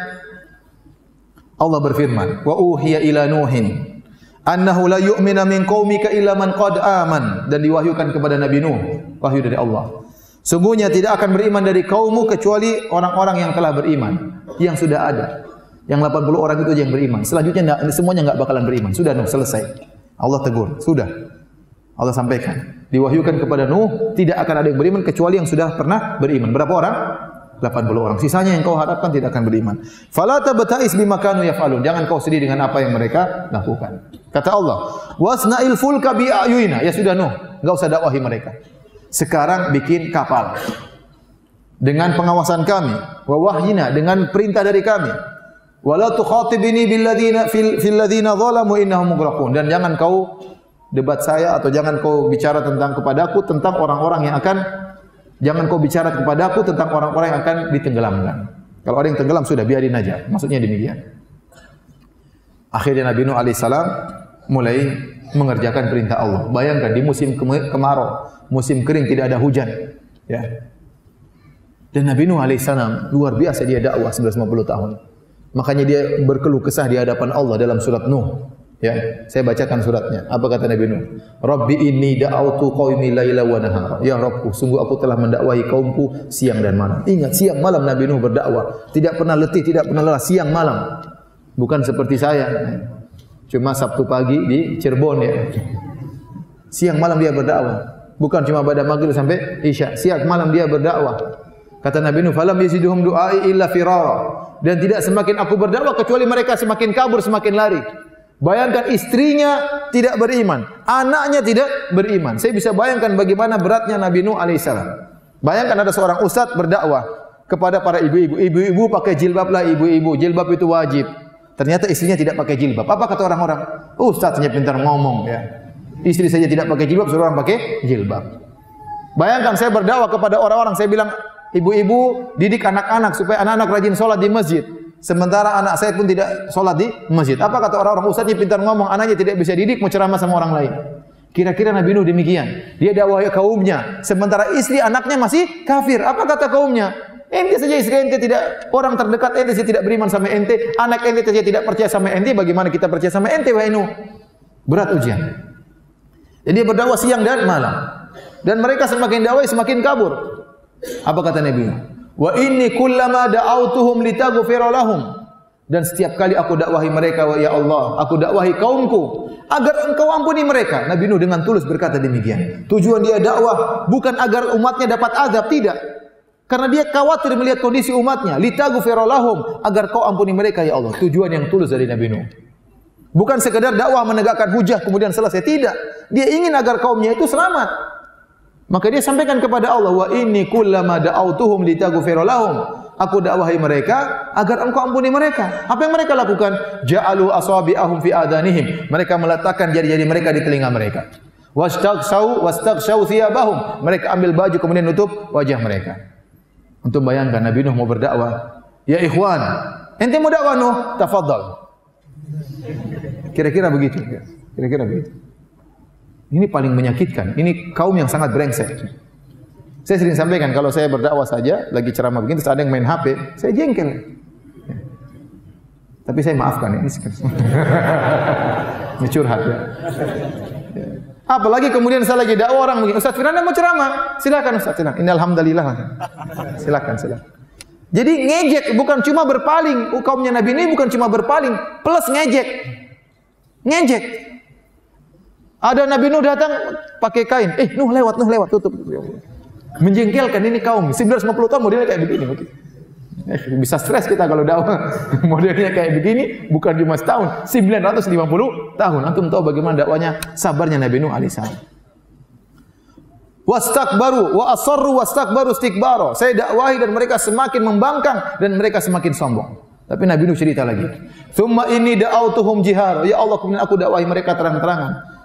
Allah berfirman, "Wa uhiya ila Nuhin annahu la yu'mina min qaumika illa man qad aman." Dan diwahyukan kepada Nabi Nuh, wahyu dari Allah. Sungguhnya tidak akan beriman dari kaummu kecuali orang-orang yang telah beriman, yang sudah ada. Yang 80 orang itu yang beriman. Selanjutnya semuanya enggak bakalan beriman. Sudah Nuh selesai. Allah tegur, sudah. Allah sampaikan. Diwahyukan kepada Nuh, tidak akan ada yang beriman kecuali yang sudah pernah beriman. Berapa orang? 80 orang. Sisanya yang kau harapkan tidak akan beriman. Fala tabta'is bima kanu yaf'alun. Jangan kau sedih dengan apa yang mereka lakukan. Kata Allah, "Wasna'il fulka bi ayuna." Ya sudah Nuh, enggak usah dakwahi mereka. Sekarang bikin kapal. Dengan pengawasan kami, wa wahyina dengan perintah dari kami. Wala tukhatibni bil ladina fil ladina zalamu innahum mughraqun. Dan jangan kau debat saya atau jangan kau bicara tentang kepadaku tentang orang-orang yang akan jangan kau bicara kepadaku tentang orang-orang yang akan ditenggelamkan. Kalau ada yang tenggelam sudah biarin aja. Maksudnya demikian. Akhirnya Nabi Nuh alaihissalam mulai mengerjakan perintah Allah. Bayangkan di musim kemarau, musim kering tidak ada hujan, ya. Dan Nabi Nuh alaihissalam luar biasa dia dakwah 950 tahun. Makanya dia berkeluh kesah di hadapan Allah dalam surat Nuh. Ya, saya bacakan suratnya. Apa kata Nabi Nuh? Rabbi inni da'autu qaumi laila wa nahara. Ya Rabbku, sungguh aku telah mendakwahi kaumku siang dan malam. Ingat siang malam Nabi Nuh berdakwah. Tidak pernah letih, tidak pernah lelah siang malam. Bukan seperti saya. Cuma Sabtu pagi di Cirebon ya. Siang malam dia berdakwah. Bukan cuma pada maghrib sampai isya. Siang malam dia berdakwah. Kata Nabi Nuh, "Falam yaziduhum du'ai illa firara." Dan tidak semakin aku berdakwah kecuali mereka semakin kabur, semakin lari. Bayangkan istrinya tidak beriman, anaknya tidak beriman. Saya bisa bayangkan bagaimana beratnya Nabi Nuh alaihissalam. Bayangkan ada seorang ustaz berdakwah kepada para ibu-ibu. Ibu-ibu pakai jilbab lah ibu-ibu. Jilbab itu wajib. Ternyata istrinya tidak pakai jilbab. Apa kata orang-orang? Ustaznya pintar ngomong ya. Istri saja tidak pakai jilbab, suruh orang pakai jilbab. Bayangkan saya berdakwah kepada orang-orang, saya bilang, ibu-ibu didik anak-anak supaya anak-anak rajin sholat di masjid. Sementara anak saya pun tidak sholat di masjid. Apa kata orang-orang ustaznya pintar ngomong, anaknya tidak bisa didik, mau ceramah sama orang lain. Kira-kira Nabi Nuh demikian. Dia dakwah kaumnya. Sementara istri anaknya masih kafir. Apa kata kaumnya? Ente saja istri ente tidak orang terdekat ente saja tidak beriman sama ente, anak ente saja tidak percaya sama ente, bagaimana kita percaya sama ente wahai Nuh? Berat ujian. Jadi dia berdakwah siang dan malam. Dan mereka semakin dakwah semakin kabur. Apa kata Nabi Nuh? Wa inni kullama da'autuhum litaghfira lahum. Dan setiap kali aku dakwahi mereka, ya Allah, aku dakwahi kaumku agar engkau ampuni mereka. Nabi Nuh dengan tulus berkata demikian. Tujuan dia dakwah bukan agar umatnya dapat azab, tidak. Karena dia khawatir melihat kondisi umatnya. Litaghfira lahum agar kau ampuni mereka ya Allah. Tujuan yang tulus dari Nabi Nuh. Bukan sekedar dakwah menegakkan hujah kemudian selesai. Tidak. Dia ingin agar kaumnya itu selamat. Maka dia sampaikan kepada Allah, wa inni kullama da'autuhum litaghfira lahum. Aku dakwahi mereka agar engkau ampuni mereka. Apa yang mereka lakukan? Ja'alu asabi'ahum fi adanihim. Mereka meletakkan jari-jari mereka di telinga mereka. Wastaghsau wastaghsau thiyabahum. Mereka ambil baju kemudian nutup wajah mereka. Untuk bayangkan Nabi Nuh mau berdakwah. Ya ikhwan, ente mau dakwah Nuh? Tafadhal. Kira-kira begitu. Kira-kira begitu. Ini paling menyakitkan. Ini kaum yang sangat brengsek. Saya sering sampaikan kalau saya berdakwah saja, lagi ceramah begini, terus ada yang main HP, saya jengkel. Tapi saya maafkan ya. Ini curhat ya. Apalagi kemudian saya lagi dakwah orang begini, Ustaz Firanda mau ceramah, silakan Ustaz silakan. Ini alhamdulillah. Silakan, silakan. Jadi ngejek bukan cuma berpaling. Kaumnya Nabi ini bukan cuma berpaling, plus ngejek. Ngejek. Ada Nabi Nuh datang pakai kain. Eh, Nuh lewat, Nuh lewat, tutup. Menjengkelkan ini kaum. 950 tahun modelnya kayak begini. Eh, bisa stres kita kalau dakwah. Modelnya kayak begini bukan cuma setahun. 950 tahun. Antum tahu bagaimana dakwanya sabarnya Nabi Nuh alaihissalam. Wastakbaru wa asarru wastakbaru istikbaro saya dakwahi dan mereka semakin membangkang dan mereka semakin sombong. Tapi Nabi Nuh cerita lagi. Thumma inni da'autuhum jihar. Ya Allah kemudian aku dakwahi mereka terang-terangan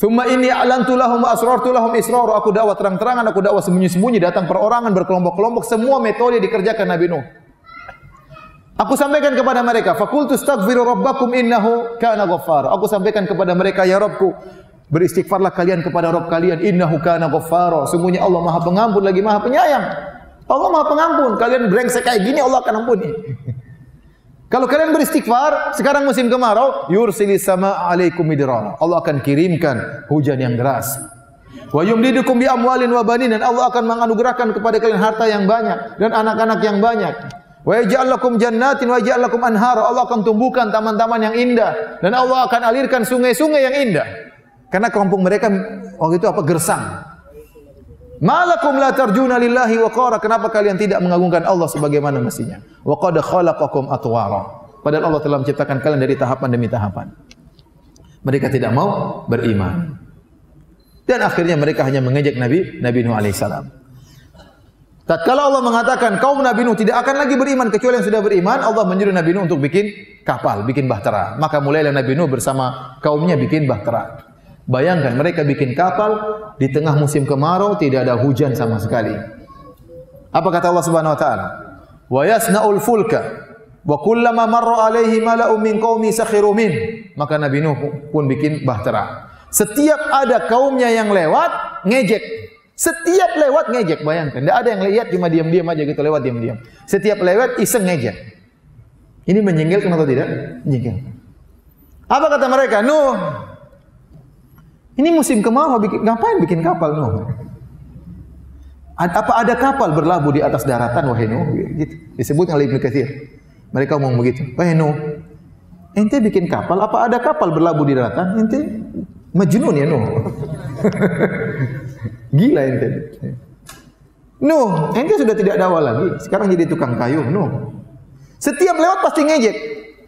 Thumma inni a'lantu lahum asrartu lahum israr. Aku dakwah terang-terangan, aku dakwah sembunyi-sembunyi, datang perorangan berkelompok-kelompok, semua metode dikerjakan Nabi Nuh. Aku sampaikan kepada mereka, fakultu astaghfiru rabbakum innahu kana ghaffar. Aku sampaikan kepada mereka, ya Rabbku, beristighfarlah kalian kepada Rabb kalian, innahu kana ghaffar. Semuanya Allah Maha Pengampun lagi Maha Penyayang. Allah Maha Pengampun. Kalian brengsek kayak gini Allah akan ampuni. Kalau kalian beristighfar, sekarang musim kemarau, yursilis sama alaikum midrara. Allah akan kirimkan hujan yang deras. Wa yumdidukum bi amwalin wa banin dan Allah akan menganugerahkan kepada kalian harta yang banyak dan anak-anak yang banyak. Wa yaj'al lakum jannatin wa yaj'al lakum anhara. Allah akan tumbuhkan taman-taman yang indah dan Allah akan alirkan sungai-sungai yang indah. Karena kampung mereka waktu itu apa gersang. Malakum la tarjuna lillahi wa qara. Kenapa kalian tidak mengagungkan Allah sebagaimana mestinya? Wa qad khalaqakum atwara. Padahal Allah telah menciptakan kalian dari tahapan demi tahapan. Mereka tidak mau beriman. Dan akhirnya mereka hanya mengejek Nabi Nabi Nuh alaihissalam. Tatkala Allah mengatakan kaum Nabi Nuh tidak akan lagi beriman kecuali yang sudah beriman, Allah menyuruh Nabi Nuh untuk bikin kapal, bikin bahtera. Maka mulailah Nabi Nuh bersama kaumnya bikin bahtera. Bayangkan mereka bikin kapal di tengah musim kemarau tidak ada hujan sama sekali. Apa kata Allah Subhanahu wa taala? Wa yasna'ul fulka wa kullama marra alaihi mala'u min qaumi sakhiru min. Maka Nabi Nuh pun bikin bahtera. Setiap ada kaumnya yang lewat ngejek. Setiap lewat ngejek, bayangkan. Tidak ada yang lihat cuma diam-diam aja gitu lewat diam-diam. Setiap lewat iseng ngejek. Ini menjengkelkan atau tidak? Menjengkelkan. Apa kata mereka? Nuh, ini musim kemarau, bikin, ngapain bikin kapal Nuh? Apa ada kapal berlabuh di atas daratan wahai Nuh? Gitu. Disebut oleh Ibnu Katsir. Mereka ngomong begitu. Wahai Nuh, ente bikin kapal, apa ada kapal berlabuh di daratan? Ente majnun ya Nuh. Gila ente. Nuh, ente sudah tidak dakwah lagi. Sekarang jadi tukang kayu, Nuh. Setiap lewat pasti ngejek.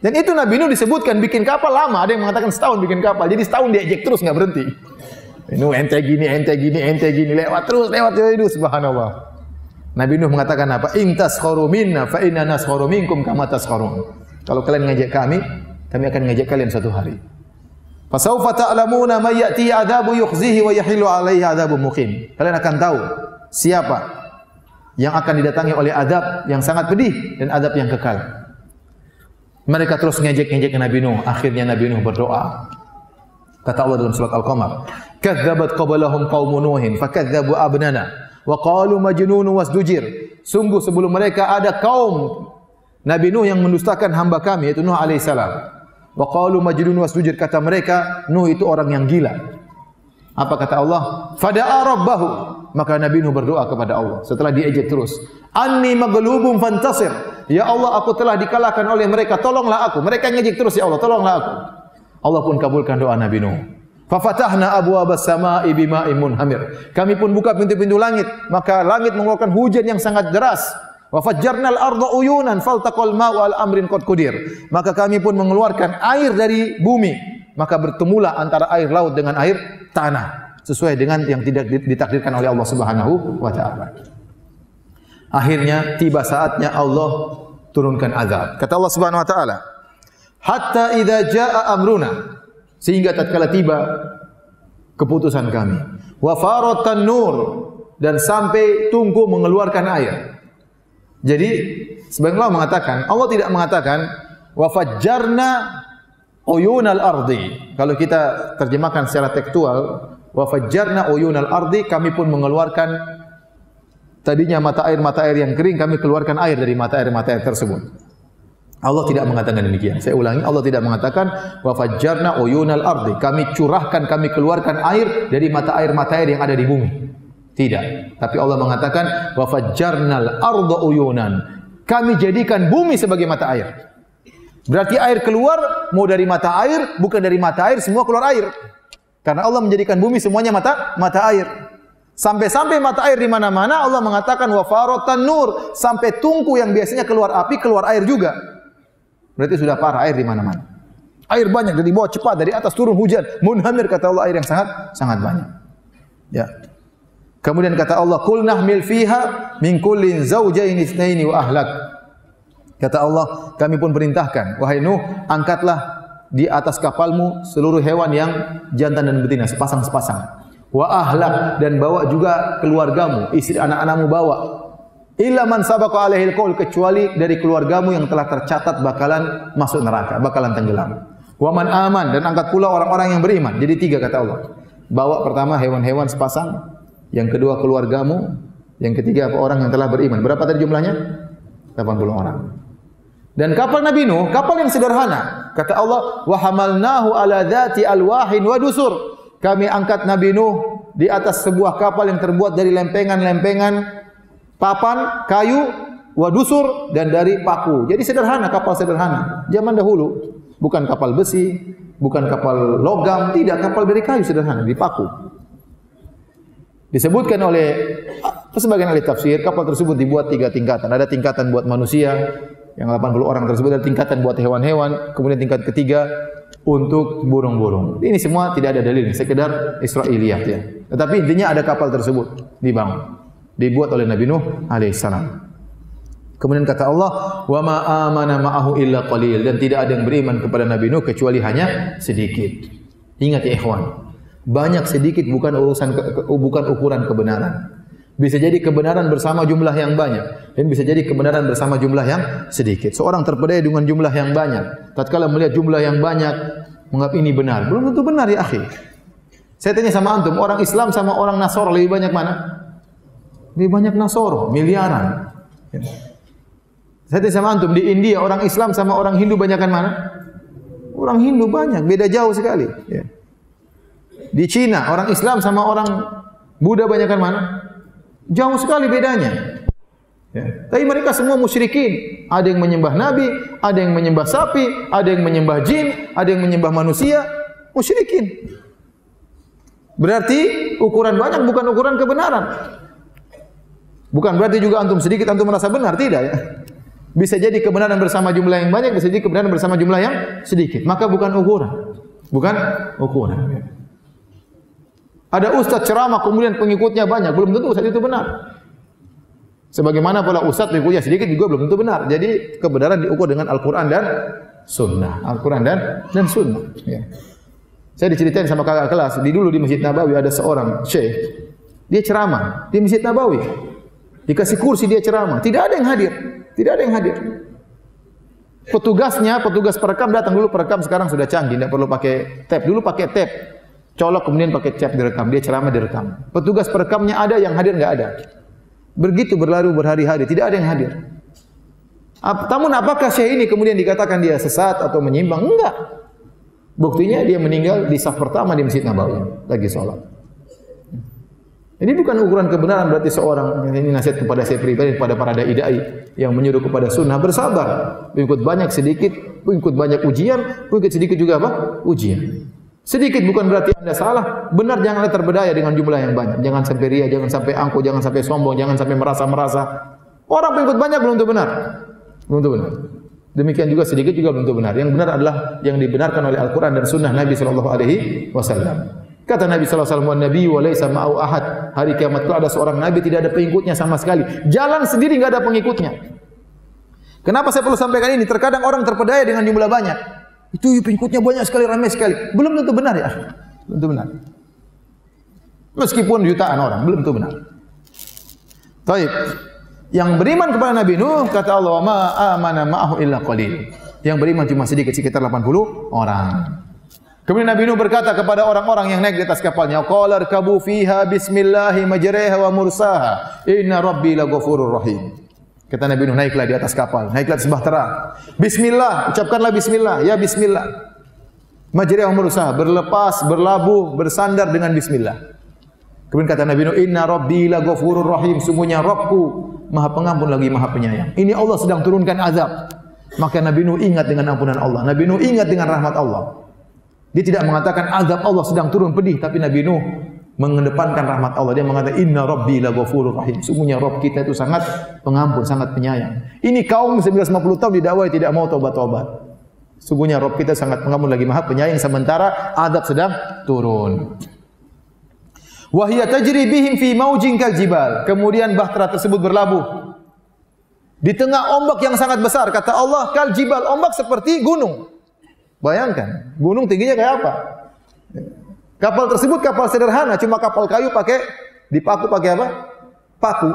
Dan itu Nabi Nuh disebutkan bikin kapal lama. Ada yang mengatakan setahun bikin kapal. Jadi setahun diejek terus nggak berhenti. Nuh ente gini, ente gini, ente gini. Lewat terus, lewat terus. Itu subhanallah. Nabi Nuh mengatakan apa? Intas minna fa inna nas minkum kama taskharun. Kalau kalian ngejek kami, kami akan ngejek kalian satu hari. Fasaufa ta'lamuna may ya'ti adabu yukhzihi wa yahilu alaihi adabu muqim. Kalian akan tahu siapa yang akan didatangi oleh adab yang sangat pedih dan adab yang kekal. Mereka terus ngejek-ngejek Nabi Nuh. Akhirnya Nabi Nuh berdoa. Kata Allah dalam surat Al-Qamar. Kadzabat qablahum qaumun Nuhin fakadzabu abnana wa qalu majnun wasdujir. Sungguh sebelum mereka ada kaum Nabi Nuh yang mendustakan hamba kami yaitu Nuh salam. Wa qalu majnun wasdujir kata mereka Nuh itu orang yang gila. Apa kata Allah? Fada'a rabbahu. Maka Nabi Nuh berdoa kepada Allah. Setelah diejek terus. Anni maglubum fantasir. Ya Allah, aku telah dikalahkan oleh mereka. Tolonglah aku. Mereka ngejek terus, Ya Allah, tolonglah aku. Allah pun kabulkan doa Nabi Nuh. Abu abas sama ibima imun hamir. Kami pun buka pintu-pintu langit. Maka langit mengeluarkan hujan yang sangat deras. Wa fajjarnal arda uyunan faltaqal ma'u al amrin qad qudir. Maka kami pun mengeluarkan air dari bumi. Maka bertemulah antara air laut dengan air tanah sesuai dengan yang tidak ditakdirkan oleh Allah Subhanahu wa taala. Akhirnya tiba saatnya Allah turunkan azab. Kata Allah Subhanahu wa taala, "Hatta idza jaa amruna" sehingga tatkala tiba keputusan kami. Wa faratan nur dan sampai tungku mengeluarkan air. Jadi sebagian Allah mengatakan, Allah tidak mengatakan wa fajjarna uyunal ardi. Kalau kita terjemahkan secara tekstual, wa fajjarna uyunal ardi, kami pun mengeluarkan tadinya mata air mata air yang kering, kami keluarkan air dari mata air mata air tersebut. Allah tidak mengatakan demikian. Saya ulangi, Allah tidak mengatakan wa fajjarna uyunal ardi. Kami curahkan, kami keluarkan air dari mata air mata air yang ada di bumi. Tidak. Tapi Allah mengatakan wa fajjarnal arda uyunan. Kami jadikan bumi sebagai mata air. Berarti air keluar mau dari mata air, bukan dari mata air, semua keluar air. Karena Allah menjadikan bumi semuanya mata mata air. Sampai-sampai mata air di mana-mana Allah mengatakan wa faratan nur sampai tungku yang biasanya keluar api keluar air juga. Berarti sudah parah air di mana-mana. Air banyak dari bawah cepat dari atas turun hujan. Munhamir kata Allah air yang sangat sangat banyak. Ya. Kemudian kata Allah, "Qul nahmil fiha min kullin zawjayn itsnaini wa ahlak." Kata Allah, kami pun perintahkan, wahai Nuh, angkatlah di atas kapalmu seluruh hewan yang jantan dan betina sepasang-sepasang. Wa ahlak dan bawa juga keluargamu, istri anak-anakmu bawa illa man sabaqa alaihi alqaul kecuali dari keluargamu yang telah tercatat bakalan masuk neraka, bakalan tenggelam. Wa man aman dan angkat pula orang-orang yang beriman. Jadi tiga kata Allah. Bawa pertama hewan-hewan sepasang, yang kedua keluargamu, yang ketiga apa orang yang telah beriman. Berapa tadi jumlahnya? 80 orang. Dan kapal Nabi Nuh, kapal yang sederhana. Kata Allah, "Wa hamalnahu ala dzati alwahin wa dusur." Kami angkat Nabi Nuh di atas sebuah kapal yang terbuat dari lempengan-lempengan papan, kayu, wadusur dan dari paku. Jadi sederhana kapal sederhana. Zaman dahulu bukan kapal besi, bukan kapal logam, tidak kapal dari kayu sederhana di paku. Disebutkan oleh sebagian ahli tafsir, kapal tersebut dibuat tiga tingkatan. Ada tingkatan buat manusia, yang 80 orang tersebut ada tingkatan buat hewan-hewan, kemudian tingkat ketiga untuk burung-burung. Ini semua tidak ada dalil, sekedar Israiliyat ya. Tetapi intinya ada kapal tersebut dibangun dibuat oleh Nabi Nuh alaihissalam. Kemudian kata Allah, "Wa ma amana ma'ahu illa qalil" dan tidak ada yang beriman kepada Nabi Nuh kecuali hanya sedikit. Ingat ya ikhwan, banyak sedikit bukan urusan bukan ukuran kebenaran. Bisa jadi kebenaran bersama jumlah yang banyak dan bisa jadi kebenaran bersama jumlah yang sedikit. Seorang terpedaya dengan jumlah yang banyak, tatkala melihat jumlah yang banyak, menganggap ini benar. Belum tentu benar ya akhi. Saya tanya sama antum, orang Islam sama orang Nasor lebih banyak mana? Lebih banyak Nasoro, miliaran. Ya. Saya tidak sama antum di India orang Islam sama orang Hindu banyakkan mana? Orang Hindu banyak, beda jauh sekali. Ya. Di Cina orang Islam sama orang Buddha banyakkan mana? Jauh sekali bedanya. Ya. Tapi mereka semua musyrikin. Ada yang menyembah Nabi, ada yang menyembah sapi, ada yang menyembah jin, ada yang menyembah manusia. Musyrikin. Berarti ukuran banyak bukan ukuran kebenaran. Bukan berarti juga antum sedikit antum merasa benar, tidak ya. Bisa jadi kebenaran bersama jumlah yang banyak, bisa jadi kebenaran bersama jumlah yang sedikit. Maka bukan ukuran. Bukan ukuran. Ada ustaz ceramah kemudian pengikutnya banyak, belum tentu ustaz itu benar. Sebagaimana pula ustaz pengikutnya sedikit juga belum tentu benar. Jadi kebenaran diukur dengan Al-Qur'an dan sunnah. Al-Qur'an dan dan sunnah, ya. Saya diceritain sama kakak kelas, di dulu di Masjid Nabawi ada seorang syekh. Dia ceramah di Masjid Nabawi. Dikasih kursi dia ceramah, tidak ada yang hadir. Tidak ada yang hadir. Petugasnya, petugas perekam datang dulu perekam sekarang sudah canggih, tidak perlu pakai tape. Dulu pakai tape. Colok kemudian pakai cap direkam, dia ceramah direkam. Petugas perekamnya ada yang hadir enggak ada. Begitu berlalu berhari-hari tidak ada yang hadir. Namun apakah syekh ini kemudian dikatakan dia sesat atau menyimpang? Enggak. Buktinya dia meninggal di saf pertama di Masjid Nabawi lagi sholat. Ini bukan ukuran kebenaran berarti seorang ini nasihat kepada saya pribadi kepada para dai dai yang menyuruh kepada sunnah bersabar. Pengikut banyak sedikit, pengikut banyak ujian, pengikut sedikit juga apa? Ujian. Sedikit bukan berarti anda salah, benar janganlah terbedaya dengan jumlah yang banyak. Jangan sampai ria, jangan sampai angku, jangan sampai sombong, jangan sampai merasa-merasa. Orang pengikut banyak belum tentu benar. Belum tentu benar. Demikian juga sedikit juga belum tentu benar. Yang benar adalah yang dibenarkan oleh Al-Quran dan Sunnah Nabi Sallallahu Alaihi Wasallam. Kata Nabi sallallahu alaihi wasallam, "Nabi wa laisa ma'u ahad." Hari kiamat itu ada seorang nabi tidak ada pengikutnya sama sekali. Jalan sendiri enggak ada pengikutnya. Kenapa saya perlu sampaikan ini? Terkadang orang terpedaya dengan jumlah banyak. Itu pengikutnya banyak sekali, ramai sekali. Belum tentu benar ya. Belum tentu benar. Meskipun jutaan orang, belum tentu benar. Taib. Yang beriman kepada Nabi Nuh kata Allah, "Ma amana ma'ahu illa qalil." Yang beriman cuma sedikit sekitar 80 orang. Kemudian Nabi Nuh berkata kepada orang-orang yang naik di atas kapalnya, "Qala rkabu fiha bismillahi majriha wa mursaha. Inna rabbi laghafurur rahim." Kata Nabi Nuh, naiklah di atas kapal, naiklah sebahtera. Bismillah, ucapkanlah bismillah, ya bismillah. Majriha wa mursaha, berlepas, berlabuh, bersandar dengan bismillah. Kemudian kata Nabi Nuh, "Inna rabbi laghafurur rahim." Sungguhnya Rabbku Maha Pengampun lagi Maha Penyayang. Ini Allah sedang turunkan azab. Maka Nabi Nuh ingat dengan ampunan Allah. Nabi Nuh ingat dengan rahmat Allah. Dia tidak mengatakan azab Allah sedang turun pedih, tapi Nabi Nuh mengedepankan rahmat Allah. Dia mengatakan Inna Rabbi laghafurur rahim. Sungguhnya Rabb kita itu sangat pengampun, sangat penyayang. Ini kaum 950 tahun didakwai tidak mau taubat-taubat. Sungguhnya Rabb kita sangat pengampun lagi Maha Penyayang sementara azab sedang turun. Wahia tajri bihim fi maujin kal jibal. Kemudian bahtera tersebut berlabuh. Di tengah ombak yang sangat besar. Kata Allah, kal jibal. Ombak seperti gunung. Bayangkan. Gunung tingginya kayak apa? Kapal tersebut kapal sederhana. Cuma kapal kayu pakai dipaku pakai apa? Paku.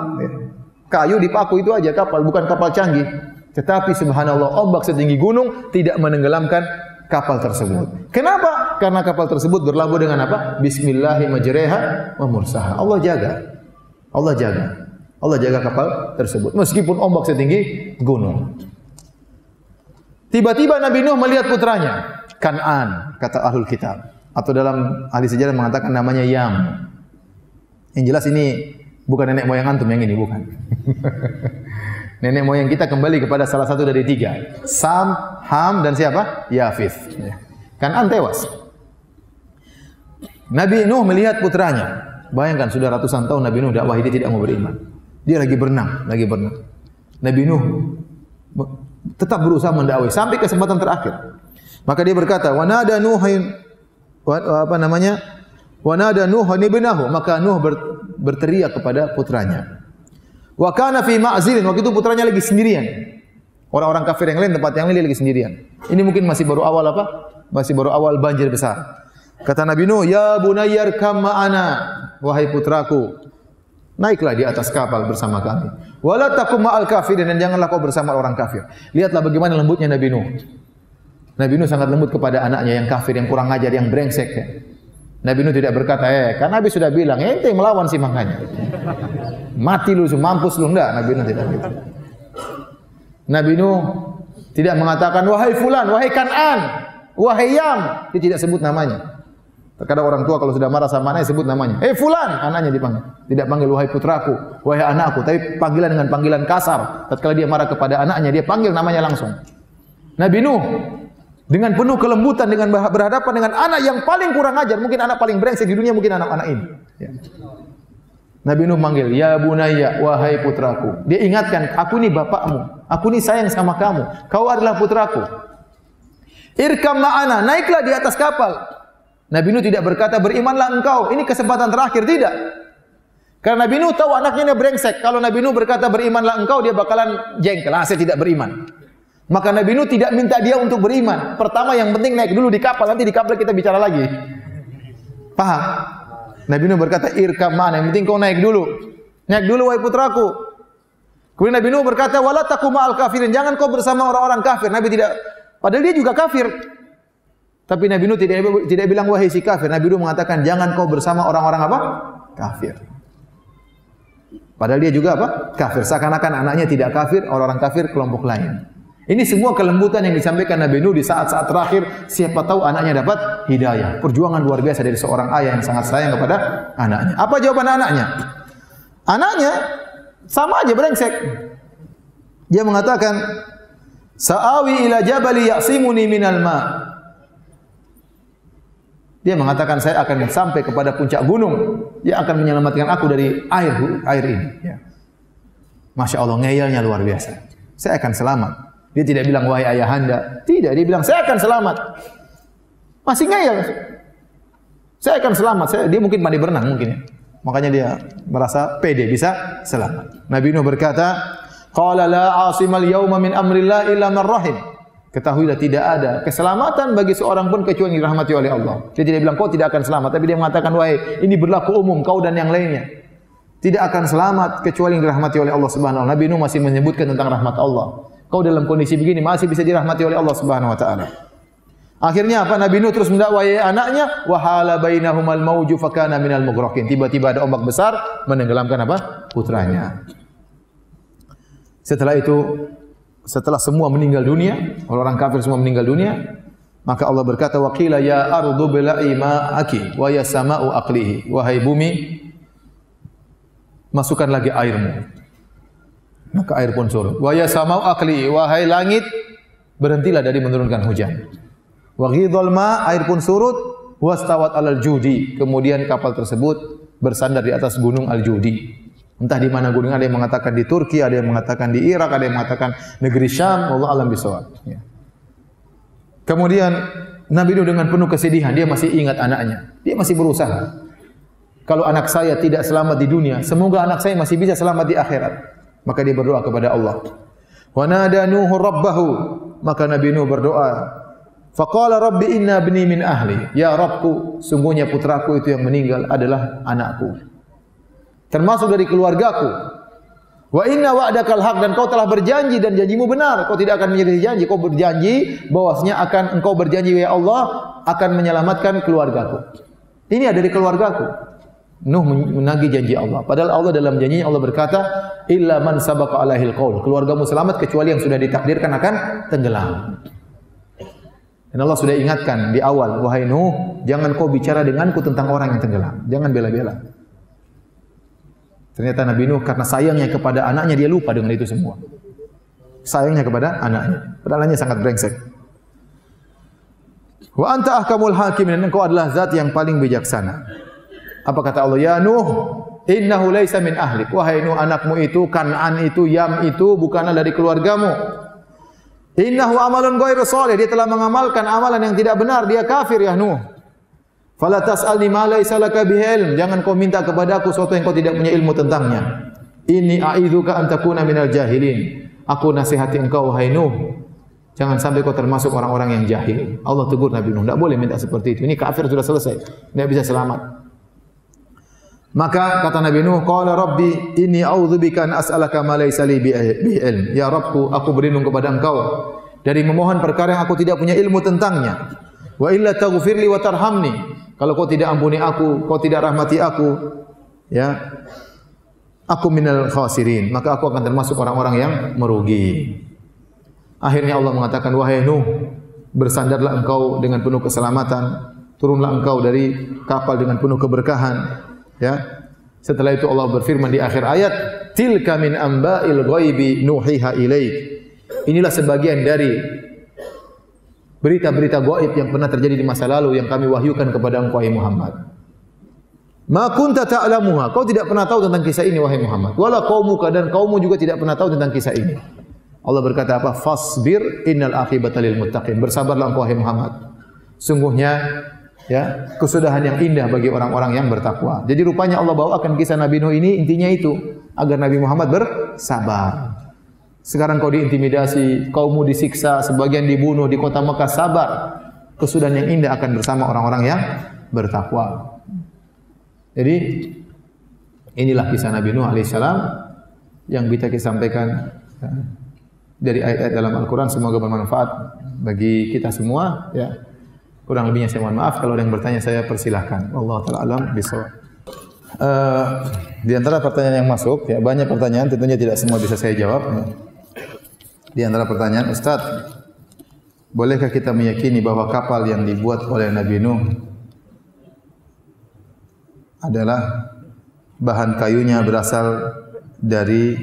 Kayu dipaku itu aja kapal. Bukan kapal canggih. Tetapi subhanallah ombak setinggi gunung tidak menenggelamkan kapal tersebut. Kenapa? Karena kapal tersebut berlabuh dengan apa? Bismillahirrahmanirrahim wa. Allah jaga. Allah jaga. Allah jaga kapal tersebut meskipun ombak setinggi gunung. Tiba-tiba Nabi Nuh melihat putranya, Kan'an, kata ahlul kitab. Atau dalam ahli sejarah mengatakan namanya Yam. Yang jelas ini bukan nenek moyang antum yang ini, bukan. nenek moyang kita kembali kepada salah satu dari tiga. Sam, Ham dan siapa? Yafith. Ya. Kan an tewas. Nabi Nuh melihat putranya. Bayangkan sudah ratusan tahun Nabi Nuh dakwah dia tidak mau beriman. Dia lagi berenang, lagi berenang. Nabi Nuh tetap berusaha mendakwai sampai kesempatan terakhir. Maka dia berkata, "Wa nada apa namanya? Wa nada Nuh ibnahu." Maka Nuh berteriak kepada putranya. Wa kana fi ma'zilin waktu itu putranya lagi sendirian. Orang-orang kafir yang lain tempat yang lain lagi sendirian. Ini mungkin masih baru awal apa? Masih baru awal banjir besar. Kata Nabi Nuh, "Ya bunayyar kam ma'ana." Wahai putraku, naiklah di atas kapal bersama kami. Wala takum ma'al kafirin dan janganlah kau bersama orang kafir. Lihatlah bagaimana lembutnya Nabi Nuh. Nabi Nuh sangat lembut kepada anaknya yang kafir, yang kurang ajar, yang brengsek. Nabi Nuh tidak berkata, eh, kan Nabi sudah bilang, ente melawan si makanya. Mati lu, mampus lu. Enggak, Nabi Nuh tidak begitu. Nabi Nuh tidak mengatakan, wahai fulan, wahai kan'an, wahai yam. Dia tidak sebut namanya. Terkadang orang tua kalau sudah marah sama anaknya sebut namanya. Eh fulan, anaknya dipanggil. Tidak panggil wahai putraku, wahai anakku, tapi panggilan dengan panggilan kasar. Tatkala dia marah kepada anaknya, dia panggil namanya langsung. Nabi Nuh dengan penuh kelembutan dengan berhadapan dengan anak yang paling kurang ajar, mungkin anak paling brengsek di dunia mungkin anak-anak ini. Ya. Nabi Nuh manggil, "Ya bunayya, wahai putraku." Dia ingatkan, "Aku ini bapakmu. Aku ini sayang sama kamu. Kau adalah putraku." Irkam ma'ana, naiklah di atas kapal. Nabi Nuh tidak berkata, "Berimanlah engkau." Ini kesempatan terakhir, tidak. Karena Nabi Nuh tahu anaknya ini brengsek. Kalau Nabi Nuh berkata, "Berimanlah engkau," dia bakalan jengkel. Ah, saya tidak beriman. Maka Nabi Nuh tidak minta dia untuk beriman. Pertama yang penting naik dulu di kapal, nanti di kapal kita bicara lagi. Paham? Nabi Nuh berkata, "Irkam mana? Yang penting kau naik dulu. Naik dulu wahai putraku." Kemudian Nabi Nuh berkata, "Wala takum ma'al kafirin." Jangan kau bersama orang-orang kafir. Nabi tidak padahal dia juga kafir. Tapi Nabi Nuh tidak tidak bilang wahai si kafir. Nabi Nuh mengatakan, "Jangan kau bersama orang-orang apa? Kafir." Padahal dia juga apa? Kafir. Seakan-akan anaknya tidak kafir, orang-orang kafir kelompok lain. Ini semua kelembutan yang disampaikan Nabi Nuh di saat-saat terakhir. Siapa tahu anaknya dapat hidayah. Perjuangan luar biasa dari seorang ayah yang sangat sayang kepada anaknya. Apa jawaban anaknya? Anaknya sama aja brengsek. Dia mengatakan, Sa'awi ila jabali ya'simuni minal ma' Dia mengatakan saya akan sampai kepada puncak gunung yang akan menyelamatkan aku dari air air ini. Ya. Masya Allah ngeyelnya luar biasa. Saya akan selamat. Dia tidak bilang wahai ayahanda. Tidak, dia bilang saya akan selamat. Masih ngeyel. Saya akan selamat. Saya, dia mungkin mandi berenang mungkin ya. Makanya dia merasa pede bisa selamat. Nabi Nuh berkata, "Qala la 'asimal yawma min amrillah illa man rahim." Ketahuilah tidak ada keselamatan bagi seorang pun kecuali dirahmati oleh Allah. Dia tidak bilang kau tidak akan selamat, tapi dia mengatakan wahai ini berlaku umum kau dan yang lainnya. Tidak akan selamat kecuali dirahmati oleh Allah Subhanahu wa taala. Nabi Nuh masih menyebutkan tentang rahmat Allah. Kau dalam kondisi begini masih bisa dirahmati oleh Allah Subhanahu wa taala. Akhirnya apa? Nabi Nuh terus mendakwai anaknya, wahala bainahumal mauju fakana minal mughraqin. Tiba-tiba ada ombak besar menenggelamkan apa? putranya. Setelah itu setelah semua meninggal dunia, orang kafir semua meninggal dunia, maka Allah berkata waqila ya ardu bila'i ma'aki wa ya sama'u aqlihi. Wahai bumi, masukkan lagi airmu. Maka air pun surut. Wa ya sama'u aqlihi. Wahai langit, berhentilah dari menurunkan hujan. Wa ghidhal ma' air pun surut. Wastawat alal judi. Kemudian kapal tersebut bersandar di atas gunung al-judi. Entah di mana gunung ada yang mengatakan di Turki, ada yang mengatakan di Irak, ada yang mengatakan negeri Syam, Allah alam bisawab. Ya. Kemudian Nabi Nuh dengan penuh kesedihan, dia masih ingat anaknya. Dia masih berusaha. Kalau anak saya tidak selamat di dunia, semoga anak saya masih bisa selamat di akhirat. Maka dia berdoa kepada Allah. Wa nada Nuh rabbahu. Maka Nabi Nuh berdoa. Faqala rabbi inna bni min ahli. Ya Rabbku, sungguhnya putraku itu yang meninggal adalah anakku termasuk dari keluargaku. Wa inna wa'dakal haq dan kau telah berjanji dan janjimu benar. Kau tidak akan menyelisih janji. Kau berjanji bahwasanya akan engkau berjanji ya Allah akan menyelamatkan keluargaku. Ini ada dari keluargaku. Nuh menagih janji Allah. Padahal Allah dalam janjinya Allah berkata, "Illa man sabaqa alaihil qaul." Keluargamu selamat kecuali yang sudah ditakdirkan akan tenggelam. Dan Allah sudah ingatkan di awal, "Wahai Nuh, jangan kau bicara denganku tentang orang yang tenggelam. Jangan bela-bela." Ternyata Nabi Nuh karena sayangnya kepada anaknya dia lupa dengan itu semua. Sayangnya kepada anaknya. Padahal anaknya sangat brengsek. Wa anta ahkamul hakim dan engkau adalah zat yang paling bijaksana. Apa kata Allah? Ya Nuh, innahu laisa min ahlik. Wahai Nuh, anakmu itu, Kan'an itu, Yam itu bukanlah dari keluargamu. Innahu amalun ghairu salih. Dia telah mengamalkan amalan yang tidak benar. Dia kafir ya Nuh. Fala tas'alni ma laysa laka bihi ilm. Jangan kau minta kepada aku sesuatu yang kau tidak punya ilmu tentangnya. Ini a'idzuka an takuna minal jahilin. Aku nasihati engkau wahai Nuh. Jangan sampai kau termasuk orang-orang yang jahil. Allah tegur Nabi Nuh, tidak boleh minta seperti itu. Ini kafir sudah selesai. Tidak bisa selamat. Maka kata Nabi Nuh, "Qala Rabbi, inni a'udzubika an as'alaka ma laysa li bi ilm." Ya Rabbku, aku berlindung kepada Engkau dari memohon perkara yang aku tidak punya ilmu tentangnya. Wa illa taghfirli wa tarhamni. Kalau kau tidak ampuni aku, kau tidak rahmati aku, ya, aku minal khasirin. Maka aku akan termasuk orang-orang yang merugi. Akhirnya Allah mengatakan, wahai Nuh, bersandarlah engkau dengan penuh keselamatan, turunlah engkau dari kapal dengan penuh keberkahan. Ya, setelah itu Allah berfirman di akhir ayat, tilka min amba'il ghaibi nuhiha ilaik. Inilah sebagian dari berita-berita gaib yang pernah terjadi di masa lalu yang kami wahyukan kepada engkau wahai Muhammad. Ma kunta ta'lamuha. Kau tidak pernah tahu tentang kisah ini wahai Muhammad. Wala qaumuka dan kaummu juga tidak pernah tahu tentang kisah ini. Allah berkata apa? Fasbir innal aqibata lil muttaqin. Bersabarlah engkau wahai Muhammad. Sungguhnya ya, kesudahan yang indah bagi orang-orang yang bertakwa. Jadi rupanya Allah bawakan kisah Nabi Nuh ini intinya itu agar Nabi Muhammad bersabar. Sekarang kau diintimidasi, kaummu disiksa, sebagian dibunuh di kota Mekah, sabar. Kesudahan yang indah akan bersama orang-orang yang bertakwa. Jadi inilah kisah Nabi Nuh alaihissalam yang bisa kita sampaikan ya, dari ayat-ayat dalam Al-Quran. Semoga bermanfaat bagi kita semua. Ya. Kurang lebihnya saya mohon maaf. Kalau ada yang bertanya saya persilahkan. Allah Taala alam bisawab. Uh, di antara pertanyaan yang masuk, ya banyak pertanyaan. Tentunya tidak semua bisa saya jawab. Ya. Di antara pertanyaan Ustaz, bolehkah kita meyakini bahwa kapal yang dibuat oleh Nabi Nuh adalah bahan kayunya berasal dari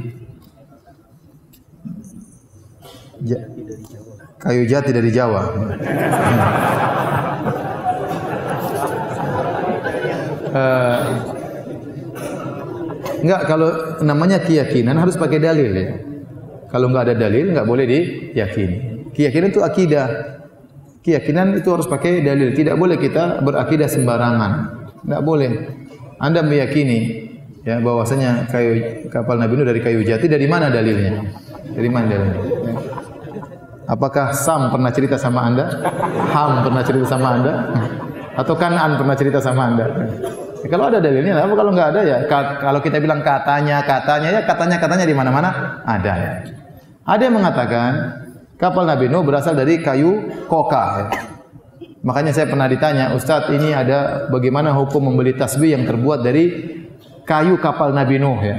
kayu jati dari Jawa. uh, enggak kalau namanya keyakinan harus pakai dalil ya. Kalau enggak ada dalil, enggak boleh diyakini. Keyakinan itu akidah. Keyakinan itu harus pakai dalil. Tidak boleh kita berakidah sembarangan. Enggak boleh. Anda meyakini ya bahwasanya kayu kapal Nabi Nuh dari kayu jati dari mana dalilnya? Dari mana dalilnya? Ya. Apakah Sam pernah cerita sama Anda? Ham pernah cerita sama Anda? Atau Kanan pernah cerita sama Anda? Ya, kalau ada dalilnya, apa kalau nggak ada ya? Kalau kita bilang katanya, katanya ya katanya katanya di mana-mana ada ya. Ada yang mengatakan kapal Nabi Nuh berasal dari kayu koka. Ya. Makanya saya pernah ditanya, Ustadz ini ada bagaimana hukum membeli tasbih yang terbuat dari kayu kapal Nabi Nuh ya.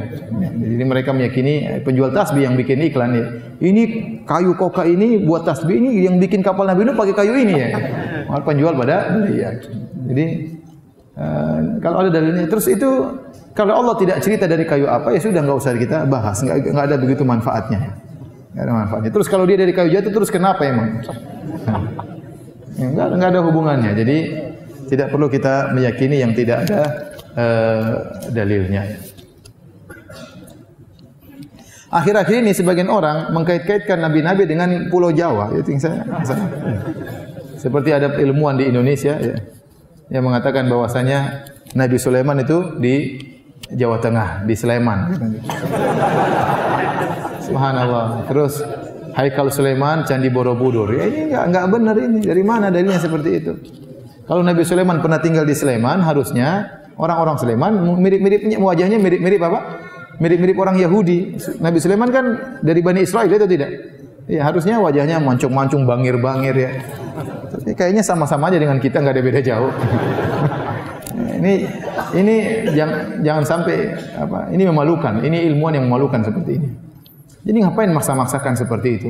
Jadi mereka meyakini penjual tasbih yang bikin iklan ya. Ini kayu koka ini buat tasbih ini yang bikin kapal Nabi Nuh pakai kayu ini ya. Mal penjual pada beli ya. Jadi Uh, kalau ada dalilnya terus itu kalau Allah tidak cerita dari kayu apa ya sudah enggak usah kita bahas enggak, enggak ada begitu manfaatnya enggak ada manfaatnya terus kalau dia dari kayu jatuh terus kenapa emang enggak enggak ada hubungannya jadi tidak perlu kita meyakini yang tidak ada uh, dalilnya Akhir-akhir ini sebagian orang mengkait-kaitkan nabi-nabi dengan Pulau Jawa. Yang saya, saya seperti ada ilmuwan di Indonesia ya yang mengatakan bahwasanya Nabi Sulaiman itu di Jawa Tengah, di Sleman. Subhanallah. Terus Haikal Sulaiman, Candi Borobudur. Ya, ini enggak enggak benar ini. Dari mana dalilnya seperti itu? Kalau Nabi Sulaiman pernah tinggal di Sleman, harusnya orang-orang Sleman mirip-mirip wajahnya mirip-mirip apa? Mirip-mirip orang Yahudi. Nabi Sulaiman kan dari Bani Israel itu tidak? Ya, harusnya wajahnya mancung-mancung, bangir-bangir ya. Tapi kayaknya sama-sama aja dengan kita nggak ada beda jauh. ini ini jangan jangan sampai apa? Ini memalukan. Ini ilmuwan yang memalukan seperti ini. Jadi ngapain maksa-maksakan seperti itu?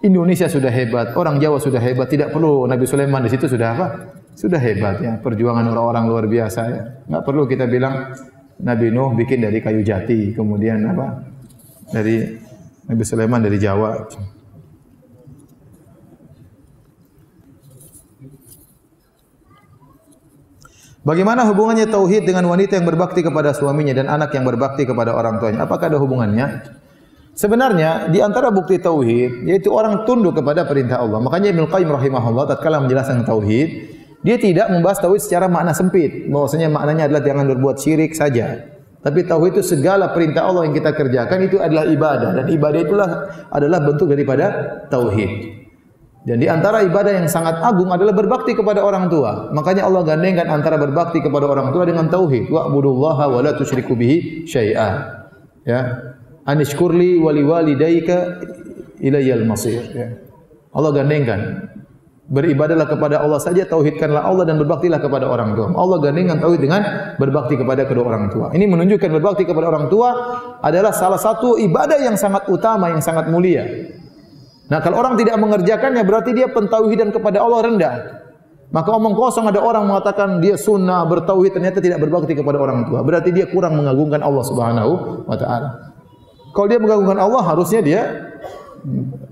Indonesia sudah hebat, orang Jawa sudah hebat, tidak perlu Nabi Sulaiman di situ sudah apa? Sudah hebat ya, perjuangan orang-orang luar biasa ya. Enggak perlu kita bilang Nabi Nuh bikin dari kayu jati, kemudian apa? Dari Nabi Sulaiman dari Jawa. Bagaimana hubungannya tauhid dengan wanita yang berbakti kepada suaminya dan anak yang berbakti kepada orang tuanya? Apakah ada hubungannya? Sebenarnya di antara bukti tauhid yaitu orang tunduk kepada perintah Allah. Makanya Ibnu Qayyim rahimahullah tatkala menjelaskan tauhid, dia tidak membahas tauhid secara makna sempit. Bahwasanya maknanya adalah jangan berbuat syirik saja. Tapi tauhid itu segala perintah Allah yang kita kerjakan itu adalah ibadah dan ibadah itulah adalah bentuk daripada tauhid. Dan di antara ibadah yang sangat agung adalah berbakti kepada orang tua. Makanya Allah gandengkan antara berbakti kepada orang tua dengan tauhid. Wa'budullaha wa la tusyriku bihi syai'a. Ya. Anishkurli wa liwalidayka ilayyal masir. Ya. Allah gandengkan beribadalah kepada Allah saja, tauhidkanlah Allah dan berbaktilah kepada orang tua. Allah gandengkan tauhid dengan berbakti kepada kedua orang tua. Ini menunjukkan berbakti kepada orang tua adalah salah satu ibadah yang sangat utama, yang sangat mulia. Nah kalau orang tidak mengerjakannya berarti dia pentauhidan kepada Allah rendah. Maka omong kosong ada orang mengatakan dia sunnah bertauhid ternyata tidak berbakti kepada orang tua. Berarti dia kurang mengagungkan Allah Subhanahu wa taala. Kalau dia mengagungkan Allah harusnya dia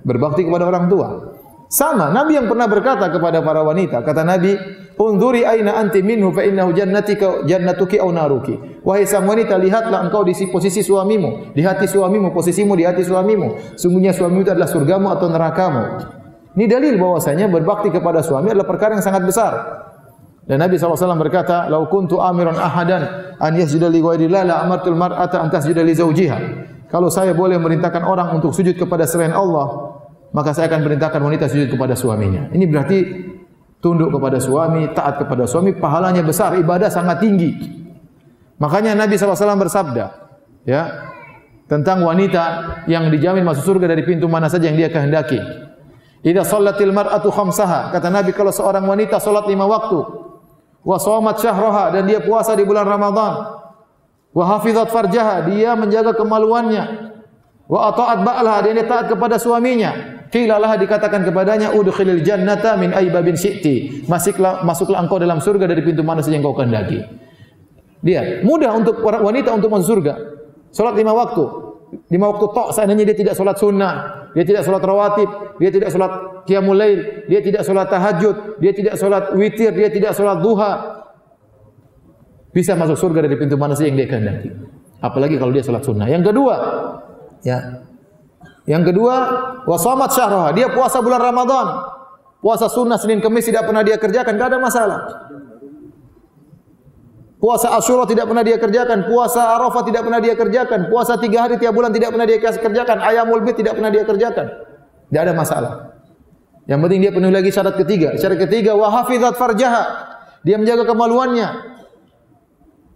berbakti kepada orang tua. Sama, Nabi yang pernah berkata kepada para wanita, kata Nabi, "Unzuri aina anti minhu fa innahu jannatika jannatuki aw naruki." Wahai sang wanita, lihatlah engkau di posisi suamimu, di hati suamimu, posisimu di hati suamimu. Sungguhnya suamimu itu adalah surgamu atau nerakamu. Ini dalil bahwasanya berbakti kepada suami adalah perkara yang sangat besar. Dan Nabi SAW berkata, "Lau kuntu amiran ahadan an yasjuda li ghairillah la amartul mar'ata an tasjuda li zawjiha." Kalau saya boleh merintahkan orang untuk sujud kepada selain Allah, maka saya akan perintahkan wanita sujud kepada suaminya. Ini berarti tunduk kepada suami, taat kepada suami, pahalanya besar, ibadah sangat tinggi. Makanya Nabi SAW bersabda, ya, tentang wanita yang dijamin masuk surga dari pintu mana saja yang dia kehendaki. Idza shallatil mar'atu khamsaha, kata Nabi kalau seorang wanita salat lima waktu, wa shamat syahraha dan dia puasa di bulan Ramadan, wa hafizat farjaha, dia menjaga kemaluannya, wa ata'at ba'laha, dia taat kepada suaminya, Qilalah dikatakan kepadanya udkhilil jannata min aybabin syi'ti. Masuklah masuklah engkau dalam surga dari pintu mana saja yang kau kehendaki. Dia mudah untuk wanita untuk masuk surga. Salat lima waktu. Lima waktu tok seandainya dia tidak salat sunnah, dia tidak salat rawatib, dia tidak salat qiyamul lail, dia tidak salat tahajud, dia tidak salat witir, dia tidak salat duha. Bisa masuk surga dari pintu mana saja yang dia kehendaki. Apalagi kalau dia salat sunnah. Yang kedua, ya, yang kedua, wasamat syahroha. Dia puasa bulan Ramadan. Puasa sunnah Senin Kemis tidak pernah dia kerjakan. Tidak ada masalah. Puasa Ashura tidak pernah dia kerjakan. Puasa Arafah tidak pernah dia kerjakan. Puasa tiga hari tiap bulan tidak pernah dia kerjakan. Ayamul Bid tidak pernah dia kerjakan. Tidak ada masalah. Yang penting dia penuhi lagi syarat ketiga. Syarat ketiga wa hafizat farjaha. Dia menjaga kemaluannya.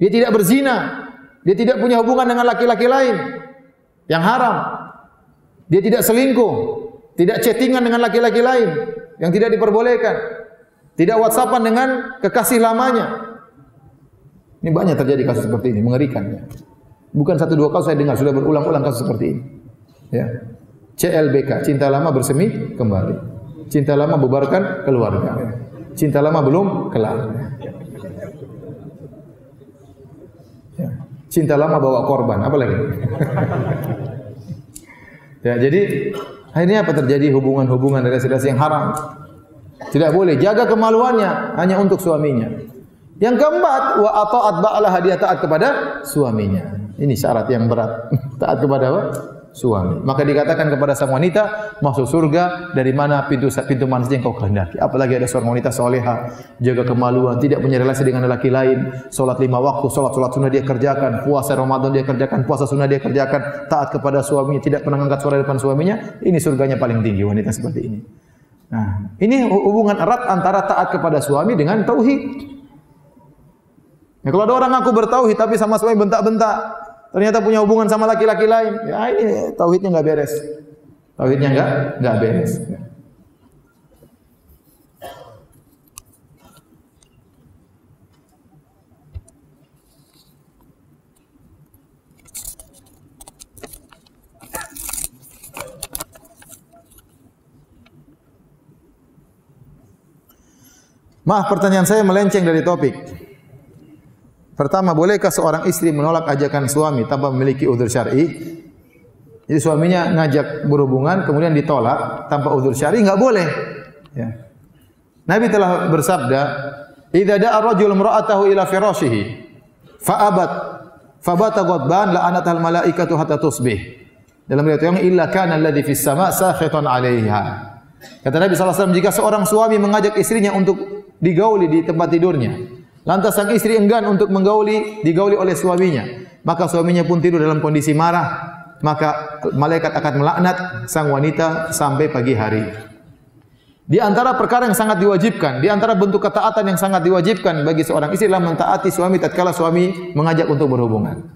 Dia tidak berzina. Dia tidak punya hubungan dengan laki-laki lain yang haram. Dia tidak selingkuh, tidak chattingan dengan laki-laki lain yang tidak diperbolehkan. Tidak WhatsAppan dengan kekasih lamanya. Ini banyak terjadi kasus seperti ini, mengerikan ya. Bukan satu dua kali saya dengar sudah berulang-ulang kasus seperti ini. Ya. CLBK, cinta lama bersemi kembali. Cinta lama bubarkan keluarga. Cinta lama belum kelar. Ya. Cinta lama bawa korban, apa lagi? ya, jadi akhirnya apa terjadi hubungan-hubungan relasi-relasi yang haram. Tidak boleh jaga kemaluannya hanya untuk suaminya. Yang keempat, wa ata'at ba'lah dia taat kepada suaminya. Ini syarat yang berat. taat kepada apa? Suami. Maka dikatakan kepada sang wanita masuk surga dari mana pintu pintu mana saja yang kau kehendaki. Apalagi ada seorang wanita soleha, jaga kemaluan, tidak punya relasi dengan lelaki lain, solat lima waktu, solat solat sunnah dia kerjakan, puasa Ramadan dia kerjakan, puasa sunnah dia kerjakan, taat kepada suaminya, tidak pernah angkat suara depan suaminya. Ini surganya paling tinggi wanita seperti ini. Nah, ini hubungan erat antara taat kepada suami dengan tauhid. Ya, kalau ada orang aku bertauhid tapi sama suami bentak-bentak, ternyata punya hubungan sama laki-laki lain, ya ini tauhidnya enggak beres. Tauhidnya enggak enggak beres. Ya. Maaf pertanyaan saya melenceng dari topik. Pertama, bolehkah seorang istri menolak ajakan suami tanpa memiliki udzur syar'i? Jadi suaminya ngajak berhubungan kemudian ditolak tanpa udzur syar'i enggak boleh. Ya. Nabi telah bersabda, "Idza da'a rajul imra'atahu ila firashihi fa abat fa bata ghadban la'anatal malaikatu hatta tusbih." Dalam riwayat yang illa kana alladhi fis sama' sakhitan 'alaiha. Kata Nabi sallallahu alaihi wasallam, jika seorang suami mengajak istrinya untuk digauli di tempat tidurnya. Lantas sang istri enggan untuk menggauli, digauli oleh suaminya. Maka suaminya pun tidur dalam kondisi marah. Maka malaikat akan melaknat sang wanita sampai pagi hari. Di antara perkara yang sangat diwajibkan, di antara bentuk ketaatan yang sangat diwajibkan bagi seorang istri adalah mentaati suami tatkala suami mengajak untuk berhubungan.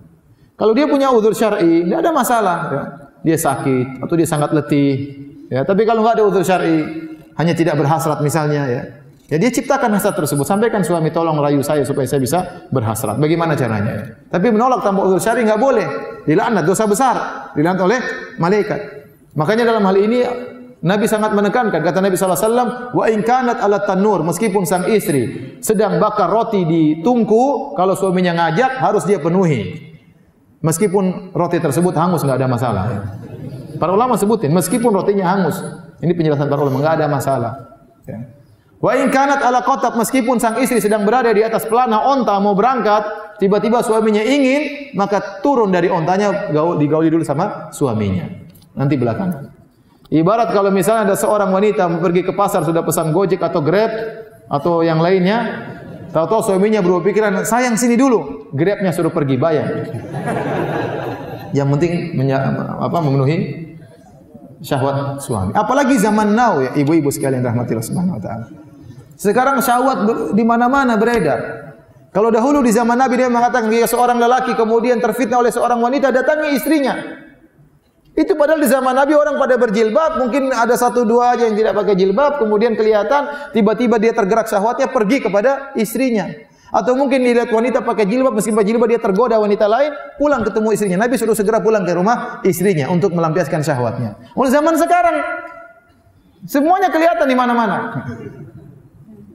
Kalau dia punya udzur syar'i, tidak ada masalah. Ya. Dia sakit atau dia sangat letih. Ya, tapi kalau enggak ada udzur syar'i, hanya tidak berhasrat misalnya, ya, Ya dia ciptakan hasrat tersebut. Sampaikan suami tolong rayu saya supaya saya bisa berhasrat. Bagaimana caranya? Tapi menolak tanpa uzur syar'i enggak boleh. Dilaknat dosa besar. Dilaknat oleh malaikat. Makanya dalam hal ini Nabi sangat menekankan kata Nabi wasallam wa in kanat ala tanur meskipun sang istri sedang bakar roti di tungku kalau suaminya ngajak harus dia penuhi. Meskipun roti tersebut hangus enggak ada masalah. Para ulama sebutin meskipun rotinya hangus. Ini penjelasan para ulama enggak ada masalah. Ya. Wa in kanat ala qatab meskipun sang istri sedang berada di atas pelana onta mau berangkat, tiba-tiba suaminya ingin, maka turun dari ontanya gaul digauli dulu sama suaminya. Nanti belakangan. Ibarat kalau misalnya ada seorang wanita pergi ke pasar sudah pesan Gojek atau Grab atau yang lainnya, tahu-tahu suaminya berpikiran, "Sayang sini dulu." Grabnya suruh pergi bayar. Yang penting apa memenuhi syahwat suami. Apalagi zaman now ya ibu-ibu sekalian rahmatillah subhanahu wa taala. Sekarang syahwat di mana-mana beredar. Kalau dahulu di zaman Nabi dia mengatakan jika seorang lelaki kemudian terfitnah oleh seorang wanita datangi istrinya. Itu padahal di zaman Nabi orang pada berjilbab, mungkin ada satu dua aja yang tidak pakai jilbab, kemudian kelihatan tiba-tiba dia tergerak syahwatnya pergi kepada istrinya. Atau mungkin dilihat wanita pakai jilbab, meskipun pakai jilbab dia tergoda wanita lain, pulang ketemu istrinya. Nabi suruh segera pulang ke rumah istrinya untuk melampiaskan syahwatnya. Oleh zaman sekarang, semuanya kelihatan di mana-mana.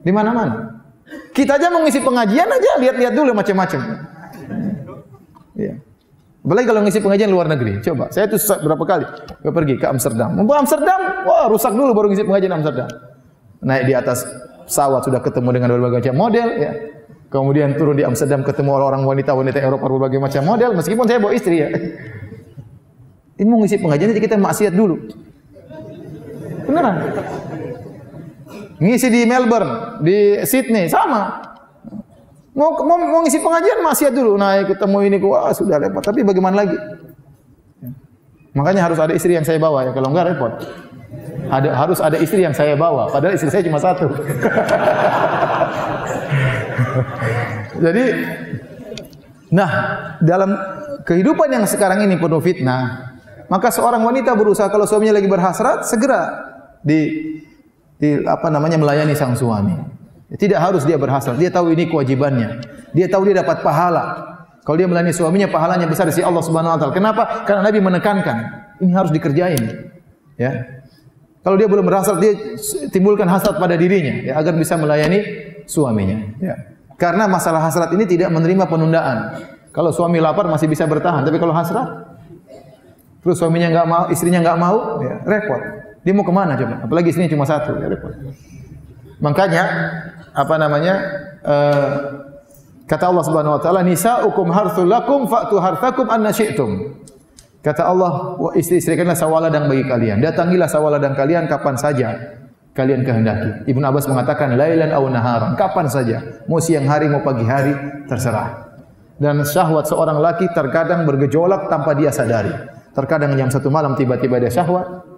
Di mana-mana. Kita aja mau ngisi pengajian aja, lihat-lihat dulu macam-macam. Ya. Apalagi kalau ngisi pengajian luar negeri. Coba, saya itu berapa kali ke pergi ke Amsterdam. Mau Amsterdam, wah rusak dulu baru ngisi pengajian Amsterdam. Naik di atas pesawat sudah ketemu dengan berbagai macam model ya. Kemudian turun di Amsterdam ketemu orang-orang wanita-wanita Eropa berbagai macam model meskipun saya bawa istri ya. Ini mau ngisi pengajian jadi kita maksiat dulu. Beneran. Ngisi di Melbourne, di Sydney, sama. Mau, mau, mau ngisi pengajian masih dulu naik ketemu ini wah sudah repot. Tapi bagaimana lagi? Makanya harus ada istri yang saya bawa ya kalau enggak repot. Ada harus ada istri yang saya bawa, padahal istri saya cuma satu. Jadi nah, dalam kehidupan yang sekarang ini penuh fitnah, maka seorang wanita berusaha kalau suaminya lagi berhasrat segera di, di apa namanya melayani sang suami. Tidak harus dia berhasrat, dia tahu ini kewajibannya. Dia tahu dia dapat pahala. Kalau dia melayani suaminya pahalanya besar di sisi Allah Subhanahu wa taala. Kenapa? Karena Nabi menekankan ini harus dikerjain. Ya. Kalau dia belum berhasrat dia timbulkan hasrat pada dirinya ya, agar bisa melayani suaminya. Ya. Karena masalah hasrat ini tidak menerima penundaan. Kalau suami lapar masih bisa bertahan, tapi kalau hasrat terus suaminya enggak mau, istrinya enggak mau, ya, repot. Dia mau kemana coba? Apalagi istrinya cuma satu, ya repot. Makanya apa namanya? Uh, kata Allah Subhanahu wa taala, "Nisa'ukum harthul lakum fa'tu harthakum anna syi'tum." Kata Allah, istri-istri kalian sawah ladang bagi kalian. Datangilah sawah ladang kalian kapan saja kalian kehendaki. Ibnu Abbas mengatakan lailan aw naharan, kapan saja, mau siang hari mau pagi hari terserah. Dan syahwat seorang laki terkadang bergejolak tanpa dia sadari. Terkadang jam satu malam tiba-tiba dia syahwat.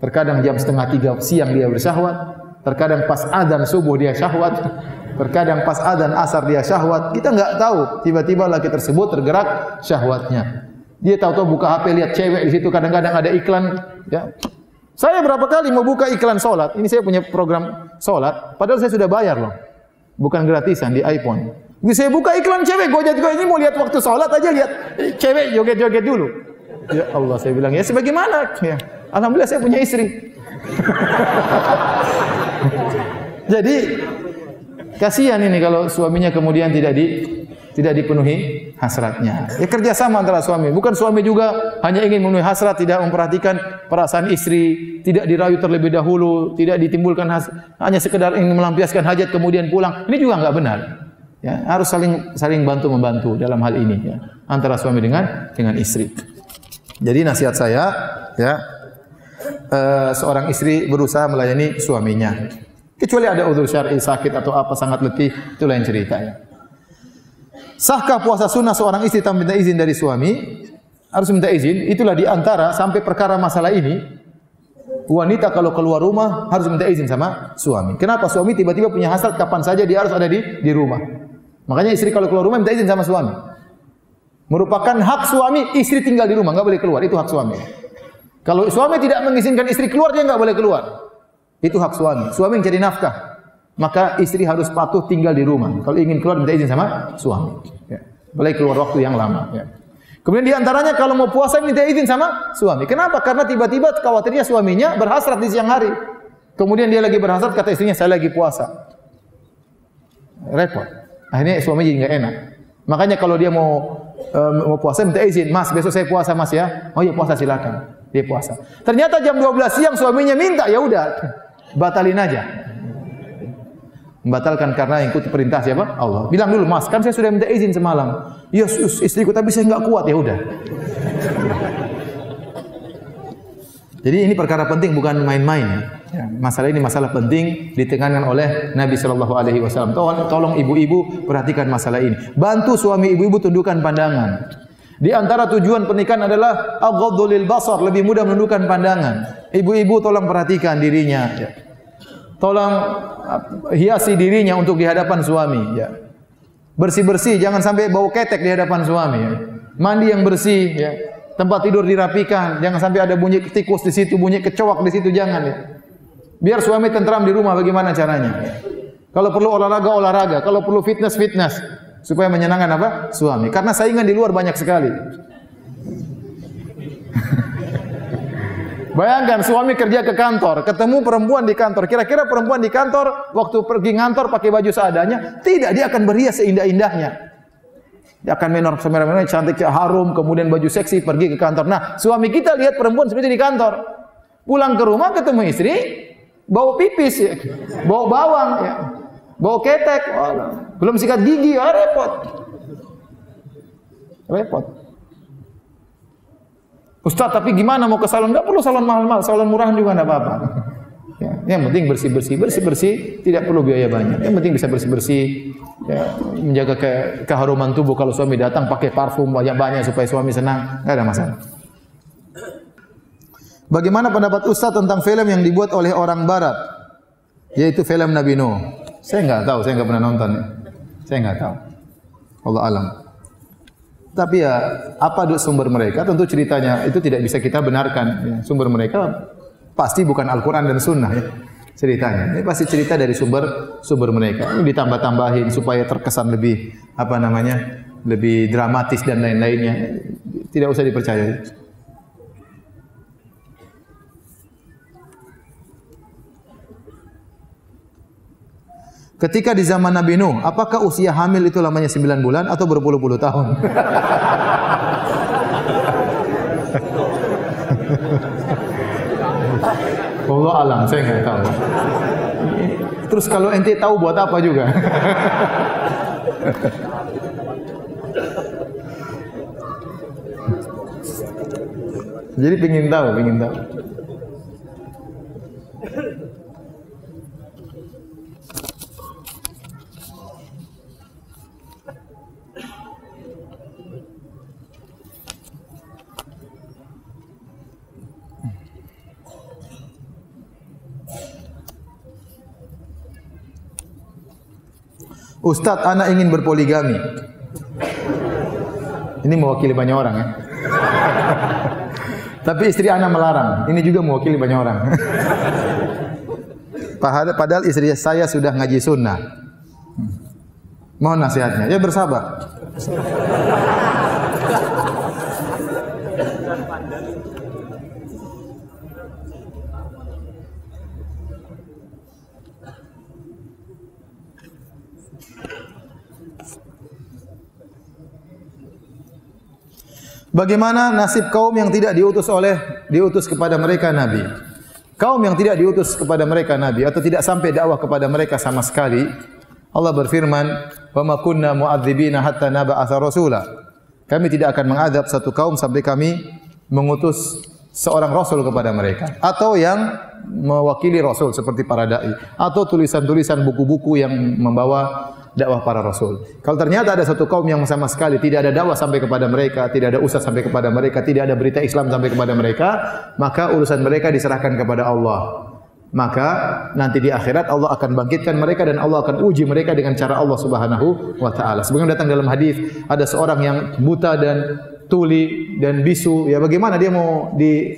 Terkadang jam setengah tiga siang dia bersyahwat. Terkadang pas adzan subuh dia syahwat. Terkadang pas adzan asar dia syahwat. Kita enggak tahu tiba-tiba laki tersebut tergerak syahwatnya. Dia tahu-tahu buka HP lihat cewek di situ kadang-kadang ada iklan ya. Saya berapa kali mau buka iklan solat, ini saya punya program solat, padahal saya sudah bayar loh. Bukan gratisan di iPhone. Ini saya buka iklan cewek, gue jadi ini mau lihat waktu solat aja lihat cewek joget-joget dulu. Ya Allah, saya bilang ya sebagaimana? Ya. Alhamdulillah saya punya istri. jadi kasihan ini kalau suaminya kemudian tidak di tidak dipenuhi hasratnya. Ya kerja sama antara suami. Bukan suami juga hanya ingin memenuhi hasrat, tidak memperhatikan perasaan istri, tidak dirayu terlebih dahulu, tidak ditimbulkan has hanya sekedar ingin melampiaskan hajat kemudian pulang. Ini juga enggak benar. Ya, harus saling saling bantu membantu dalam hal ini ya, antara suami dengan dengan istri. Jadi nasihat saya ya uh, seorang istri berusaha melayani suaminya. Kecuali ada udzur syar'i sakit atau apa sangat letih itu lain cerita ya. Sahkah puasa sunnah seorang istri tanpa minta izin dari suami? Harus minta izin. Itulah di antara sampai perkara masalah ini. Wanita kalau keluar rumah harus minta izin sama suami. Kenapa suami tiba-tiba punya hasrat kapan saja dia harus ada di di rumah. Makanya istri kalau keluar rumah minta izin sama suami. Merupakan hak suami istri tinggal di rumah, enggak boleh keluar. Itu hak suami. Kalau suami tidak mengizinkan istri keluar, dia enggak boleh keluar. Itu hak suami. Suami yang jadi nafkah maka istri harus patuh tinggal di rumah. Kalau ingin keluar minta izin sama suami. Ya. Boleh keluar waktu yang lama. Ya. Kemudian di antaranya kalau mau puasa minta izin sama suami. Kenapa? Karena tiba-tiba khawatirnya suaminya berhasrat di siang hari. Kemudian dia lagi berhasrat kata istrinya saya lagi puasa. Repot. Akhirnya suami jadi enggak enak. Makanya kalau dia mau uh, mau puasa minta izin, "Mas, besok saya puasa, Mas ya." Oh iya puasa silakan. Dia puasa. Ternyata jam 12 siang suaminya minta, ya udah batalin aja membatalkan karena ikut perintah siapa? Allah. Bilang dulu, Mas, kan saya sudah minta izin semalam. Ya, istriku tapi saya enggak kuat, ya udah. Jadi ini perkara penting bukan main-main. Ya, masalah ini masalah penting ditekankan oleh Nabi Shallallahu Alaihi Wasallam. Tolong, tolong ibu-ibu perhatikan masalah ini. Bantu suami ibu-ibu tundukkan pandangan. Di antara tujuan pernikahan adalah aghadulil basar, lebih mudah menundukkan pandangan. Ibu-ibu tolong perhatikan dirinya. Ya tolong uh, hiasi dirinya untuk di hadapan suami ya. Bersih-bersih jangan sampai bau ketek di hadapan suami ya. Mandi yang bersih ya. Tempat tidur dirapikan, jangan sampai ada bunyi tikus di situ, bunyi kecoak di situ jangan ya. Biar suami tentram di rumah bagaimana caranya? Ya. Kalau perlu olahraga olahraga, kalau perlu fitness fitness supaya menyenangkan apa? Suami. Karena saingan di luar banyak sekali. Bayangkan suami kerja ke kantor, ketemu perempuan di kantor. Kira-kira perempuan di kantor waktu pergi ngantor pakai baju seadanya? Tidak, dia akan berhias seindah-indahnya. Dia akan menor semerah-merah cantik harum, kemudian baju seksi pergi ke kantor. Nah, suami kita lihat perempuan seperti di kantor. Pulang ke rumah ketemu istri, bawa pipis ya. Bawa bawang ya. Bawa ketek, oh, belum sikat gigi, oh, repot. Repot. Ustaz, tapi gimana mau ke salon? Enggak perlu salon mahal-mahal, salon murah juga enggak apa-apa. Ya, yang penting bersih-bersih, bersih-bersih, tidak perlu biaya banyak. Yang penting bisa bersih-bersih, ya, menjaga ke, keharuman tubuh kalau suami datang pakai parfum banyak-banyak supaya suami senang, enggak ada masalah. Bagaimana pendapat Ustaz tentang film yang dibuat oleh orang barat? Yaitu film Nabi Nuh. Saya enggak tahu, saya enggak pernah nonton. Saya enggak tahu. Allah alam. Tapi ya, apa sumber mereka? Tentu ceritanya itu tidak bisa kita benarkan. Ya, sumber mereka pasti bukan Al-Quran dan Sunnah. Ya. Ceritanya, ini pasti cerita dari sumber sumber mereka. Ini ditambah-tambahin supaya terkesan lebih apa namanya, lebih dramatis dan lain-lainnya. Tidak usah dipercaya. Ketika di zaman Nabi Nuh, apakah usia hamil itu lamanya 9 bulan atau berpuluh-puluh tahun? Allah alam, saya enggak tahu. Terus kalau ente tahu buat apa juga? Jadi pingin tahu, pingin tahu. Ustaz, anak ingin berpoligami. Ini mewakili banyak orang ya. Tapi istri anak melarang. Ini juga mewakili banyak orang. Padahal istri saya sudah ngaji sunnah. Mohon nasihatnya. Ya bersabar. Bagaimana nasib kaum yang tidak diutus oleh diutus kepada mereka nabi? Kaum yang tidak diutus kepada mereka nabi atau tidak sampai dakwah kepada mereka sama sekali, Allah berfirman, "Wa ma kunna mu'adzibina hatta naba'atha rasula." Kami tidak akan mengadab satu kaum sampai kami mengutus seorang rasul kepada mereka atau yang mewakili rasul seperti para dai atau tulisan-tulisan buku-buku yang membawa dakwah para rasul. Kalau ternyata ada satu kaum yang sama sekali tidak ada dakwah sampai kepada mereka, tidak ada ustaz sampai kepada mereka, tidak ada berita Islam sampai kepada mereka, maka urusan mereka diserahkan kepada Allah. Maka nanti di akhirat Allah akan bangkitkan mereka dan Allah akan uji mereka dengan cara Allah Subhanahu wa taala. Sebagaimana datang dalam hadis ada seorang yang buta dan tuli dan bisu, ya bagaimana dia mau di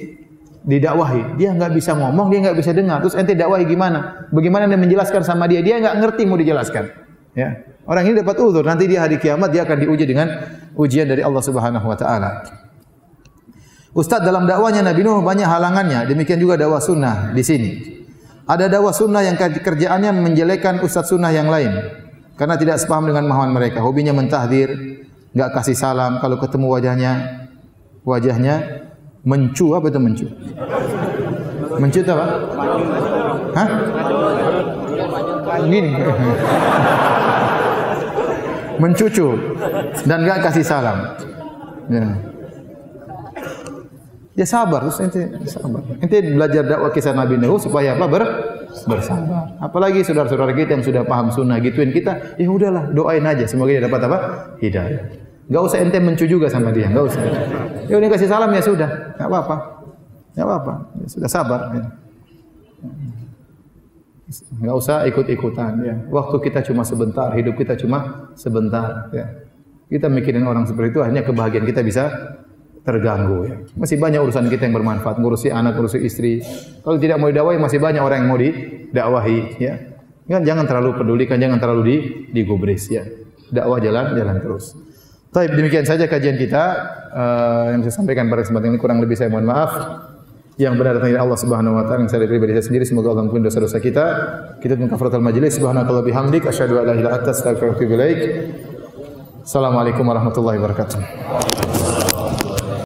didakwahi. Dia enggak bisa ngomong, dia enggak bisa dengar. Terus ente dakwahi gimana? Bagaimana anda menjelaskan sama dia? Dia enggak ngerti mau dijelaskan. Ya. Orang ini dapat uzur, nanti dia hari kiamat dia akan diuji dengan ujian dari Allah Subhanahu wa taala. Ustaz dalam dakwanya Nabi Nuh banyak halangannya, demikian juga dakwah sunnah di sini. Ada dakwah sunnah yang kerjaannya menjelekan ustaz sunnah yang lain karena tidak sepaham dengan mahaman mereka. Hobinya mentahdir, enggak kasih salam kalau ketemu wajahnya wajahnya mencu apa itu mencu? Mencu apa? Hah? Gini. mencucu dan enggak kasih salam. Ya. Ya sabar terus ente sabar. Ente belajar dakwah kisah Nabi Nuh supaya apa? Ber bersabar. Apalagi saudara-saudara kita yang sudah paham sunnah gituin kita, ya udahlah doain aja semoga dia dapat apa? Hidayah. Enggak usah ente mencu juga sama dia, enggak usah. Ya udah kasih salam ya sudah, enggak apa-apa. Enggak apa-apa. Ya, sudah sabar ya. Enggak usah ikut-ikutan ya. Waktu kita cuma sebentar, hidup kita cuma sebentar ya. Kita mikirin orang seperti itu hanya kebahagiaan kita bisa terganggu ya. Masih banyak urusan kita yang bermanfaat, ngurusi anak, ngurusi istri. Kalau tidak mau didakwahi masih banyak orang yang mau didakwahi ya. Kan jangan terlalu pedulikan, jangan terlalu di digubris ya. Dakwah jalan jalan terus. Baik, demikian saja kajian kita uh, yang saya sampaikan pada kesempatan ini kurang lebih saya mohon maaf yang benar datang dari Allah Subhanahu wa taala yang saya pribadi saya sendiri semoga Allah mengampuni dosa-dosa kita. Kita dengan kafaratul majlis. Subhanallahi bihamdik. Asyhadu an la ilaha illa anta astaghfiruka wa atubu ilaik. Assalamualaikum warahmatullahi wabarakatuh